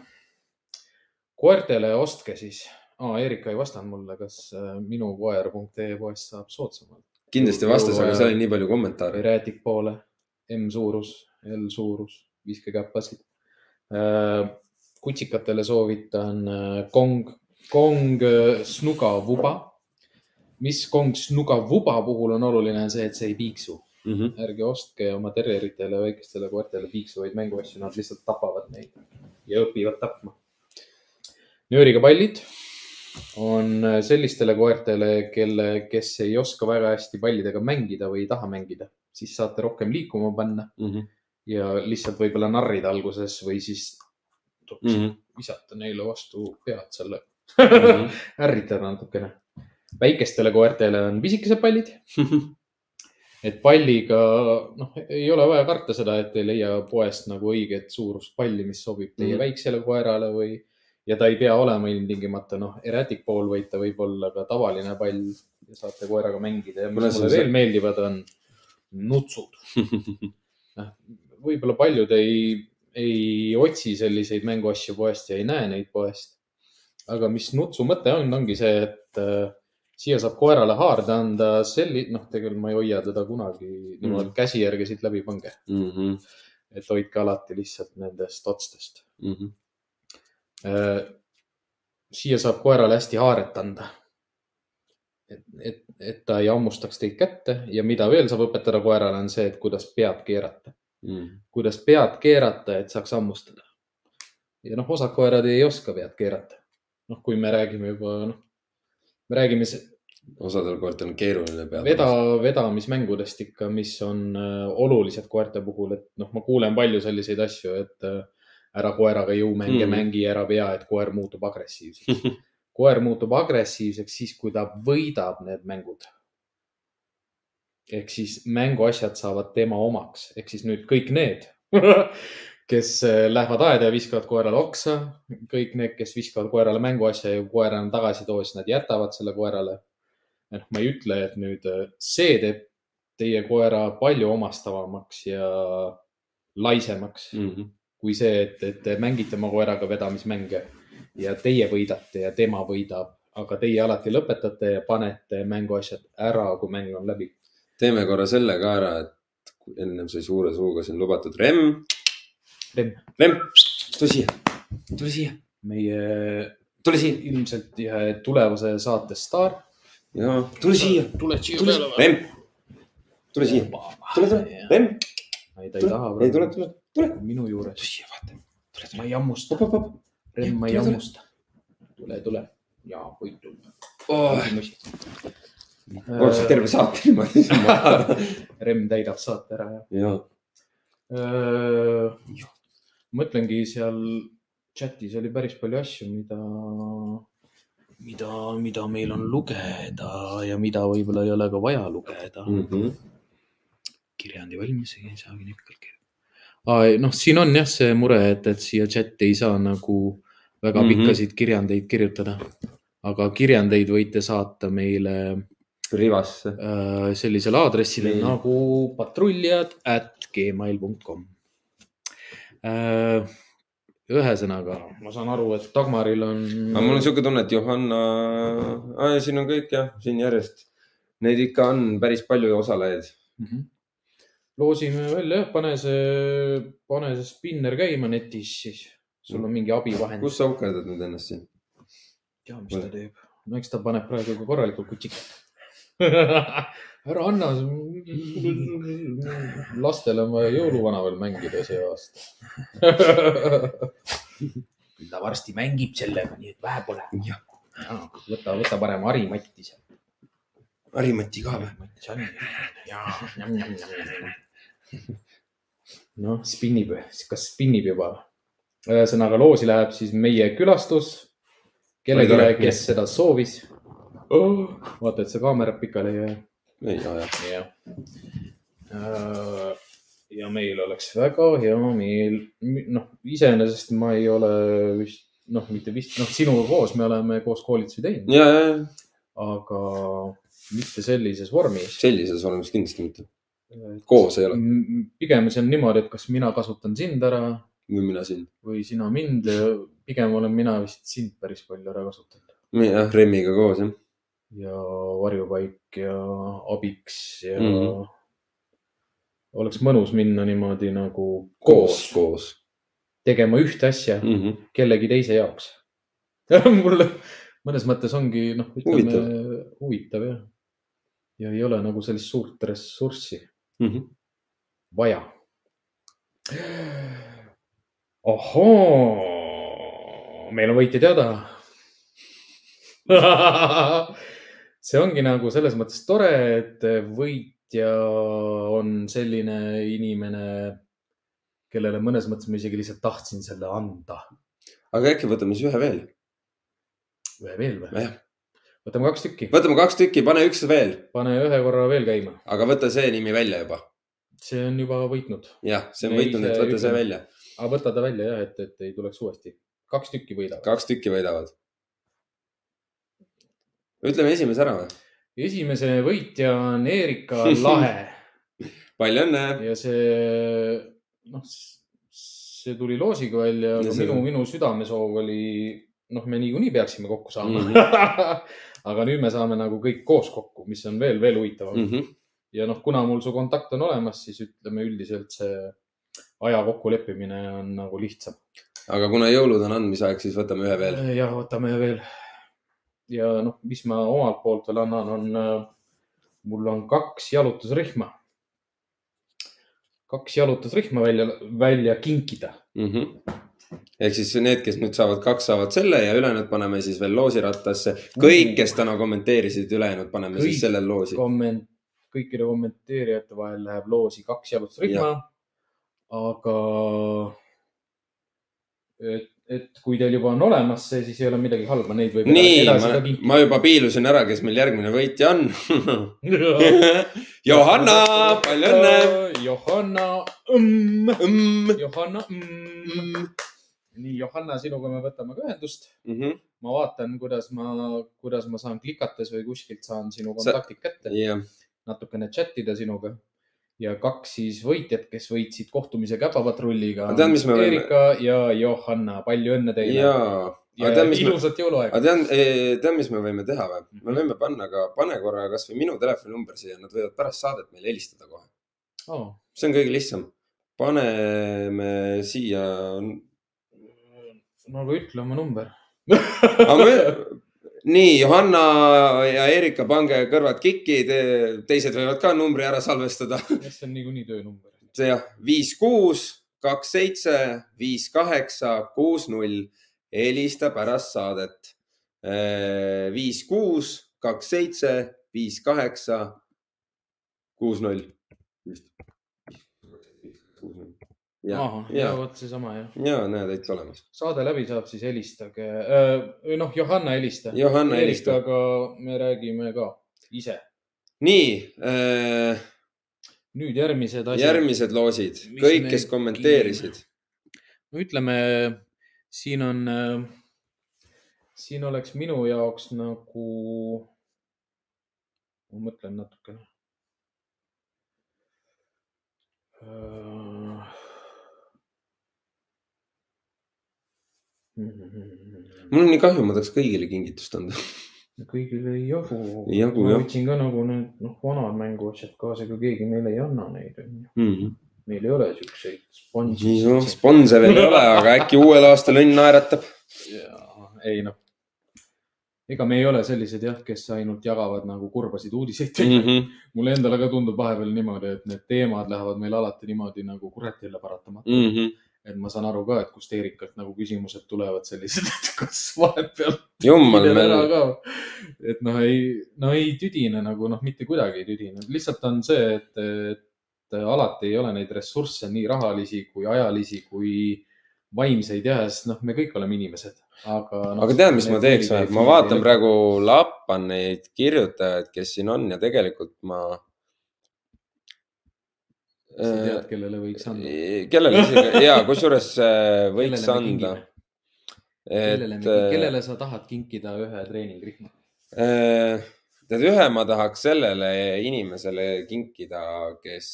koertele ostke siis aa, Erika ei vastanud mulle, kas äh, minu koer.ee poest saab soodsamalt. kindlasti vastas, aga seal oli nii palju kommentaare. räätik poole, M suurus, L suurus, viskekäpasid. Äh, kutsikatele soovitan äh, Kong, Kong Snuga Vuba. mis Kong Snuga Vuba puhul on oluline, on see, et see ei piiksu mm. -hmm. ärge ostke oma terjeritele, väikestele koertele piiksuvaid mänguasju, nad lihtsalt tapavad neid ja õpivad tapma. nööriga pallid on äh, sellistele koertele, kelle, kes ei oska väga hästi pallidega mängida või ei taha mängida, siis saate rohkem liikuma panna mm. -hmm. ja lihtsalt võib-olla narrida alguses või siis mm -hmm. visata neile vastu pead selle mm -hmm. ärritada natukene. väikestele koertele on pisikesed pallid et palliga, noh, ei ole vaja karta seda, et ei leia poest nagu õiget suurust palli, mis sobib teie mm -hmm. väiksele koerale või ja ta ei pea olema ilmtingimata noh, erratic ball, vaid ta võib olla ka tavaline pall ja saate koeraga mängida ja mis mulle see... veel meeldivad, on nutsud noh, võib-olla paljud ei, ei otsi selliseid mänguasju poest ja ei näe neid poest. aga mis nutsu mõte on, ongi see, et äh, siia saab koerale haarde anda selli-, noh, tegelikult ma ei hoia teda kunagi niimoodi mm. käsi järgi siit läbi, pange mm. -hmm. et hoidke alati lihtsalt nendest otstest mm. -hmm siia saab koerale hästi haaret anda. et, et, et ta ei hammustaks teid kätte ja mida veel saab õpetada koerale, on see, et kuidas pead keerata mm.. kuidas pead keerata, et saaks hammustada. ja noh, osad koerad ei oska pead keerata. noh, kui me räägime juba, noh, me räägime osadel koertel on keeruline peale. veda, vedamismängudest ikka, mis on äh, olulised koerte puhul, et noh, ma kuulen palju selliseid asju, et äh, ära koeraga jõumänge Mm. mängi, ära vea, et koer muutub agressiivseks. koer muutub agressiivseks siis, kui ta võidab need mängud. ehk siis mänguasjad saavad tema omaks, ehk siis nüüd kõik need, kes äh, lähevad aeda ja viskavad koerale oksa, kõik need, kes viskavad koerale mänguasja ja koer enam tagasi too, siis nad jätavad selle koerale. noh, ma ei ütle, et nüüd äh, see teeb teie koera palju omastavamaks ja laisemaks mm. -hmm. Kui see, et, et te mängite oma koeraga vedamismänge ja teie võidate ja tema võidab, aga teie alati lõpetate ja panete mänguasjad ära, kui mäng on läbi. teeme korra selle ka ära, et kui ennem sai suure suuga siin lubatud Remm. Remm. Remm, tule siia, tule siia, meie tule siia ilmselt ühe tulevase saate staar. ja tule siia, tule siia, Remm, tule siia, tule, tule, Remm, ei, ta ei taha ei tule, tule, tule, minu juures tule. siia, vaata, tule, ma tule, ei hammusta. Remm, ma ei Tule, tule. hammusta. tule, tule ja võid tulla. Oh, oleks terve saate niimoodi. Remm täidab saate ära, jah. ja, mõtlengi seal chatis oli päris palju asju, mida, mida, mida meil on lugeda ja mida võib-olla ei ole ka vaja lugeda mm.. Mhm. kirjandi valmis, ei saagi nikkalt kirjutada. noh, siin on jah see mure, et, et siia chati ei saa nagu väga Mhm. pikkasid kirjandeid kirjutada. aga kirjandeid võite saata meile rivasse. äh, sellisele aadressile Nii. nagu patruljad at gmail.com äh,. ühesõnaga, ma saan aru, et Dagmaril on. aga mul on sihuke tunne, et Johanna ah,, siin on kõik jah, siin järjest. Neid ikka on päris palju osalejaid. Mhm. Loosime välja pane see, pane see spinner käima netis, siis sul on mingi abivahend. kus sa uhkerdad nüüd ennast siin? tea, mis ta teeb. no eks ta paneb praegu ka korralikult kutsikat. ära anna, lastele on vaja jõuluvana veel mängida see aasta. küll ta varsti mängib sellega, nii et vähe pole. Võta, võta parem harimatti seal. Harimati ka või? harimatti jaa, noh, spinnib, kas spinnib juba? ühesõnaga loosi läheb siis meie külastus kellelegi kes seda soovis oh,. vaata, et see kaamera pikali ei jää. ei aja. jah. ja meil oleks väga hea meel, noh, iseenesest ma ei ole vist, noh, mitte vist, noh, sinuga koos me oleme koos koolitusi teinud, aga mitte sellises vormis. sellises olemas kindlasti mitte. Koos ei ole pigem see on niimoodi, et kas mina kasutan sind ära või mina sind. või sina mind pigem olen mina vist sind päris palju ära kasutanud jah, Remmiga koos jah. ja varjupaik ja abiks ja mm. -hmm. oleks mõnus minna niimoodi nagu koos koos, koos tegema ühte asja mm. -hmm. kellegi teise jaoks. mul mõnes mõttes ongi noh, ütleme huvitav, huvitav jah. ja ei ole nagu sellist suurt ressurssi Mm -hmm. vaja. ohoo, meil on võitja teada. see ongi nagu selles mõttes tore, et võitja on selline inimene, kellele mõnes mõttes ma isegi lihtsalt tahtsin selle anda. aga äkki võtame siis ühe veel? ühe veel või? jah, võtame kaks tükki, võtame kaks tükki, pane üks veel, pane ühe korra veel käima. aga võta see nimi välja juba. see on juba võitnud, jah, see on Ei, võitnud, et see võta see ütleme- välja. aga võta ta välja jah, et, et ei tuleks uuesti. kaks tükki võidavad. kaks tükki võidavad. ütleme esimese ära või? esimese võitja on Erika Lahe palju õnne. ja see, noh, see tuli loosiga välja, Ja aga see- minu, minu südamesoov oli, noh, me niikuinii peaksime kokku saama mm. -hmm. aga nüüd me saame nagu kõik koos kokku, mis on veel, veel huvitavam mm. -hmm. ja noh, kuna mul su kontakt on olemas, siis ütleme üldiselt see aja kokkuleppimine on nagu lihtsam. aga kuna jõulud on andmisaeg, siis võtame ühe veel. jah, võtame veel. ja noh, mis ma omalt poolt veel annan, on, mul on kaks jalutusrühma. kaks jalutusrühma välja, välja kinkida. mm. -hmm. Ehk siis need, kes nüüd saavad kaks, saavad selle ja ülejäänud paneme siis veel loosirattasse. kõik, kes täna kommenteerisid, ülejäänud paneme Kõik siis sellel loosi. komment-, kõikide kommenteerijate vahel läheb loosi kaks jalutusrühma. aga et, et kui teil juba on olemas see, siis ei ole midagi halba, neid võib nii, ma ma juba piilusin ära, kes meil järgmine võitja on. Johanna, palju õnne. Johanna mm,, Mm. Johanna mm.. nii, Johanna, sinuga me võtame ka ühendust. Mhm. ma vaatan, kuidas ma, kuidas ma saan klikates või kuskilt saan sinu kontaktid kätte, jah, natukene chat ida sinuga. ja kaks siis võitjat, kes võitsid kohtumise Käpapatrulliga. Me võime- Erika ja Johanna, palju õnne teile. ja aga tead, mis me, ilusat jõuluaega. aga tead, tead, mis me võime teha või? me võime panna ka, pane korra kasvõi minu telefoninumber siia, nad võivad pärast saadet meile helistada kohe. Oh, see on kõige lihtsam. paneme siia. No aga ütle oma number. nii, Johanna ja Erika, pange kõrvad kikki, teised võivad ka numbri ära salvestada. see on niikuinii töönumber. see jah, viis, kuus, kaks, seitse, viis, kaheksa, kuus, null. helista pärast saadet. viis, kuus, kaks, seitse, viis, kaheksa, kuus, null. Ja ja vot seesama jah. ja näed, täitsa olemas. saade läbi saab, siis helistage. noh, Johanna helista. Johanna helista. Erikaga me räägime ka ise. nii äh,, nüüd järgmised asjad. järgmised loosid, kõik, kes kommenteerisid. no ütleme, siin on, siin oleks minu jaoks nagu, ma mõtlen natukene. Mul on nii kahju, ma tahaks kõigile kingitust anda. kõigile ei jagu. Ei jagu, ma jah. võtsin ka nagu need, noh, vanad mänguasjad kaasa, ega keegi meile ei anna neid, onju. Mm. meil ei ole siukseid sponsi. no sponse veel ei ole, aga äkki uuel aastal õnn naeratab. ei noh, ega me ei ole sellised jah, kes ainult jagavad nagu kurbasid uudiseid Mm mm. -hmm. mulle endale ka tundub vahepeal niimoodi, et need teemad lähevad meil alati niimoodi nagu kurat jälle paratamatu mm.. Mm -hmm. Et ma saan aru ka, et kust Eerikalt nagu küsimused tulevad sellised, et kas vahepeal et noh, ei, no ei tüdine nagu noh, mitte kuidagi ei tüdine, lihtsalt on see, et, et alati ei ole neid ressursse nii rahalisi kui ajalisi kui vaimseid ja, sest noh, me kõik oleme inimesed, aga no,. aga tead, mis ma teeks või? ma vaatan. praegu, lappan neid kirjutajaid, kes siin on ja tegelikult ma. Sa tead, kellele võiks anda? kellele isegi ja kusjuures äh, võiks anda, kellele et me, kellele sa tahad kinkida ühe treeningrühma? äh, tead, ühe ma tahaks sellele inimesele kinkida, kes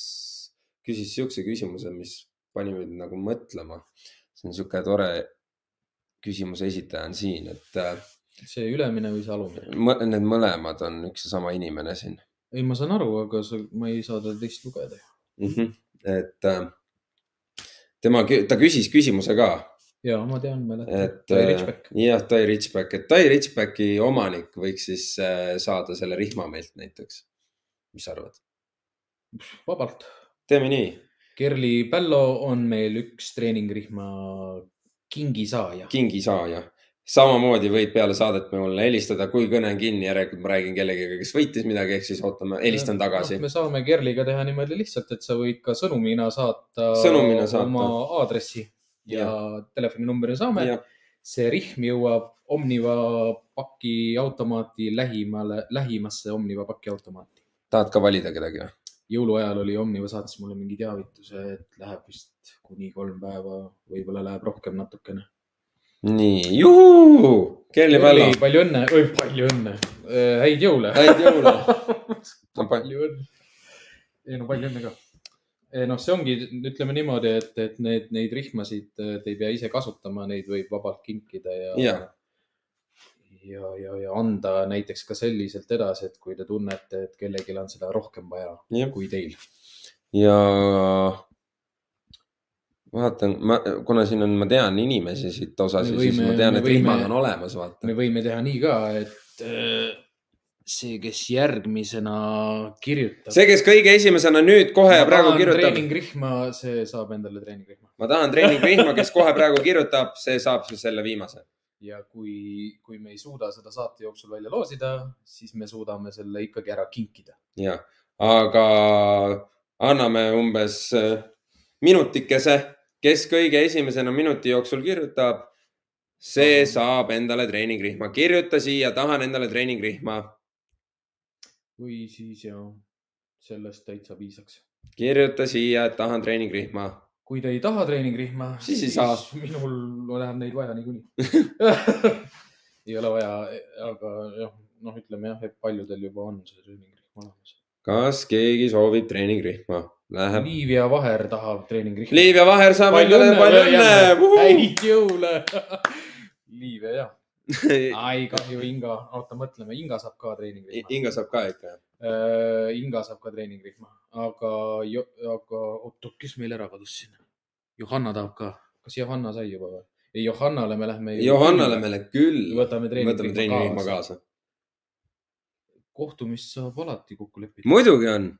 küsis siukse küsimuse, mis pani mind nagu mõtlema. see on sihuke tore küsimuse esitaja on siin, et äh, see ülemine või see alumine? need mõlemad on üks ja sama inimene siin ei, ma saan aru, aga sa, ma ei saa teda teist lugeda. mm. -hmm. et äh, tema, ta küsis küsimuse ka, ja ma tean, mäletan. et Tai äh, Richback. jah, Tai Richback, et Tai Richbacki omanik võiks siis äh, saada selle rihma meilt näiteks. mis sa arvad? vabalt. teeme nii, Kerli Pällo on meil üks treeningrühma kingisaaja. kingisaaja. Samamoodi võid peale saadet mulle helistada, kui kõne on kinni, järelikult ma räägin kellegagi, kes võitis midagi, ehk siis ootame, helistan tagasi no,. me saame Kerliga teha niimoodi lihtsalt, et sa võid ka sõnumina saata, Sõnumina saata. oma aadressi ja, ja. telefoninumbri saame. see rihm jõuab Omniva pakiautomaati lähimale, lähimasse Omniva pakiautomaati. tahad ka valida kedagi või? jõuluajal oli Omniva saates mulle mingi teavituse, et läheb vist kuni kolm päeva, võib-olla läheb rohkem natukene. nii, juhuu, Kelly Pällo, palju õnne, oi palju õnne, häid jõule. häid jõule. palju õnne. ei no palju õnne ka. noh, see ongi, ütleme niimoodi, et, et need, neid rihmasid eh, te ei pea ise kasutama, neid võib vabalt kinkida ja Jaa. ja, ja, ja anda näiteks ka selliselt edasi, et kui te tunnete, et kellelgi on seda rohkem vaja jah, kui teil. ja vaatan, ma, kuna siin on, ma tean inimesi siit osasid, siis ma tean, et rihmad on olemas, vaata me. võime teha nii ka, et äh, see, kes järgmisena kirjutab. see, kes kõige esimesena nüüd kohe ja praegu kirjutab, treeningrühma, see saab endale treeningrühma ma tahan treeningrühma, kes kohe praegu kirjutab, see saab siis selle viimase. ja kui, kui me ei suuda seda saate jooksul välja loosida, siis me suudame selle ikkagi ära kinkida. ja, aga anname umbes äh, minutikese, kes kõige esimesena minuti jooksul kirjutab, see saab endale treeningrühma. kirjuta siia, tahan endale treeningrühma. või siis ja sellest täitsa piisaks. kirjuta siia, et tahan treeningrühma. kui te ei taha treeningrühma, Siis ei saa. minul läheb neid vaja niikuinii ei ole vaja, aga jah, noh, ütleme jah, et paljudel juba on see treeningrühm olemas. Kas keegi soovib treeningrühma? Läheb. Liivia Vaher tahab treeningrühma. Liivia Vaher saab endale palju õnne. häid jõule. Liivia jah, ai kahju, Inga, oota, mõtleme, Inga saab ka treeningrühma. Inga saab ka ikka. Inga saab ka treeningrühma, aga, aga oota, kes meil ära kadus siin? Johanna tahab ka, kas Johanna sai juba või? ei, Johannale me lähme. Johannale me küll Võtame treeningrühma treeningrühma kaasa. Kohtumist saab alati kokku leppida. muidugi on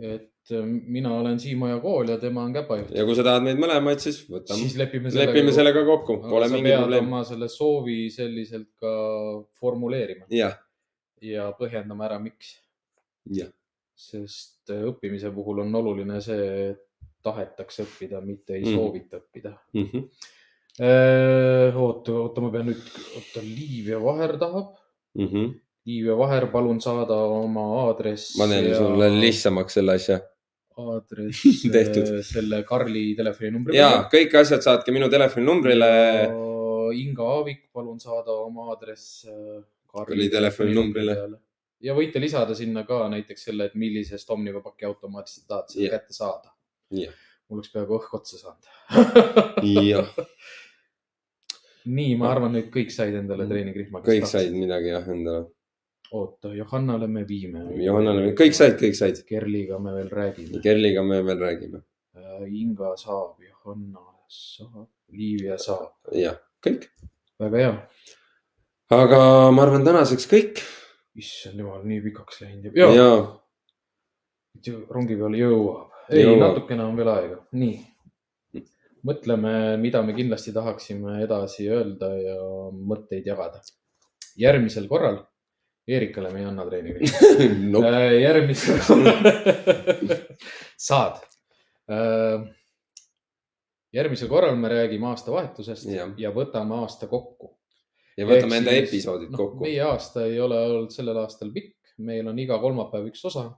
et äh, mina olen Siimaja kool ja tema on Käpajuht. ja kui sa tahad meid mõlemaid, siis võtame siis, lepime sellega. lepime sellega kokku, pole pead probleemi. oma selle soovi selliselt ka formuleerima jah, ja põhjendama ära, miks. sest äh, õppimise puhul on oluline see, et tahetakse õppida, mitte ei Mhm. soovita õppida. Mhm. oota, oota, ma pean nüüd, oota, Liivia Vaher tahab. Mhm. Liivia Vaher, palun saada oma aadress. ma teen sulle. lihtsamaks selle asja. aadress selle Karli telefoninumbri ja kõik asjad saatke minu telefoninumbrile. Inga Aavik, palun saada oma aadress äh, Karli telefoninumbrile.. ja võite lisada sinna ka näiteks selle, et millisest Omniva paki automaadist te tahate seda Jah. kätte saada. Jah. mul oleks peaaegu õhk otsa saanud. jah, nii, ma arvan, nüüd kõik said endale treeningrühma. kõik said. midagi jah endale. oota, Johannale me viime. Johannale, kõik said, kõik said. Kerliga me veel räägime. Kerliga me veel räägime. Inga saab, Johanna saab, Liivia saab. jah, kõik. väga hea. aga ma arvan, tänaseks kõik. issand jumal, nii pikaks läinud ja, ja. rongi peale jõuab. ei, natukene on veel aega, nii. mõtleme, mida me kindlasti tahaksime edasi öelda ja mõtteid jagada. järgmisel korral, Eerikale me ei anna treeningi. no, järgmisel, saad. järgmisel korral me räägime aastavahetusest ja, ja võtame aasta kokku. ja võtame Ehk enda siis, episoodid noh, kokku. meie aasta ei ole olnud sellel aastal pikk, meil on iga kolmapäev üks osa.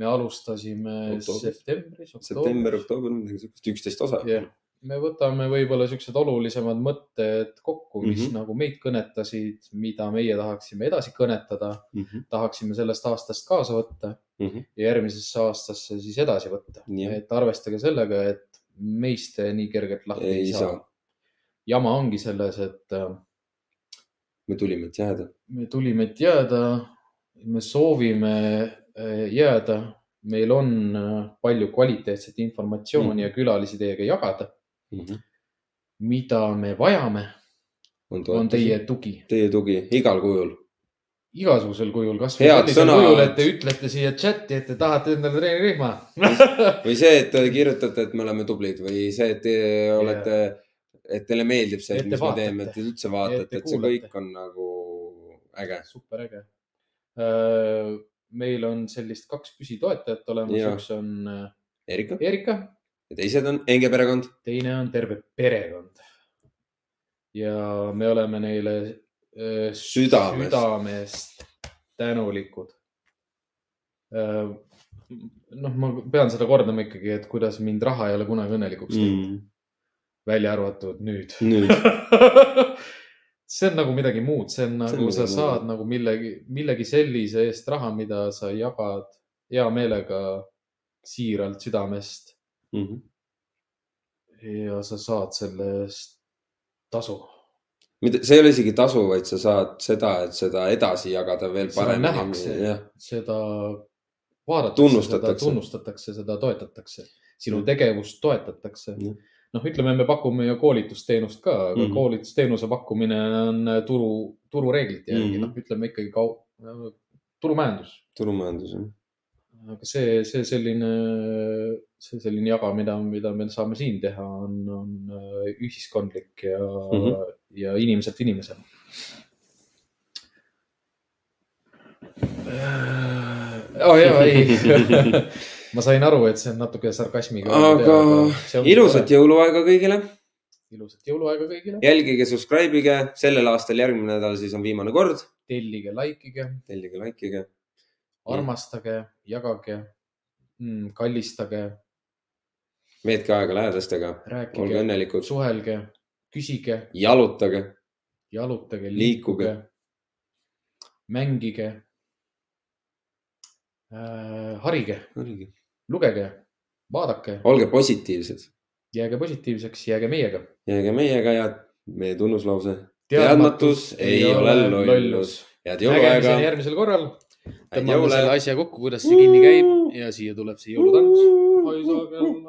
me alustasime Oktoobris. septembris, september, oktoober, midagi siukest, üksteist osa. jah, me võtame võib-olla siuksed olulisemad mõtted kokku, mis mm Mhm. -hmm. nagu meid kõnetasid, mida meie tahaksime edasi kõnetada, Mhm, tahaksime sellest aastast kaasa võtta ja järgmisesse aastasse siis edasi võtta. Jah. et arvestage sellega, et meist nii kergelt lahti ei, ei saa, saa jama ongi selles, et äh, me tulime, et jääda. me tulime, et jääda, me soovime äh, jääda, meil on äh, palju kvaliteetset informatsiooni Mhm. ja külalisi teiega jagada. Mhm. mida me vajame, on on teie tugi teie tugi igal kujul. igasugusel kujul, kasvõi Head sellisel kujul, et te ütlete siia chati, et te tahate endale treenirühma. või see, et te kirjutate, et me oleme tublid või see, et te olete, et teile meeldib see, mis me vaatate. teeme, et te üldse vaatate, te et see kõik on nagu äge. super äge. meil on sellist kaks püsitoetajat olemas, üks on äh, Erika Erika, ja teised on Enge perekond. teine on terve perekond. ja me oleme neile äh, Südamest. südamest tänulikud. noh, ma pean seda kordama ikkagi, et kuidas mind raha ei ole kunagi õnnelikuks teinud mm., välja arvatud nüüd. nüüd, see on nagu midagi muud, see on nagu sa muud. saad nagu millegi, millegi sellise eest raha, mida sa jagad hea meelega, siiralt südamest Mhm. ja sa saad selle eest tasu. mitte, see ei ole isegi tasu, vaid sa saad seda, et seda edasi jagada veel seda paremini. nähakse seda vaadatakse, Tunnustatakse. seda tunnustatakse, seda toetatakse, sinu Mm. tegevust toetatakse Mm.. noh, ütleme, me pakume ju koolitusteenust ka, aga mm. -hmm. koolitusteenuse pakkumine on turu, turureeglite järgi mm. -hmm. noh, ütleme ikkagi kau-, turumajandus. turumajandus jah. aga see, see selline, see selline jaga, mida, mida me saame siin teha, on, on äh, ühiskondlik ja mm. -hmm. ja inimeselt inimesele. oh jaa, ei ma sain aru, et see on natuke sarkasmiga. aga ilusat jõuluaega kõigile, ilusat jõuluaega kõigile. jälgige, subscribe ige, sellel aastal järgmine nädal siis on viimane kord. tellige, likeige, tellige, like ige. armastage, jagage mm,, kallistage, veetke aega lähedastega, olge õnnelikud, suhelge, küsige, jalutage, jalutage, Liikuge. liikuge, mängige äh,, harige, lugege, vaadake, olge positiivsed, jääge positiivseks, jääge meiega. jääge meiega ja meie tunnuslause. teadmatus ei ole lollus. head jõuluaega. järgmisel korral. Tõmbame selle asja kokku, kuidas see kinni käib ja siia tuleb see jõulutants.